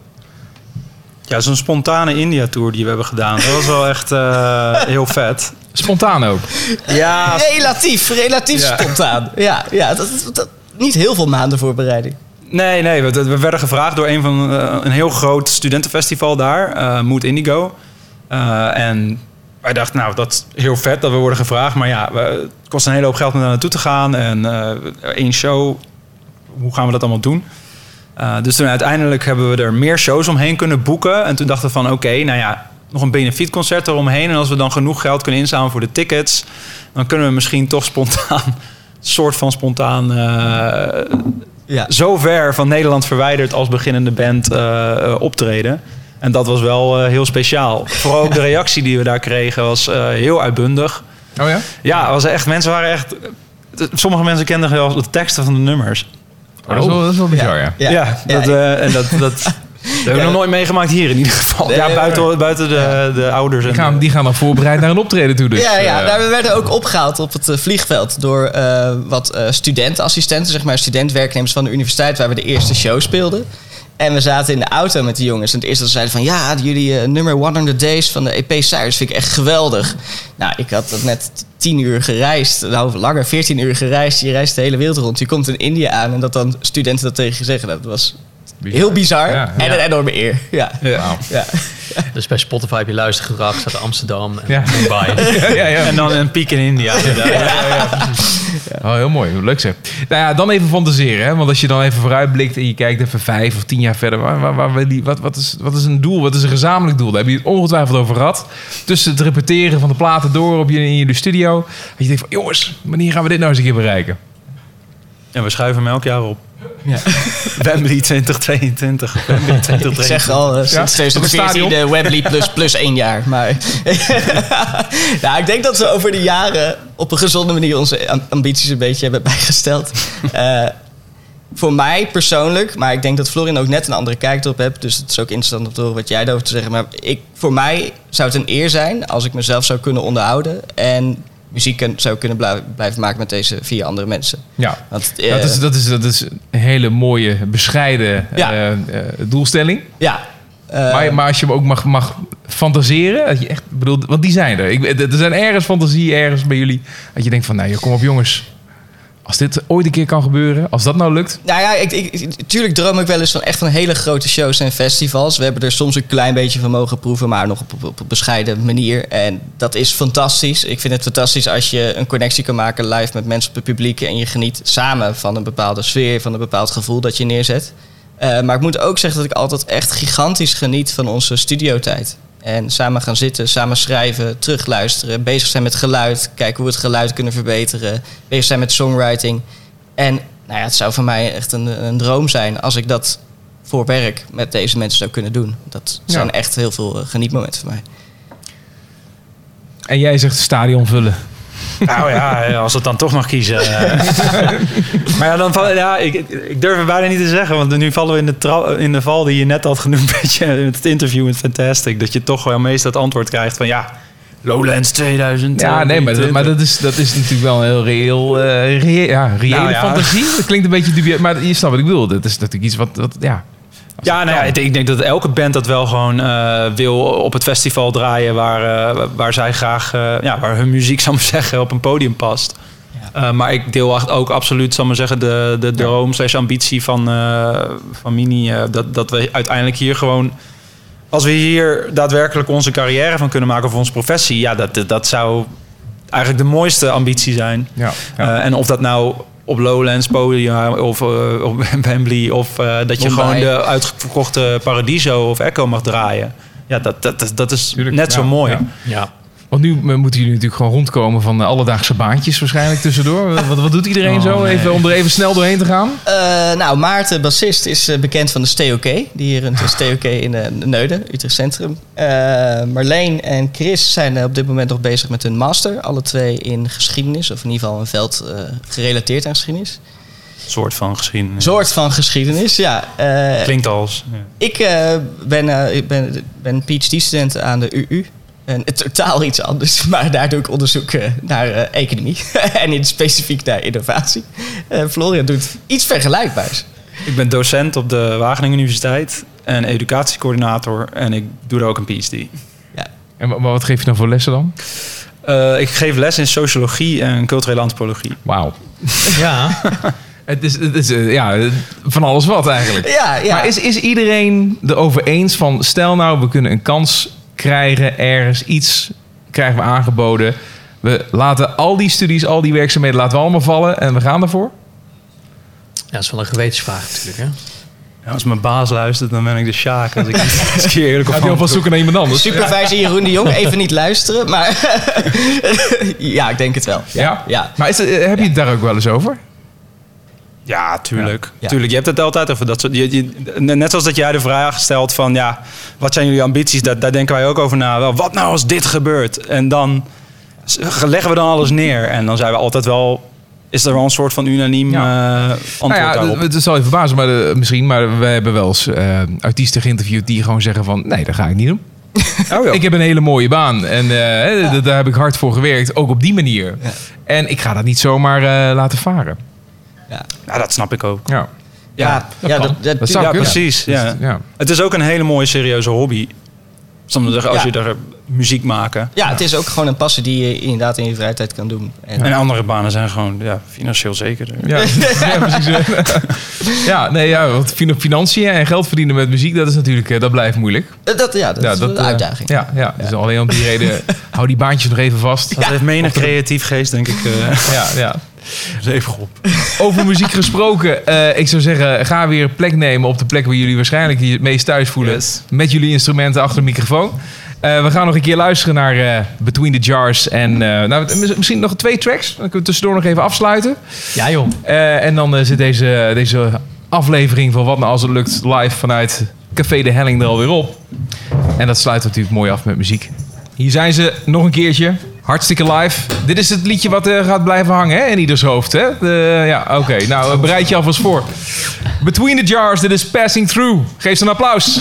Ja, zo'n spontane India-tour die we hebben gedaan. Dat was wel echt eh, heel vet. Spontaan ook. Ja, Relatief, relatief Ja. spontaan. Ja, ja dat, is- dat, niet heel veel maanden voorbereiding. Nee, nee. We, we werden gevraagd door een van eh, een heel groot studentenfestival daar, eh Mood Indigo. Eh, en wij dachten, nou, dat is heel vet dat we worden gevraagd. Maar ja, we, het kost een hele hoop geld om daar naartoe te gaan. En eh één show, hoe gaan we dat allemaal doen? Eh, dus toen uiteindelijk hebben we er meer shows omheen kunnen boeken. En toen dachten we van, oké, nou ja, nog een benefietconcert eromheen. En als we dan genoeg geld kunnen inzamelen voor de tickets... dan kunnen we misschien toch spontaan, soort van spontaan... eh, Ja. zo ver van Nederland verwijderd als beginnende band eh, optreden. En dat was wel eh, heel speciaal. Vooral ook de reactie die we daar kregen was eh, heel uitbundig. Oh ja? Ja, was echt, mensen waren echt... Sommige mensen kenden wel de teksten van de nummers. Oh, dat, is wel, dat is wel bizar, ja. Ja, dat, eh, en dat, dat, dat hebben we nog nooit meegemaakt hier in ieder geval. Nee, ja, buiten, buiten de, de ouders. En Die gaan, die gaan dan voorbereid naar een optreden toe. Dus, ja, ja eh, nou, we werden ook opgehaald op het eh, vliegveld door eh, wat eh, studentenassistenten, zeg maar studentwerknemers van de universiteit, waar we de eerste show speelden. En we zaten in de auto met de jongens. En het eerste dat ze zeiden van... ja, jullie eh, nummer 100 Days van de EP Cyrus vind ik echt geweldig. Nou, ik had dat net tien uur gereisd. Nou, langer, 14 uur gereisd. Je reist de hele wereld rond. Je komt in India aan en dat dan studenten dat tegen je zeggen. Dat was bizar. heel bizar. Ja, en ja. een enorme eer. Ja. Ja. Ja. Dus bij Spotify heb je luistergedrag, staat Amsterdam en Ja. Mumbai. ja, ja, ja. En dan een piek in India. Oh, heel mooi. Hoe Leuk zeg. Nou ja, dan even fantaseren. Hè? Want als je dan even vooruitblikt en je kijkt even vijf of tien jaar verder. Waar, waar, waar die, wat, wat, is, wat is een doel? Wat is een gezamenlijk doel? Daar hebben jullie het ongetwijfeld over gehad. Tussen het repeteren van de platen door op je, in jullie studio. Dat je denkt van, jongens, wanneer gaan we dit nou eens een keer bereiken? En we schuiven hem elk jaar op. Wembley 2022. Wembley Ik 2023. zeg al, eh, sinds Op het 2014 stadion? de Wembley plus, plus één jaar. Maar nou, ik denk dat we over de jaren op een gezonde manier onze am- ambities een beetje hebben bijgesteld. Eh, voor mij persoonlijk, maar ik denk dat Florian ook net een andere kijk erop hebt. Dus het is ook interessant om te horen wat jij daarover te zeggen. Maar ik, voor mij zou het een eer zijn als ik mezelf zou kunnen onderhouden. En muziek zou kunnen blij- blijven maken met deze vier andere mensen. Ja. Want, dat, eh, is, dat, is, dat is een hele mooie, bescheiden Ja. eh, eh, doelstelling. ja. maar, maar als je ook mag, mag fantaseren, dat je echt, bedoel, want die zijn er. Ik, er zijn ergens fantasie, ergens bij jullie, dat je denkt van, nou, kom op jongens. Als dit ooit een keer kan gebeuren, als dat nou lukt. Nou ja, ik, ik, natuurlijk droom ik wel eens van echt van hele grote shows en festivals. We hebben er soms een klein beetje van mogen proeven, maar nog op, op, op een bescheiden manier. En dat is fantastisch. Ik vind het fantastisch als je een connectie kan maken live met mensen op het publiek. En je geniet samen van een bepaalde sfeer, van een bepaald gevoel dat je neerzet. Eh, maar ik moet ook zeggen dat ik altijd echt gigantisch geniet van onze studiotijd. En samen gaan zitten, samen schrijven, terugluisteren, bezig zijn met geluid, kijken hoe we het geluid kunnen verbeteren, bezig zijn met songwriting. En nou ja, het zou voor mij echt een, een droom zijn als ik dat voor werk met deze mensen zou kunnen doen. Dat Ja. zijn echt heel veel eh, genietmomenten voor mij. En jij zegt stadion vullen. Nou ja, als het dan toch mag kiezen. eh. maar ja, dan, val- ja ik, ik durf het bijna niet te zeggen. Want nu vallen we in de, in de val die je net had genoemd. Beetje, met het interview met Fantastic. Dat je toch wel meestal het antwoord krijgt van ja, Lowlands 2000. Ja, nee, maar, dat, maar dat, is, dat is natuurlijk wel een heel reëel, eh, reëel- ja, reële Nou ja. fantasie. Dat klinkt een beetje dubieus, maar je snapt wat ik bedoel. Dat is natuurlijk iets wat, wat ja... Ja, nou ja, ik denk- dat elke band dat wel gewoon eh, wil op het festival draaien waar, eh, waar zij graag, eh, ja, waar hun muziek, zal ik zeggen, op een podium past. Maar ik deel ook absoluut, zal ik maar zeggen, de, de droom slash ambitie van, van Mini. dat, dat we uiteindelijk hier gewoon, als we hier daadwerkelijk onze carrière van kunnen maken of onze professie, ja, dat, dat zou eigenlijk de mooiste ambitie zijn. Ja, ja. En of dat nou op Lowlands podium of eh, op Wembley of eh, dat je gewoon de uitverkochte Paradiso of Echo mag draaien. Ja, dat, dat, dat, dat is Tuurlijk, net ja, zo mooi. ja. Ja. Want nu eh, moeten jullie natuurlijk gewoon rondkomen van de alledaagse baantjes waarschijnlijk tussendoor. wat, wat doet iedereen Oh, zo? nee. Even, om er even snel doorheen te gaan? Eh, nou, Maarten, bassist, is eh, bekend van de STOK. Die hier een STOK in eh, Neuden, Utrecht Centrum. Eh, Marleen en Chris zijn eh, op dit moment nog bezig met hun master. Alle twee in geschiedenis, of in ieder geval een veld eh, gerelateerd aan geschiedenis. soort van geschiedenis. soort van geschiedenis. Ja, eh, Klinkt als. ja. ik eh, ben, eh, ik ben, ben PhD-student aan de UU. En het totaal iets anders, maar daar doe ik onderzoek eh, naar eh, economie. en in specifiek naar innovatie. Eh, Florian doet iets vergelijkbaars. Ik ben docent op de Wageningen Universiteit en educatiecoördinator. En ik doe er ook een PhD. En wa- maar wat geef je dan voor lessen dan? Eh, ik geef les in sociologie en culturele antropologie. Wauw. Ja, Het is, het is ja, van alles wat eigenlijk. Ja, ja. Maar is, is iedereen erover eens van... stel nou, we kunnen een kans krijgen ergens, iets krijgen we aangeboden. We laten al die studies, al die werkzaamheden laten we allemaal vallen en we gaan ervoor? ja dat is wel een gewetensvraag natuurlijk. Hè? Ja, als mijn baas luistert, dan ben ik de Sjaak. Als ik eens een keer eerlijk op Ga je alvast zoeken naar iemand anders? Supervisor Jeroen de Jong, even niet luisteren, maar ja, ik denk het wel. Ja? Ja. Maar is het, eh, heb je het daar ook wel eens over? Ja, tuurlijk. Ja. tuurlijk. Je hebt het altijd over dat soort... Je, je- net zoals dat jij de vraag stelt van... Ja, wat zijn jullie ambities? Daar, daar denken wij ook over na. Wel, wat nou als dit gebeurt? En dan leggen we dan alles neer. En dan zijn we altijd wel... Is er wel een soort van unaniem Ja. eh, antwoord nou ja, daarop? het, het zal je verbazen maar de- misschien, maar we hebben wel eens eh, artiesten geïnterviewd die gewoon zeggen van, nee, dat ga ik niet doen. Oh, ja. Ik heb een hele mooie baan en eh, daar heb ik hard voor gewerkt, ook op die manier. En ik ga dat niet zomaar eh, laten varen. Ja, dat snap ik ook. Ja, Ja, dat ja, dat, dat, ja, precies. Ja. ja. Het is ook een hele mooie serieuze hobby. Soms zeggen, als Ja. je er muziek maken. ja, het is ook gewoon een passie die je inderdaad in je vrije tijd kan doen. En, En andere banen zijn gewoon ja, financieel zekerder. Ja, ja, precies. ja, nee, ja, want fin- financiën en geld verdienen met muziek, dat is natuurlijk, eh, dat blijft moeilijk. Dat, ja, dat ja, is een eh, uitdaging. Ja, ja, dus alleen om die reden, hou die baantjes nog even vast. Dat heeft menig creatief geest, denk ik. eh Ja, ja. Even op. Over muziek gesproken, eh, ik zou zeggen, ga weer plek nemen op de plek waar jullie waarschijnlijk je het meest thuis voelen. Yes. Met jullie instrumenten achter de microfoon. Eh, we gaan nog een keer luisteren naar eh, Between the Jars. En eh, nou, mis- misschien nog twee tracks. Dan kunnen we tussendoor nog even afsluiten. Ja joh. Eh, en dan zit deze, deze aflevering van Wat nou als het lukt live vanuit Café de Helling er alweer op. En dat sluit natuurlijk mooi af met muziek. Hier zijn ze nog een keertje. Hartstikke live. Dit is het liedje wat eh, gaat blijven hangen hè? in ieders hoofd. Hè? De- ja, oké. Nou, eh, bereid je alvast voor. Between the Jars, dit is Passing Through. Geef ze een applaus.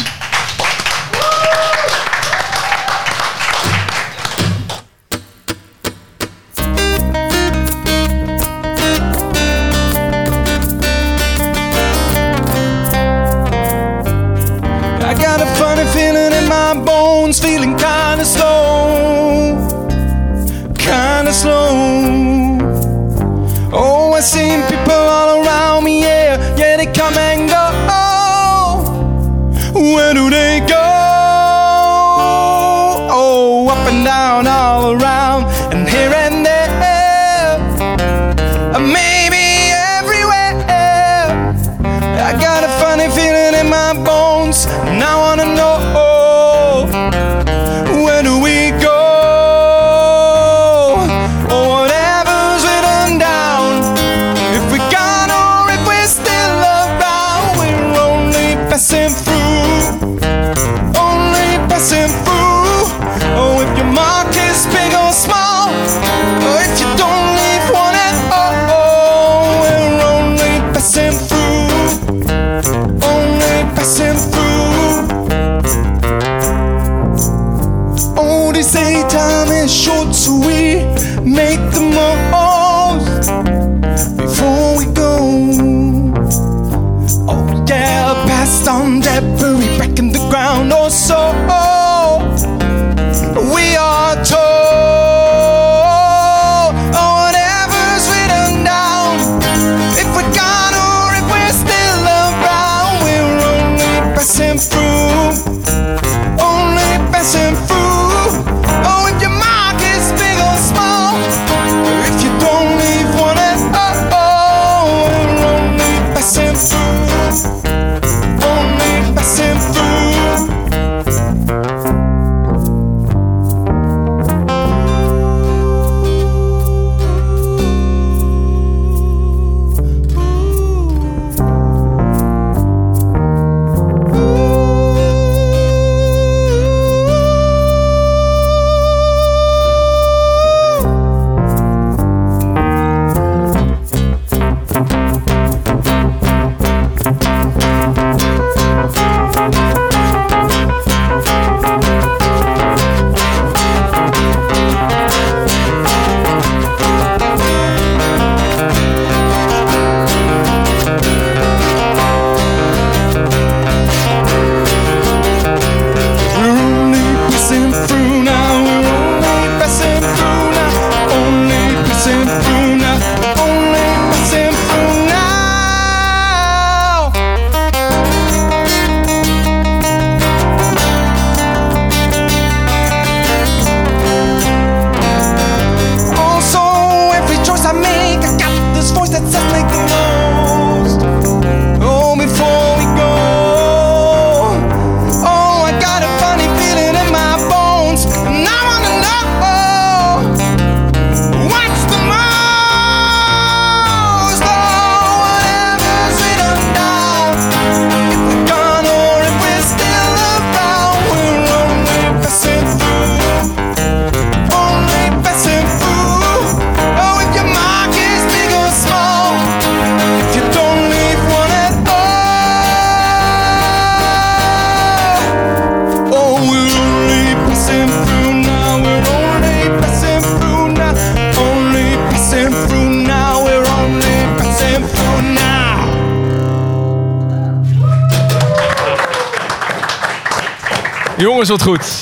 Wat goed.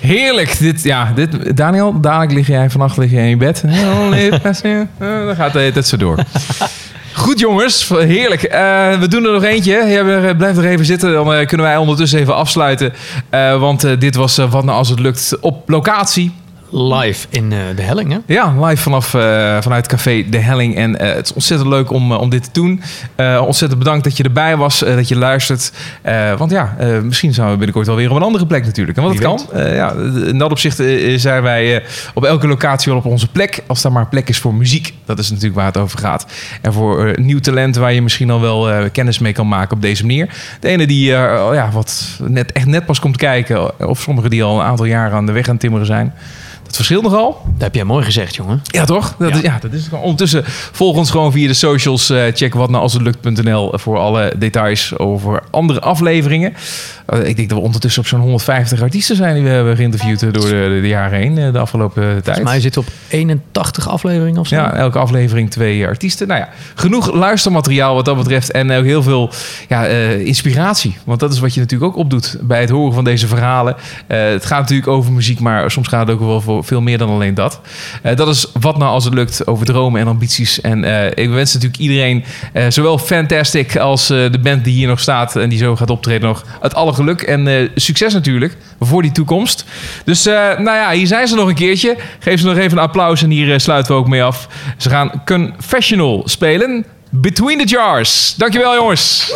Heerlijk. Dit, ja, dit, Daniel, dadelijk lig jij vannacht lig jij in je bed. Eh, Dan gaat het zo door. Goed jongens, heerlijk. Eh, we doen er nog eentje. Ja, blijf er even zitten, dan eh, kunnen wij ondertussen even afsluiten. Eh, want eh, dit was eh, Wat Nou Als Het Lukt op locatie. Live in eh, de helling, hè? Ja, live vanaf, eh, vanuit Café De Helling. En eh, het is ontzettend leuk om, om dit te doen. Ontzettend bedankt dat je erbij was, dat je luistert. Want ja, misschien zijn we binnenkort wel weer op een andere plek natuurlijk. En wat het kan. Ja, in dat opzicht zijn wij op elke locatie wel op onze plek. Als daar maar plek is voor muziek. Dat is natuurlijk waar het over gaat. En voor nieuw talent waar je misschien al wel kennis mee kan maken op deze manier. De ene die eh, ja, wat net, echt net pas komt kijken. Of sommigen die al een aantal jaren aan de weg aan het timmeren zijn. Dat verschilt nogal. Dat heb jij mooi gezegd, jongen. Ja, toch? Dat, Ja. Is, ja, dat is het gewoon. Ondertussen volg ons gewoon via de socials. eh, check wat nou als het lukt.nl voor alle details over andere afleveringen. Eh, ik denk dat we ondertussen op zo'n 150 artiesten zijn die we hebben geïnterviewd eh, door de, de jaren heen, de afgelopen tijd. Volgens mij zit op 81 afleveringen of zo. Ja, elke aflevering twee artiesten. Nou ja, genoeg luistermateriaal wat dat betreft. En ook heel veel ja, inspiratie. Want dat is wat je natuurlijk ook opdoet bij het horen van deze verhalen. Het gaat natuurlijk over muziek, maar soms gaat het ook wel voor veel meer dan alleen dat. Eh, dat is wat nou als het lukt over dromen en ambities. En eh, ik wens natuurlijk iedereen, eh, zowel Fantastic als de band die hier nog staat en die zo gaat optreden, nog het alle geluk en succes natuurlijk voor die toekomst. Dus nou ja, hier zijn ze nog een keertje. Geef ze nog even een applaus en hier sluiten we ook mee af. Ze gaan Confessional spelen. Between the Jars. Dankjewel jongens.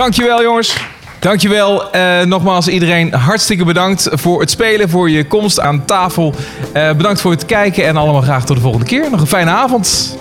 Dankjewel jongens. Dankjewel. Eh nogmaals iedereen hartstikke bedankt voor het spelen, voor je komst aan tafel. Eh, bedankt voor het kijken en allemaal graag tot de volgende keer. Nog een fijne avond.